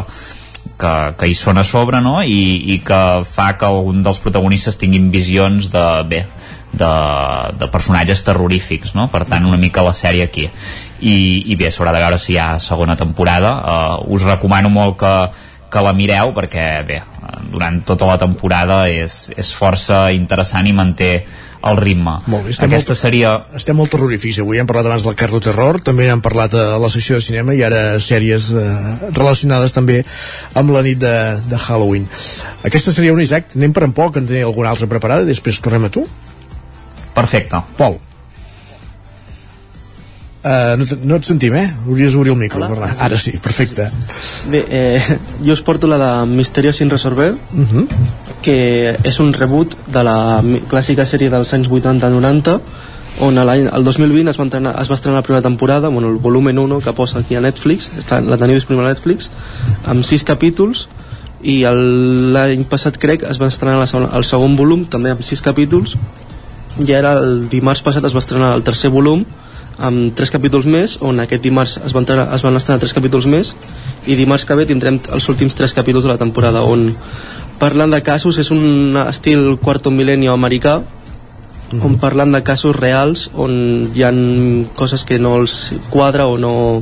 que, que hi són a sobre no? I, i que fa que algun dels protagonistes tinguin visions de, bé, de, de personatges terrorífics no? per tant una mica la sèrie aquí i, i bé, s'haurà de veure si hi ha segona temporada uh, us recomano molt que, que la mireu perquè bé, durant tota la temporada és, és força interessant i manté el ritme. Molt bé, estem Aquesta molt, seria... Estem molt terrorífics avui, hem parlat abans del Carlo Terror, també hem parlat a la secció de cinema i ara sèries eh, relacionades també amb la nit de, de Halloween. Aquesta seria un Isaac, anem per en poc, en tenia alguna altra preparada després tornem a tu. Perfecte. Pol. Uh, no, no et sentim, eh? Hauries d'obrir el micro. Hola. Ara sí, perfecte. Bé, eh, jo us porto la de Misterio sin resolver, Uh -huh. que és un reboot de la clàssica sèrie dels anys 80-90, on l'any el 2020 es va, entrenar, es va estrenar la primera temporada, bueno, el volumen 1 que posa aquí a Netflix, està, la teniu disponible a Netflix, amb 6 capítols, i l'any passat crec es va estrenar la segona, el segon volum, també amb 6 capítols, i ara el dimarts passat es va estrenar el tercer volum, amb tres capítols més, on aquest dimarts es van, es van estrenar tres capítols més, i dimarts que ve tindrem els últims tres capítols de la temporada, on parlant de casos, és un estil quarto milenio americà, on parlant de casos reals, on hi han coses que no els quadra o no,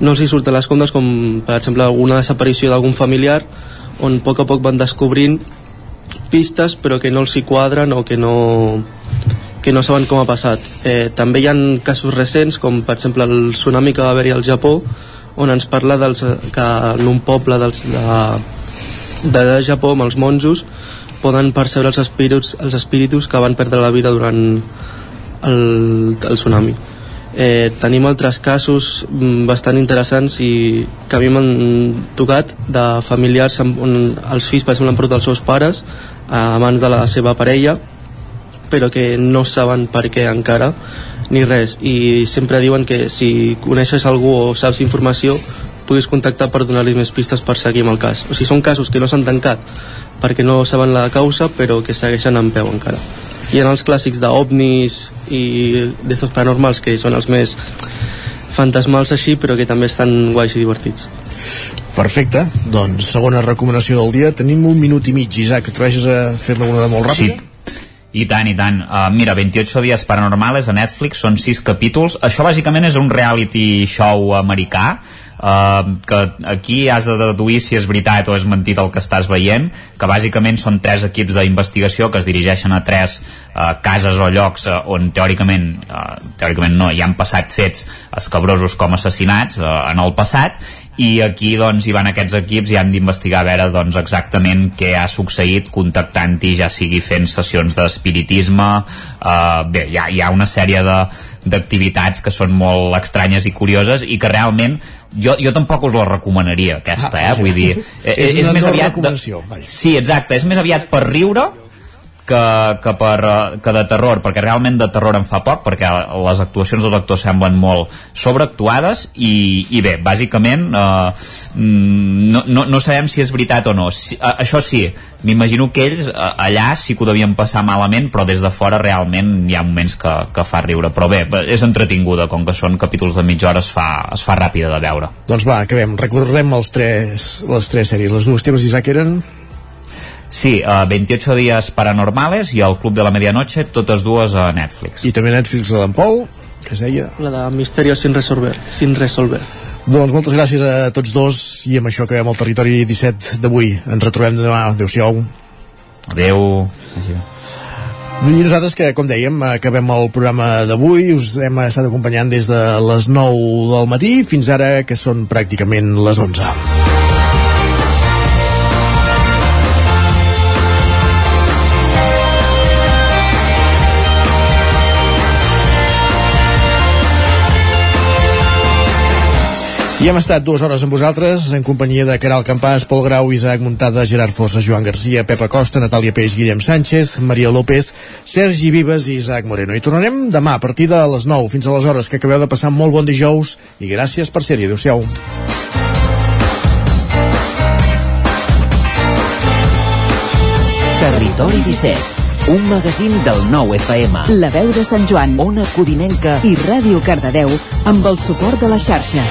no els hi surten les comptes, com per exemple alguna desaparició d'algun familiar, on a poc a poc van descobrint pistes però que no els hi quadren o que no que no saben com ha passat. Eh, també hi ha casos recents, com per exemple el tsunami que va haver-hi al Japó, on ens parla dels, que en un poble dels, de, de Japó, amb els monjos, poden percebre els espíritus, els espíritus que van perdre la vida durant el, el tsunami. Eh, tenim altres casos mm, bastant interessants i que a mi m'han tocat de familiars amb, on els fills per exemple han portat els seus pares a mans de la seva parella però que no saben per què encara ni res. I sempre diuen que si coneixes algú o saps informació puguis contactar per donar-li més pistes per seguir amb el cas. O sigui, són casos que no s'han tancat perquè no saben la causa però que segueixen en peu encara. Hi ha els clàssics d'ovnis i d'estos paranormals que són els més fantasmals així però que també estan guais i divertits. Perfecte, doncs segona recomanació del dia. Tenim un minut i mig, Isaac, atreveixes a fer-ne una de molt ràpida? I tant, i tant. Uh, mira, 28 dies paranormales a Netflix, són 6 capítols. Això bàsicament és un reality show americà, uh, que aquí has de deduir si és veritat o és mentit el que estàs veient, que bàsicament són tres equips d'investigació que es dirigeixen a tres uh, cases o llocs uh, on teòricament, uh, teòricament no, hi han passat fets escabrosos com assassinats uh, en el passat, i aquí doncs hi van aquests equips i han d'investigar a veure doncs exactament què ha succeït contactant-hi ja sigui fent sessions d'espiritisme uh, bé, hi ha, hi ha una sèrie de d'activitats que són molt estranyes i curioses i que realment jo, jo tampoc us la recomanaria aquesta, Ah, eh? vull dir és és, és una més aviat de, sí, exacte, és més aviat per riure que, que, per, eh, que de terror, perquè realment de terror en fa poc, perquè les actuacions dels actors semblen molt sobreactuades i, i bé, bàsicament eh, mm, no, no, no sabem si és veritat o no. Si, eh, això sí, m'imagino que ells eh, allà sí que ho devien passar malament, però des de fora realment hi ha moments que, que fa riure. Però bé, és entretinguda, com que són capítols de mitja hora es fa, es fa ràpida de veure. Doncs va, acabem. Recordem els tres, les tres sèries. Les dues teves, Isaac, eren... Sí, uh, 28 días paranormales i el Club de la Medianoche, totes dues a Netflix. I també Netflix la d'en Pol, que es deia... La de Misterios sin resolver. Sin resolver. Doncs moltes gràcies a tots dos i amb això acabem el territori 17 d'avui. Ens retrobem demà. Adéu-siau. Adéu. I nosaltres que, com dèiem, acabem el programa d'avui, us hem estat acompanyant des de les 9 del matí fins ara, que són pràcticament les 11. I hem estat dues hores amb vosaltres, en companyia de Caral Campàs, Pol Grau, Isaac Muntada, Gerard Fossa, Joan Garcia, Pepa Costa, Natàlia Peix, Guillem Sánchez, Maria López, Sergi Vives i Isaac Moreno. I tornarem demà a partir de les 9 fins a les hores que acabeu de passar molt bon dijous i gràcies per ser-hi. Adéu-siau. Territori 17, un magazín del nou FM. La veu de Sant Joan, Ona Codinenca i Ràdio Cardedeu amb el suport de la xarxa.